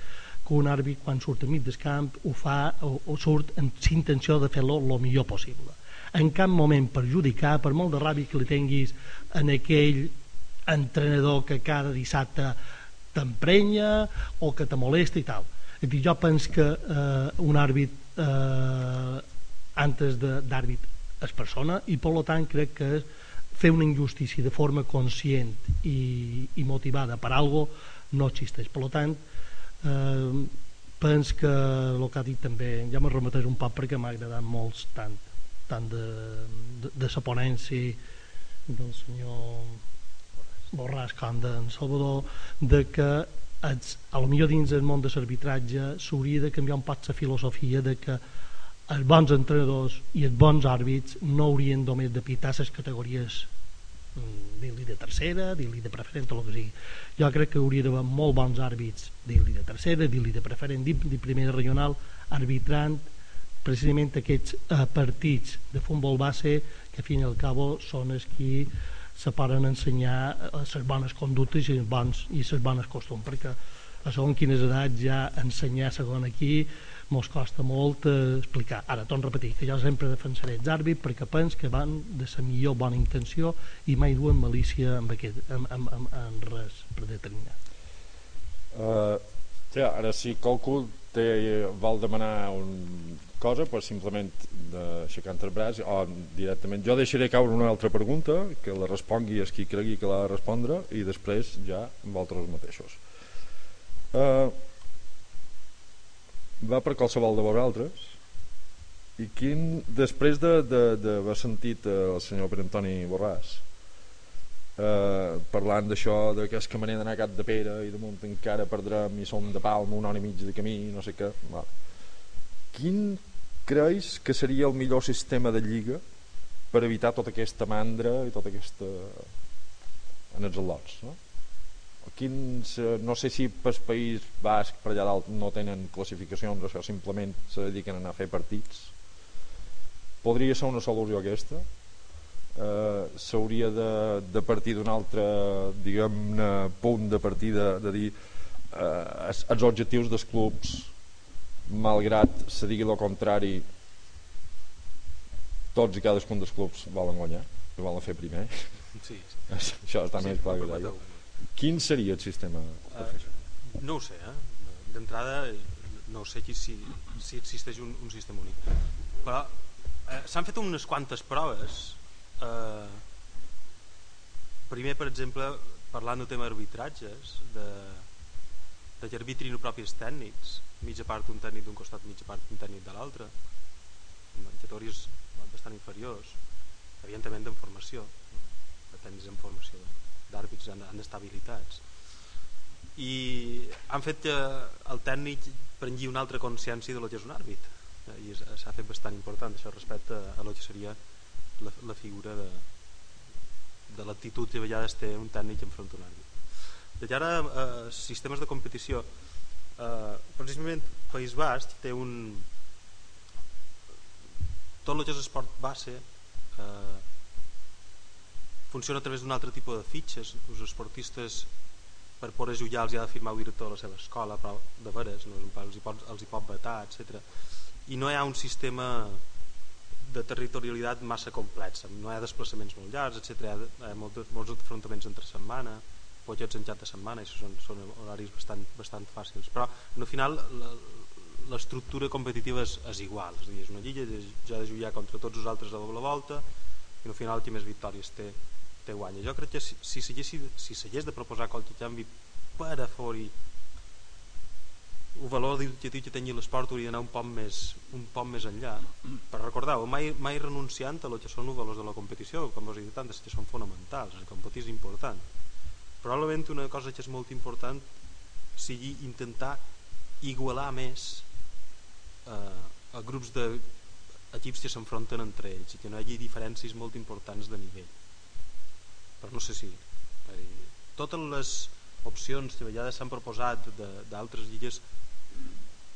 que un àrbit quan surt a mig del camp ho fa o, o surt amb intenció de fer-lo el millor possible en cap moment perjudicar, per molt de ràbia que li tinguis en aquell entrenador que cada dissabte t'emprenya o que te molesta i tal. És dir, jo penso que eh, un àrbit eh, antes d'àrbit és persona i per tant crec que fer una injustícia de forma conscient i, i motivada per algo no existeix. Per tant, eh, penso que el que ha dit també, ja me remeteix un poc perquè m'ha agradat molt tant tant de, de, de la ponència del senyor Borràs com d'en Salvador de que ets, a lo millor dins del món de l'arbitratge s'hauria de canviar un poc la filosofia de que els bons entrenadors i els bons àrbits no haurien només de pitar les categories mm, dir-li de tercera, dir-li de preferent o el que sigui. Jo crec que hauria d'haver molt bons àrbits, dir-li de tercera, dir-li de preferent, dir-li de primera regional, arbitrant precisament aquests eh, partits de futbol base que a fin i al cabo són els qui se poden ensenyar les eh, bones conductes i les, bons, i les bones costums perquè a segons quines edats ja ensenyar segon aquí mos costa molt eh, explicar. Ara torno a repetir que jo sempre defensaré els àrbits perquè pens que van de la millor bona intenció i mai duen malícia amb aquest, amb, amb, amb, amb res predeterminat uh, ja, ara si qualcú té, vol demanar un cosa pues, simplement d'aixecar el braç o directament. Jo deixaré caure una altra pregunta que la respongui és qui cregui que l'ha de respondre i després ja amb altres mateixos. Uh, va per qualsevol de vosaltres i quin després d'haver de, de, sentit el senyor Pere Antoni Borràs eh, parlant d'això de me n'he d'anar a Cat de Pere i damunt encara perdrem i som de Palma una hora i mig de camí no sé què vale. quin creus que seria el millor sistema de lliga per evitar tota aquesta mandra i tota aquesta en els al·lots no? Quins, no sé si per país basc per allà dalt no tenen classificacions això simplement se dediquen a anar a fer partits. Podria ser una solució aquesta. Eh, s'hauria de, de partir d'un altre diguem-ne punt de partida de dir eh, els objectius dels clubs malgrat se digui el contrari tots i cadascun dels clubs volen guanyar que volen fer primer. Sí, sí. això està sí, més clar que d'allò quin seria el sistema uh, no ho sé eh? d'entrada no sé si, si existeix un, un sistema únic. Però eh, s'han fet unes quantes proves eh, primer, per exemple, parlant del tema d'arbitratges, de, de que arbitrin propis tècnics, mitja part un tècnic d'un costat, mitja part un tècnic de l'altre, en categories bastant inferiors, evidentment en formació, de tècnics en formació d'àrbits han d'estar habilitats. I han fet que el tècnic prengui una altra consciència de lo que és un àrbit eh, i s'ha fet bastant important això respecte a lo que seria la, la figura de, de l'actitud que a vegades té un tècnic enfront d'un àrbit de ara eh, sistemes de competició eh, precisament País Basc té un tot el que és esport base eh, funciona a través d'un altre tipus de fitxes els esportistes per poder jugar els hi ha de firmar el director de la seva escola però de veres, no? els, hi pot, els hi pot vetar etc. i no hi ha un sistema de territorialitat massa complex no hi ha desplaçaments molt llargs etc. hi ha molts, molts enfrontaments entre setmana potets en cap de setmana i són, són horaris bastant, bastant fàcils però al final l'estructura competitiva és, és igual és, dir, és una lliga, ja de jugar contra tots els altres a doble volta i al final qui més victòries té, té guanya jo crec que si, si s'hagués si de proposar qualque canvi per a fori el valor educatiu que tingui l'esport hauria d'anar un poc més un poc més enllà. Per recordar mai, mai renunciant a lo que són els valors de la competició com us he dit antes que són fonamentals el competir és important. Probablement una cosa que és molt important sigui intentar igualar més eh, a grups de equips que s'enfronten entre ells i que no hi hagi diferències molt importants de nivell però no sé si dir, totes les opcions que vegades s'han proposat d'altres lligues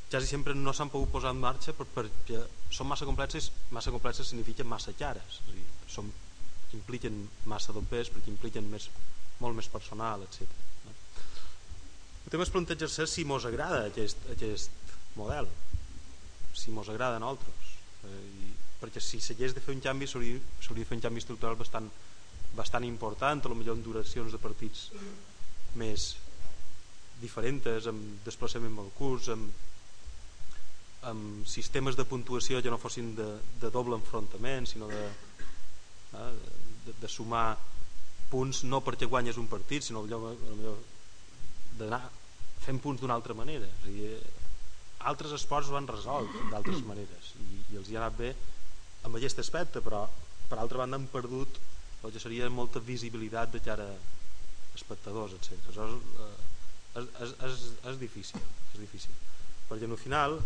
quasi sempre no s'han pogut posar en marxa perquè són massa complexes massa complexes significa massa cares és dir, són, impliquen massa dobbers perquè impliquen més, molt més personal etc. el tema és plantejar-se si mos agrada aquest, aquest model si mos agrada a nosaltres eh, i, perquè si s'hagués de fer un canvi s'hauria de fer un canvi estructural bastant, bastant important a lo millor en duracions de partits més diferents amb desplaçament molt curts amb amb sistemes de puntuació que no fossin de, de doble enfrontament sinó de, eh, de, de sumar punts no perquè guanyes un partit sinó d'anar fent punts d'una altra manera. És a dir, altres esports ho han resolt d'altres maneres i, i els hi ha anat bé amb aquest aspecte però per altra banda han perdut que seria molta visibilitat de cara a espectadors etc. Eh, és, és, és, és difícil és difícil perquè al final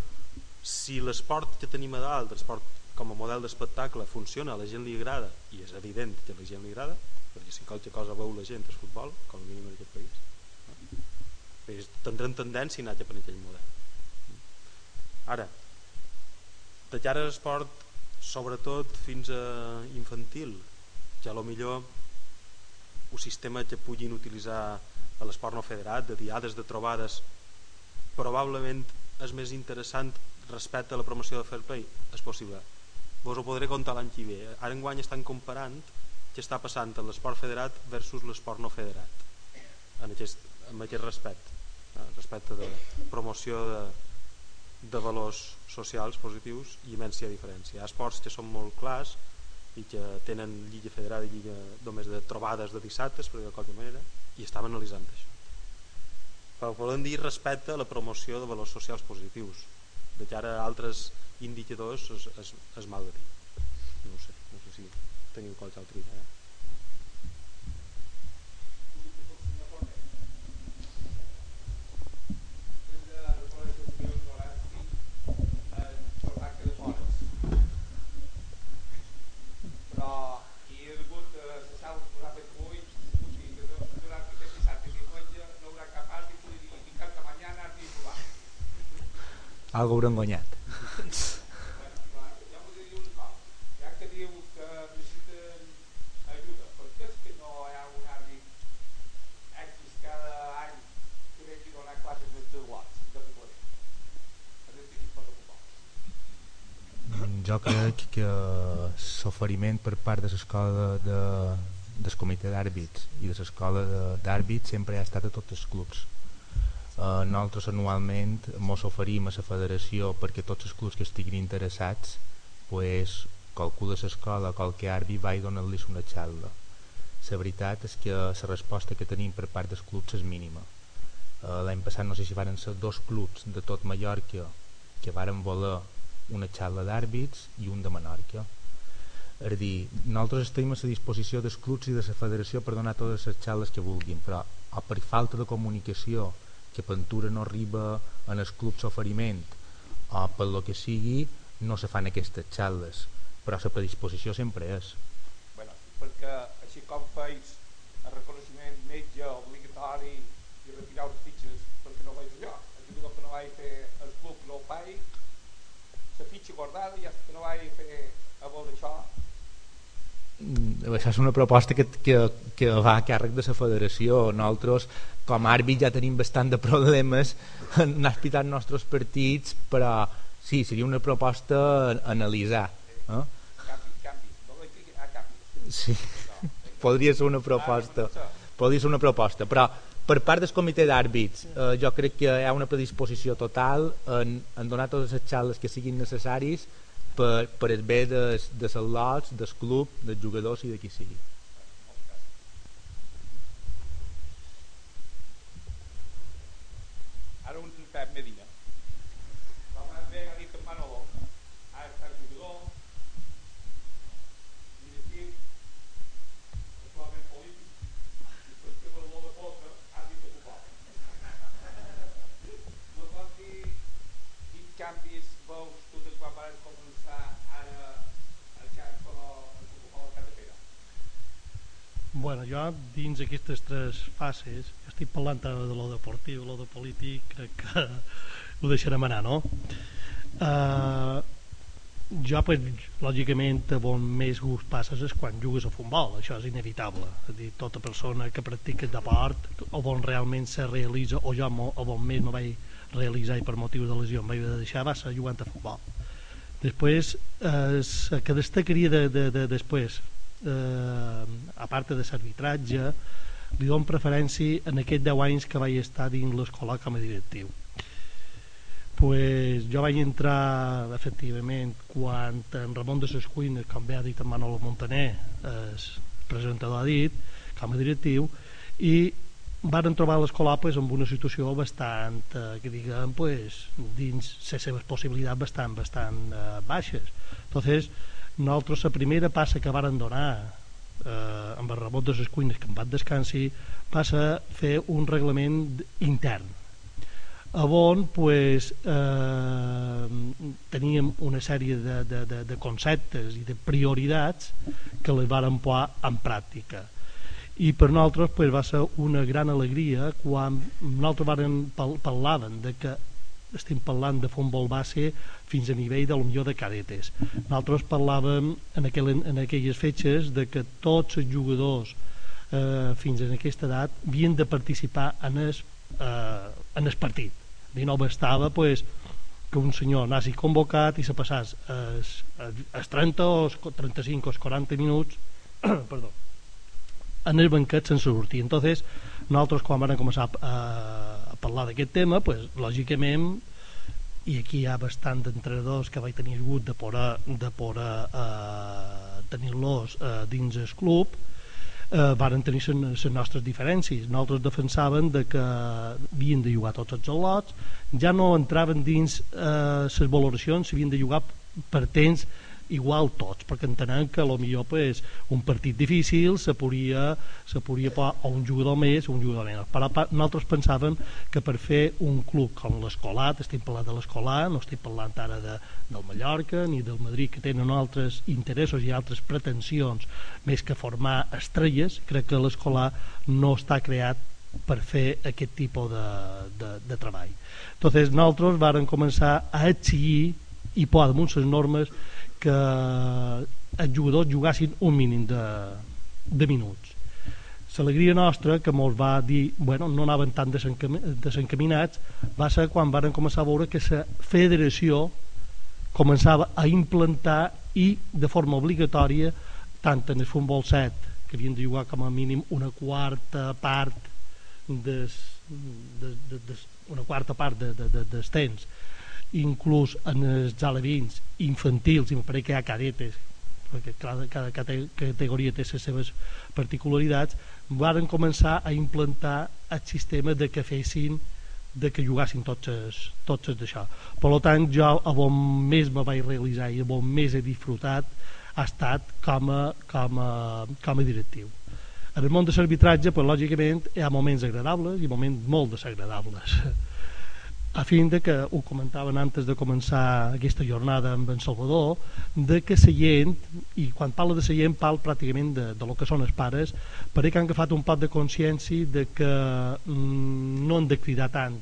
si l'esport que tenim a dalt, l'esport com a model d'espectacle funciona, a la gent li agrada i és evident que a la gent li agrada perquè si qualque cosa veu la gent és futbol com a mínim en aquest país no? tindrem tendència a anar cap en aquell model ara de cara a l'esport sobretot fins a infantil ja lo millor un sistema que puguin utilitzar a l'esport no federat de diades, de trobades probablement és més interessant respecte a la promoció de Fair Play. És possible. Vos ho podré contar l'any que ve. Ara enguany estan comparant què està passant en l'esport federat versus l'esport no federat en aquest, en aquest respecte eh? respecte de promoció de, de valors socials positius i immensa diferència. Hi ha esports que són molt clars i que tenen lliga federada i lliga només de trobades de dissabtes per dir-ho de qualque manera i estem analitzant això. Però volem dir respecte a la promoció de valors socials positius de cara a altres indicadors és, és, és mal de dir no sé, no sé si teniu qualsevol altra idea algo haurem guanyat jo crec que l'oferiment per part de l'escola de, del comitè d'àrbits i de l'escola d'àrbits sempre ha estat a tots els clubs eh, nosaltres anualment ens oferim a la federació perquè tots els clubs que estiguin interessats pues, calcula l'escola qualque àrbit va i donar-los una xalda la veritat és que la resposta que tenim per part dels clubs és mínima. Eh, L'any passat no sé si varen ser dos clubs de tot Mallorca que varen voler una xarra d'àrbits i un de Menorca. És a dir, nosaltres estem a la disposició dels clubs i de la federació per donar totes les xarres que vulguin, però o per falta de comunicació que Pentura no arriba en els clubs oferiment o per lo que sigui no se fan aquestes xarres però la predisposició sempre és. Bueno, perquè així com feis el reconeixement metge obligatori i retirar les fitxes perquè no vaig jo diu que no vaig fer el club no ho faig. La fitxa guardada i hasta que no vaig fer a veure això Mm, això és una proposta que, que, que va a càrrec de la federació. Nosaltres com a àrbit ja tenim bastant de problemes en anar nostres partits però sí, seria una proposta a analitzar eh? sí, podria ser una proposta. Podria ser una proposta però per part del comitè d'àrbits eh, jo crec que hi ha una predisposició total en, en donar totes les xales que siguin necessaris per, per el bé des, de lots, del club, dels jugadors i de qui sigui. ara un Pep Medina la mà ve a dir que en Manolo ara està el jugador directiu actualment polític i després que per l'Ola Poca ha dit que ho no pot dir quins canvis veus tu des quan vas començar ara el camp com a, com a cap de Pere Bueno, jo dins aquestes tres fases, estic parlant de lo deportiu, lo de polític, crec que ho deixarem anar, no? Uh, jo, pues, lògicament, on més gust passes és quan jugues a futbol, això és inevitable. És dir, tota persona que practica deport, o on realment se realitza, o jo o on més me vaig realitzar i per motius de lesió em vaig de deixar, va ser jugant a futbol. Després, eh, que destacaria de, de, de, després, eh, a part de l'arbitratge, li dono preferència en aquests 10 anys que vaig estar dins l'escola com a directiu. Pues jo vaig entrar efectivament quan en Ramon de ses Cuines, com bé ha dit en Manolo Montaner, el presentador ha dit, com a directiu, i varen trobar l'escola pues, amb una situació bastant, eh, que diguem, pues, dins les seves possibilitats bastant, bastant eh, baixes. Entonces, nosaltres la primera passa que varen donar eh, amb el rebot de les cuines que em van descansi va ser fer un reglament intern. On pues, eh, teníem una sèrie de, de, de, de conceptes i de prioritats que les varen posar en pràctica. I per nosaltres pues, va ser una gran alegria quan nosaltres varen parlaven de que estem parlant de futbol base fins a nivell de lo millor de cadetes. Nosaltres parlàvem en, aquell, en aquelles fetges de que tots els jugadors eh, fins a aquesta edat havien de participar en el, eh, en el partit. I no bastava pues, que un senyor anassi convocat i se passàs els, els 30 o els 35 o els 40 minuts perdó, en el banquet sense sortir. Entonces nosaltres quan vam començar a, a parlar d'aquest tema pues, lògicament i aquí hi ha bastant d'entrenadors que vaig tenir hagut de poder, de poder eh, tenir-los eh, dins el club eh, varen tenir les nostres diferències. Nosaltres defensaven de que havien de jugar tots els al·lots ja no entraven dins les eh, valoracions s'havien de jugar per temps igual tots, perquè entenem que millor pues, un partit difícil se podria, se podria posar o un jugador més o un jugador menys. Però nosaltres pensàvem que per fer un club com l'Escolat, estic parlant de l'Escolat, no estic parlant ara de, del Mallorca ni del Madrid, que tenen altres interessos i altres pretensions més que formar estrelles, crec que l'Escolat no està creat per fer aquest tipus de, de, de treball. Entonces, nosaltres varen començar a exigir i posar damunt les normes que els jugadors jugassin un mínim de, de minuts. L'alegria nostra, que molts va dir bueno, no anaven tan desencaminats, va ser quan varen començar a veure que la federació començava a implantar i de forma obligatòria tant en el futbol 7 que havien de jugar com a mínim una quarta part des, de, de, de, una quarta part de, de, de, dels temps inclús en els alevins infantils i pareix que hi ha cadetes perquè cada, cada cate- categoria té les seves particularitats, varen començar a implantar el sistema de que fessin de que jugassin tots els, tots els d'això. Per tant, jo a on més me vaig realitzar i a on més he disfrutat ha estat com a, com a, com a directiu. En el món de l'arbitratge, pues, lògicament, hi ha moments agradables i moments molt desagradables. A fin de que, ho comentaven antes de començar aquesta jornada amb en Salvador, de que la gent, i quan parla de la gent, parla pràcticament de, de lo que són els pares, perquè han agafat un pot de consciència de que mm, no han de cridar tant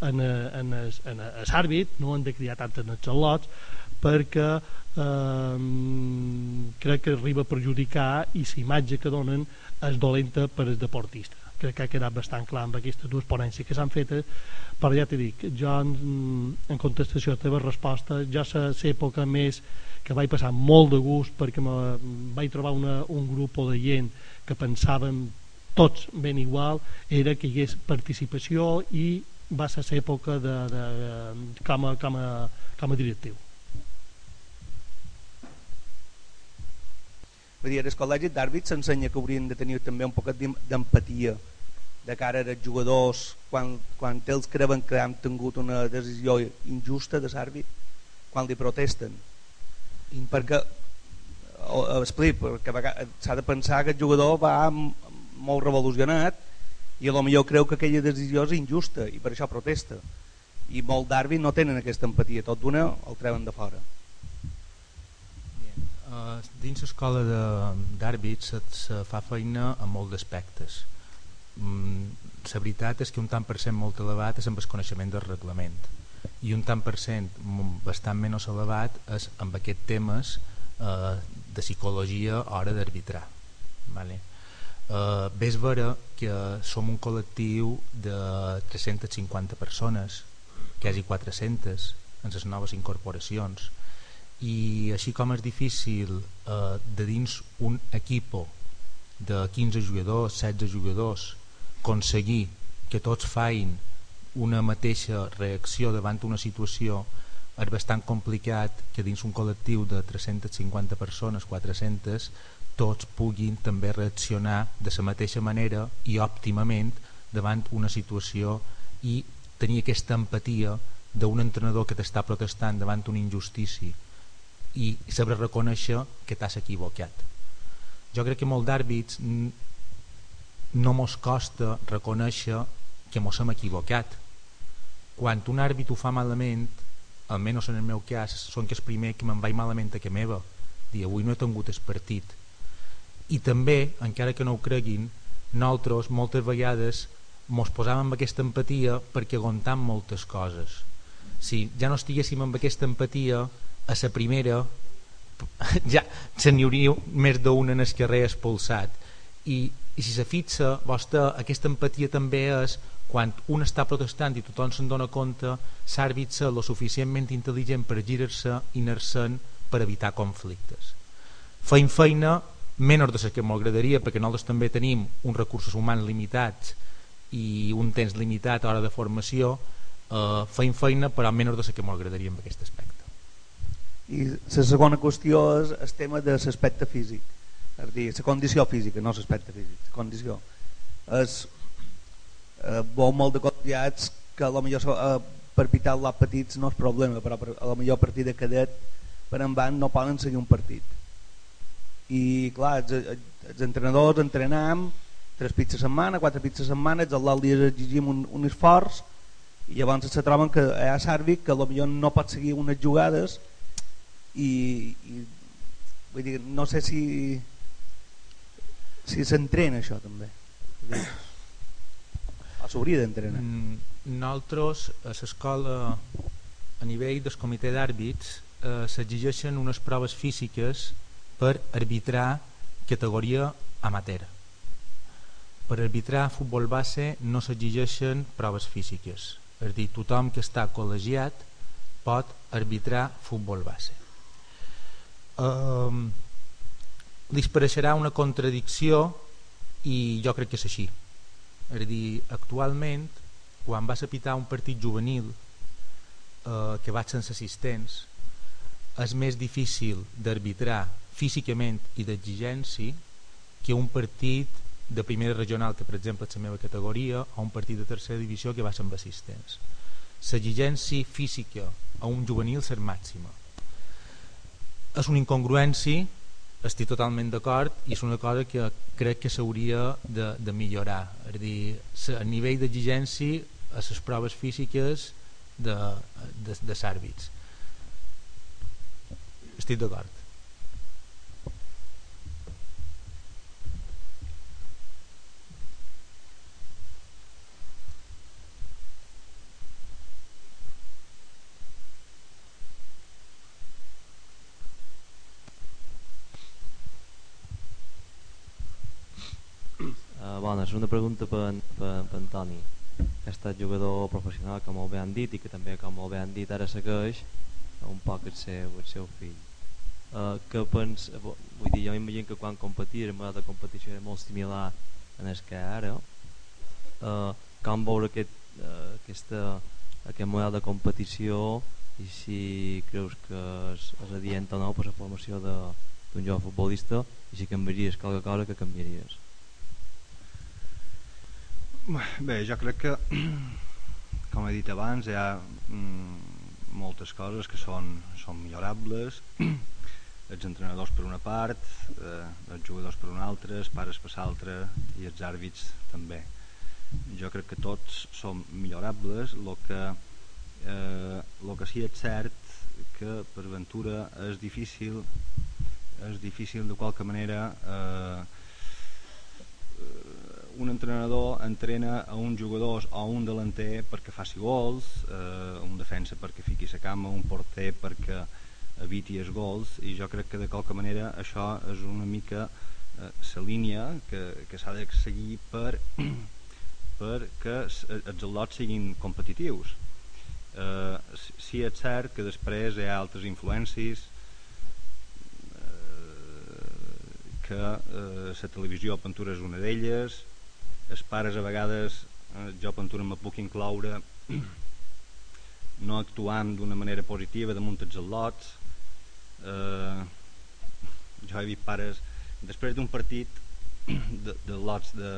en, eh, en, es, en es àrbit, no han de cridar tant en els xalots, perquè eh, crec que arriba a perjudicar i la imatge que donen és dolenta per al deportista crec que ha quedat bastant clar amb aquestes dues ponències que s'han fet però ja t'he dit, jo en, en contestació a la teva resposta jo a l'època més que vaig passar molt de gust perquè me, vaig trobar una, un grup de gent que pensaven tots ben igual era que hi hagués participació i va ser l'època de, de, com, a, com, a, com a directiu. Vull dir, el col·legi d'àrbits s'ensenya que haurien de tenir també un poquet d'empatia de cara als jugadors quan, quan ells creuen que han tingut una decisió injusta de l'àrbit quan li protesten. I... perquè explic, perquè s'ha de pensar que el jugador va molt revolucionat i a lo millor creu que aquella decisió és injusta i per això protesta. I molt d'àrbit no tenen aquesta empatia tot d'una el treuen de fora. Uh, dins l'escola d'àrbits se, se fa feina en molts aspectes. Mm, la veritat és que un tant per cent molt elevat és amb el coneixement del reglament i un tant per cent bastant menys elevat és amb aquests temes uh, de psicologia a hora d'arbitrar. Vale? Uh, ves veure que som un col·lectiu de 350 persones, quasi 400 en les noves incorporacions, i així com és difícil eh, de dins un equipo de 15 jugadors, 16 jugadors aconseguir que tots fain una mateixa reacció davant una situació és bastant complicat que dins un col·lectiu de 350 persones, 400 tots puguin també reaccionar de la mateixa manera i òptimament davant una situació i tenir aquesta empatia d'un entrenador que t'està protestant davant una injustícia i saber reconèixer que t'has equivocat. Jo crec que molt d'àrbits no mos costa reconèixer que mos hem equivocat. Quan un àrbit ho fa malament almenys en el meu cas són que és primer que me'n vaig malament a que meva. Dir avui no he tingut el partit. I també, encara que no ho creguin nosaltres moltes vegades mos posàvem amb aquesta empatia perquè aguantam moltes coses. Si ja no estiguéssim amb aquesta empatia a la primera ja se n'hi hauria més d'un en el carrer expulsat i, i si se fixa vostra, aquesta empatia també és quan un està protestant i tothom se'n dona compte s'àrbit ser lo suficientment intel·ligent per girar-se i anar-se'n per evitar conflictes. Feim feina menys de que m'agradaria perquè nosaltres també tenim uns recursos humans limitats i un temps limitat a hora de formació eh, feim feina però menys de que m'agradaria en aquest aspecte. I la segona qüestió és el tema de l'aspecte físic és dir, la condició física no l'aspecte físic, la condició. És eh, veu molt de cotillats que a lo millor eh, per pitar l'at petits no és problema però a lo millor a partir de cadet per en van no poden seguir un partit. I clar els, els entrenadors entrenam tres pits a setmana, quatre pits a setmana els dies exigim un, un esforç i llavors se troben que hi ha Sàrvic que potser no pot seguir unes jugades i, i vull dir, no sé si si s'entrena això també. O s'hauria d'entrenar. Mm, nosaltres a l'escola a nivell del comitè d'àrbits eh, s'exigeixen unes proves físiques per arbitrar categoria amateur. Per arbitrar futbol base no s'exigeixen proves físiques. És dir, tothom que està col·legiat pot arbitrar futbol base. Eh, li pareixerà una contradicció i jo crec que és així. És a dir, actualment quan vas a un partit juvenil eh, que vaig sense assistents és més difícil d'arbitrar físicament i d'exigència que un partit de primera regional que per exemple és la meva categoria o un partit de tercera divisió que va ser amb assistents. L'exigència física a un juvenil ser màxima és una incongruència estic totalment d'acord i és una cosa que crec que s'hauria de, de millorar. És a dir, a nivell d'exigència a les proves físiques de, de, de sàrbits estic d'acord Una pregunta per, per, per Antoni, que ha estat jugador professional, com molt bé han dit, i que també, com molt bé han dit, ara segueix un poc el seu, el seu fill. Uh, que pens, vull dir, jo m'imagino que quan competir, el model de competició era molt similar en el que ara, uh, com veure aquest, uh, aquesta, aquest model de competició i si creus que és, és adient o no per la formació d'un jove futbolista i si canviaries qualque cosa que canviaries. Bé, jo crec que, com he dit abans, hi ha mm, moltes coses que són, són millorables, els entrenadors per una part, eh, els jugadors per una altra, els pares per l'altra i els àrbits també. Jo crec que tots són millorables, el que, eh, lo que sí és cert que per ventura és difícil és difícil de qualque manera eh, un entrenador entrena a un jugador o un delanter perquè faci gols, eh, un defensa perquè fiqui la cama, un porter perquè eviti els gols i jo crec que de qualque manera això és una mica eh, línia que, que s'ha de seguir per perquè els al·lots siguin competitius. Eh, sí és cert que després hi ha altres influències eh, que eh, la televisió Aventura és una d'elles els pares a vegades eh, jo Pentura me puc incloure no actuant d'una manera positiva damunt els al·lots eh, jo he vist pares després d'un partit de, de lots de,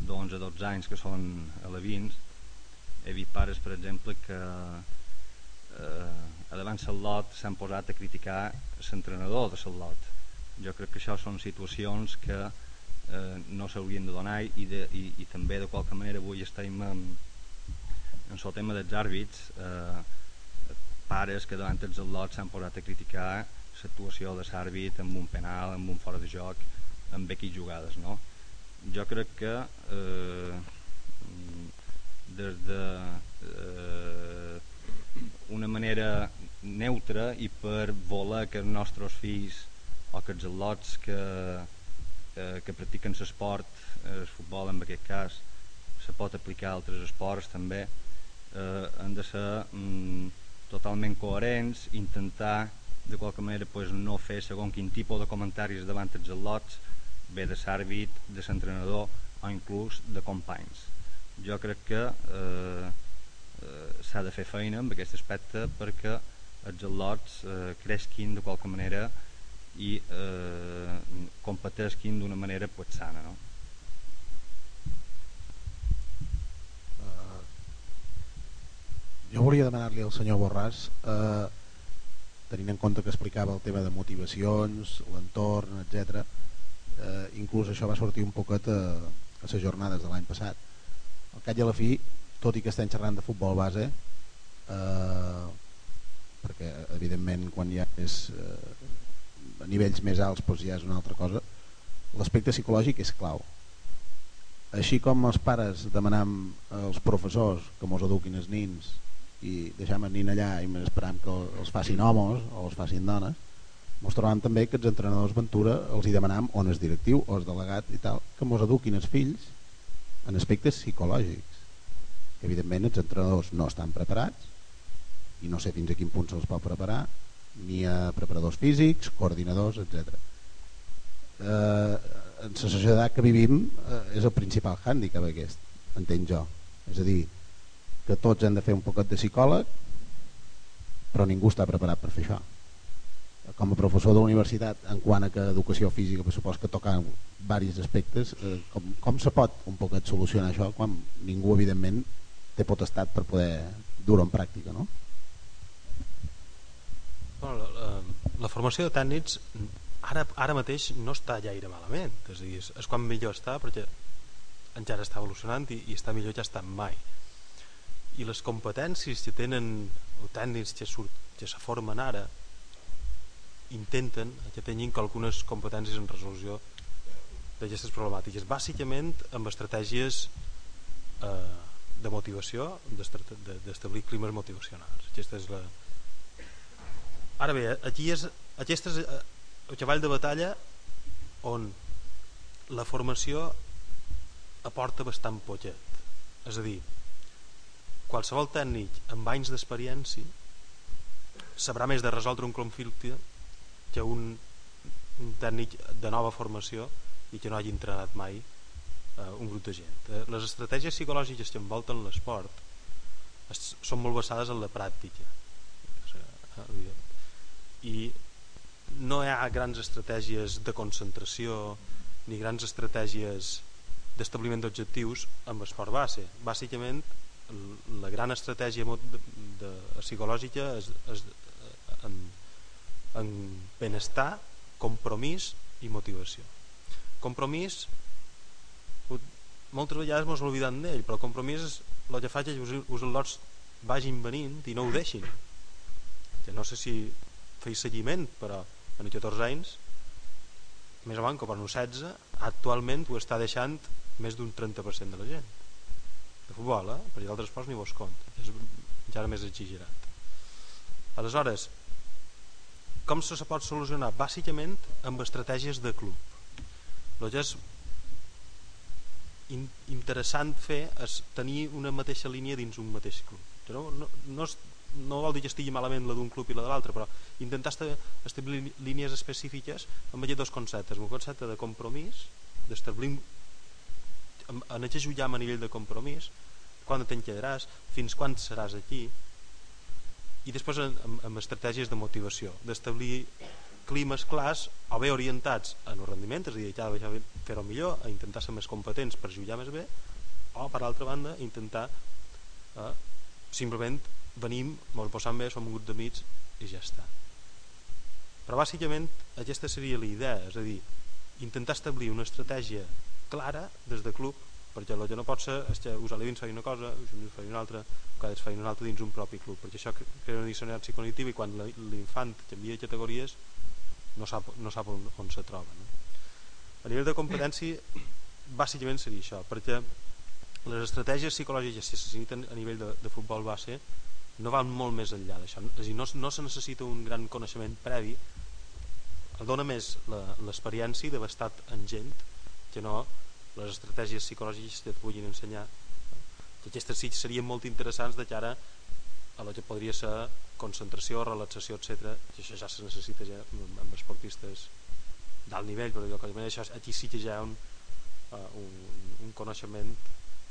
de 11-12 anys que són alevins he vist pares per exemple que eh, a davant el lot s'han posat a criticar l'entrenador de lot. Jo crec que això són situacions que eh, no s'haurien de donar i, de, i, i també de qualque manera avui estem en, en el tema dels àrbits eh, pares que davant els al·lots s'han posat a criticar l'actuació de l'àrbit amb un penal, amb un fora de joc amb X jugades no? jo crec que eh, des de eh, una manera neutra i per voler que els nostres fills o que els al·lots que eh, que practiquen l'esport, el futbol en aquest cas, se pot aplicar a altres esports també, eh, han de ser mm, totalment coherents, intentar de qualque manera pues, no fer segon quin tipus de comentaris davant els al·lots, bé de l'àrbit, de l'entrenador o inclús de companys. Jo crec que eh, eh, s'ha de fer feina en aquest aspecte perquè els al·lots eh, creixin de qualque manera i eh, competesquin d'una manera pues, sana no? uh, jo volia demanar-li al senyor Borràs uh, tenint en compte que explicava el tema de motivacions l'entorn, etc. Uh, inclús això va sortir un poquet a, a les jornades de l'any passat al cap i a la fi tot i que estem xerrant de futbol base eh, perquè evidentment quan ha és, eh, a nivells més alts doncs ja és una altra cosa. L'aspecte psicològic és clau. Així com els pares demanam als professors que mos eduquin els nins i deixem el nin allà i esperam que els facin homes o els facin dones mos trobam també que els entrenadors Ventura els hi demanam on és directiu o és delegat i tal, que mos eduquin els fills en aspectes psicològics. Evidentment els entrenadors no estan preparats i no sé fins a quin punt se'ls pot preparar ni a preparadors físics, coordinadors, etc. Eh, en la societat que vivim eh, és el principal hàndicap aquest, entenc jo. És a dir, que tots hem de fer un poquet de psicòleg, però ningú està preparat per fer això. com a professor de universitat en quant a que educació física per supos que toca diversos aspectes eh, com, com se pot un poquet solucionar això quan ningú evidentment té potestat per poder dur-ho en pràctica no? Bueno, la, la, la formació de tècnics ara, ara mateix no està gaire malament. És, dir, és, és quan millor està perquè encara està evolucionant i, i està millor que està mai. I les competències que tenen o tècnics que, surt, que se formen ara intenten que tinguin algunes competències en resolució d'aquestes problemàtiques. Bàsicament amb estratègies eh, de motivació d'establir climes motivacionals. Aquesta és la ara bé, aquí és aquesta és eh, el cavall de batalla on la formació aporta bastant poquet és a dir qualsevol tècnic amb anys d'experiència sabrà més de resoldre un conflicte que un, un tècnic de nova formació i que no hagi entrenat mai eh, un grup de gent. Eh, les estratègies psicològiques que envolten l'esport són molt basades en la pràctica. I no hi ha grans estratègies de concentració ni grans estratègies d'establiment d'objectius amb esport base. Bàsicament, la gran estratègia de, de, psicològica és, és en, en benestar, compromís i motivació. Compromís, moltes vegades ens oblidem d'ell, però el compromís és el que fa que us, us els vagin venint i no ho deixin. Que no sé si feis seguiment, però en 14 anys, més o menys, com en 16, actualment ho està deixant més d'un 30% de la gent. De futbol, eh? perquè d'altres esports ni vos compte. És encara més exagerat. Aleshores, com se pot solucionar? Bàsicament amb estratègies de club. El que és in interessant fer és tenir una mateixa línia dins un mateix club. No, no, no, no vol dir que estigui malament la d'un club i la de l'altre, però intentar establir línies específiques amb aquests dos conceptes. Un concepte de compromís, d'establir en aquest jugar a nivell de compromís, quan te'n quedaràs, fins quan seràs aquí, i després amb, amb estratègies de motivació d'establir climes clars o bé orientats en el rendiment és a dir, cada vegada fer-ho millor a intentar ser més competents per jugar més bé o per altra banda intentar eh, simplement venim, ens posem bé, som un grup d'amics i ja està però bàsicament aquesta seria la idea és a dir, intentar establir una estratègia clara des de club perquè el que no pot ser és que us alevins feia una cosa, us feia una altra cada es feia una altra dins un propi club perquè això crea una dissonància cognitiva i quan l'infant canvia de categories no sap, no sap on, on se troba no? a nivell de competència bàsicament seria això perquè les estratègies psicològiques que necessiten a nivell de, de futbol base no van molt més enllà d'això. És a dir, no, no se necessita un gran coneixement previ. El dona més l'experiència d'haver estat en gent que no les estratègies psicològiques que et puguin ensenyar. Que aquestes sí serien molt interessants de cara a la que podria ser concentració, relaxació, etc. que això ja se necessita ja amb esportistes d'alt nivell però això, aquí sí que hi ha un, uh, un, un coneixement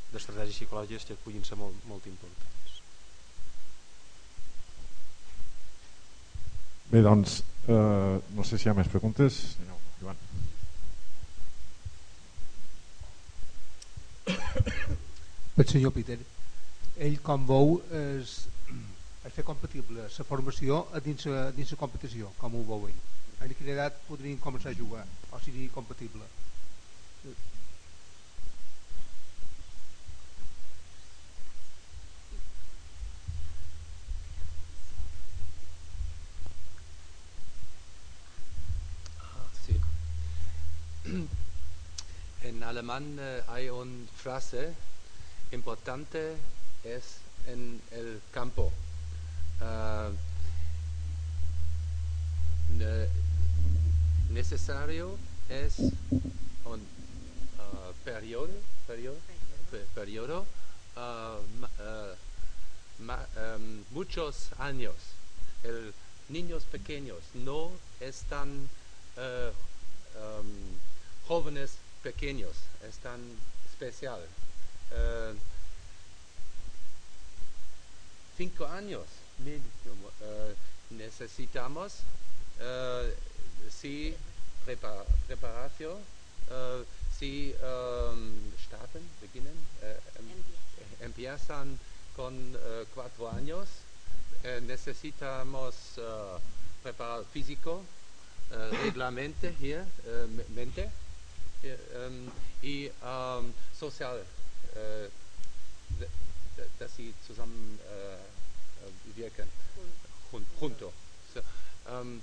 d'estratègies psicològiques que puguin ser molt, molt importants Bé, doncs eh, no sé si hi ha més preguntes no, Joan. Pel senyor Peter ell com veu és, és fer compatible la formació a dins, a dins la competició com ho veu ell? En quina edat podrien començar a jugar o sigui compatible en alemán eh, hay una frase importante es en el campo. Uh, ne necesario es un uh, periodo, periodo, periodo uh, ma, um, muchos años. El niños pequeños no están um, jóvenes pequeños, es tan especial. Uh, cinco años uh, necesitamos sie Präpa Präparatio, äh, sie ähm, starten, beginnen, em- empiezan. con eh, cuatro años, Eh, necesitamos eh, preparar físico, eh, reglamente hier, eh, me- mente, ähm, sozial, äh, dass sie zusammen äh, wirken. Jun- Junto. So, ähm,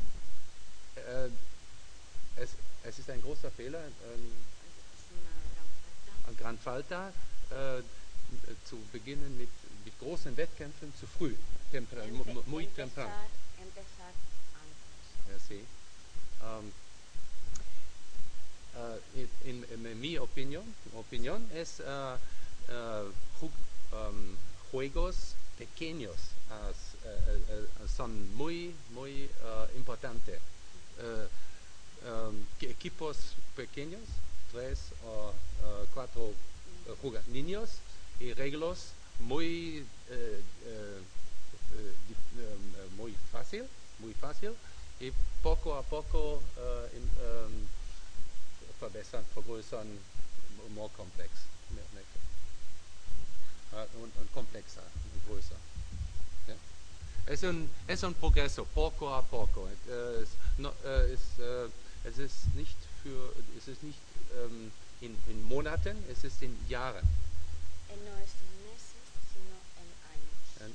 äh, es, es ist ein großer Fehler, ähm, an Gran Falta äh, zu beginnen mit, mit großen Wettkämpfen zu früh. Tempra, mu- mu- muy temprano. empezar Ja, sí. Um, uh, en, en- mi opinión, opinión es uh, uh, ju- um, juegos pequeños s- uh, uh, son muy, muy importantes. Um, equipos pequeños, tres o cuatro niños y reglos muy, eh, eh, eh, um, eh, muy fácil, muy fácil y poco a poco im, ähm, verbessern, vergrößern, more complex. Äh, und, und komplexer und größer. Ja? Es, ist un, es ist un progreso, poco a poco. Äh, es, äh, es, äh, es ist nicht für, es ist nicht ähm, in, in Monaten, es ist in Jahren. Äh,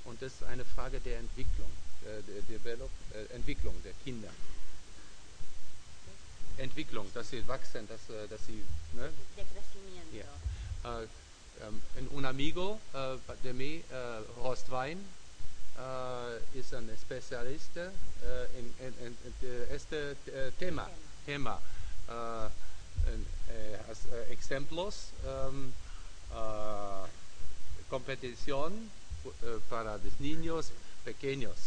Und das ist eine Frage der Entwicklung, äh, der äh, Entwicklung der Kinder. Entwicklung, dass sie wachsen, dass, äh, dass sie. Ne? De crecimiento. Ähm, ein- un amigo äh, de mí, äh, Horst Wein, äh, ist ein Spezialist äh, in, in, in, in este Thema. Thema. Äh, en- äh, ejemplos, ähm, äh, competición para los niños pequeños.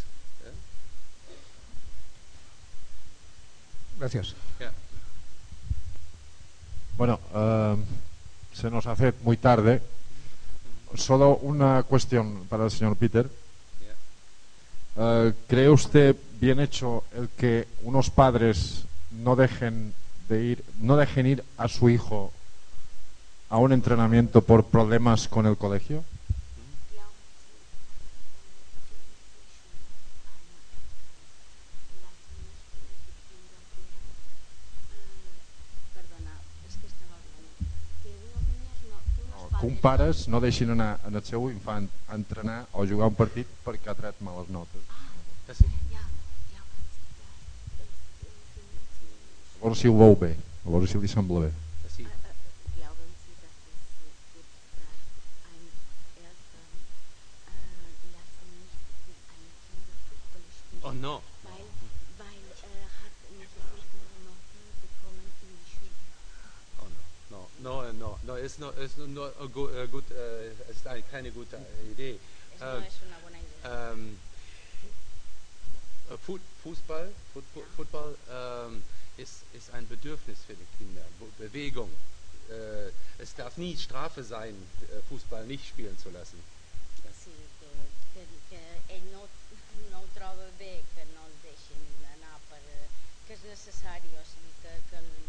Gracias. Bueno, eh, se nos hace muy tarde. Solo una cuestión para el señor Peter. Eh, ¿Cree usted bien hecho el que unos padres no dejen de ir, no dejen ir a su hijo a un entrenamiento por problemas con el colegio? Un pares no deixin anar en el seu infant a entrenar o jugar un partit perquè ha tret males notes. Ja, sí. A veure si ho veu bé, a veure si li sembla bé. Sí. Glauben no, no, no, no, nur äh, gu- äh, gut, äh, ist eine, keine gute Idee. Es no es ähm, äh, Fu- Fußball, Football, ähm, ist, ist ein Bedürfnis für die Kinder, Be- Bewegung. Äh, es darf nie Strafe sein, äh, Fußball nicht spielen zu lassen. Sí, que, que, que no, no bé que no el deixin anar per, que és necessari, o sigui que, que el.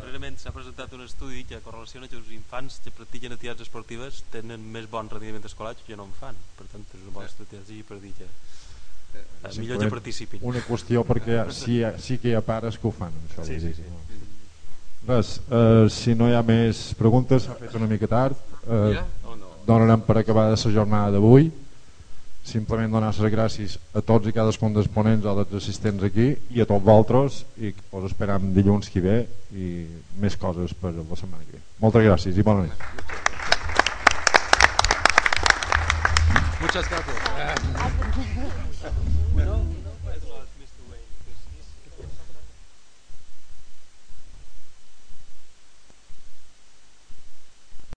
Darrerament s'ha presentat un estudi que correlaciona que els infants que practiquen activitats esportives tenen més bon rendiment escolar que no en fan. Per tant, és una bona estratègia per dir que eh, millor que participin. Una qüestió perquè sí, sí que hi ha pares que ho fan. Això Sí, sí, sí. Res, eh, si no hi ha més preguntes, s'ha fet una mica tard. Eh? Donarem per acabada la jornada d'avui. Simplement donar les gràcies a tots i cadascun dels ponents o dels assistents aquí i a tots vosaltres i us esperam dilluns que ve i més coses per la setmana que ve. Moltes gràcies i bona nit. Muchas gracias.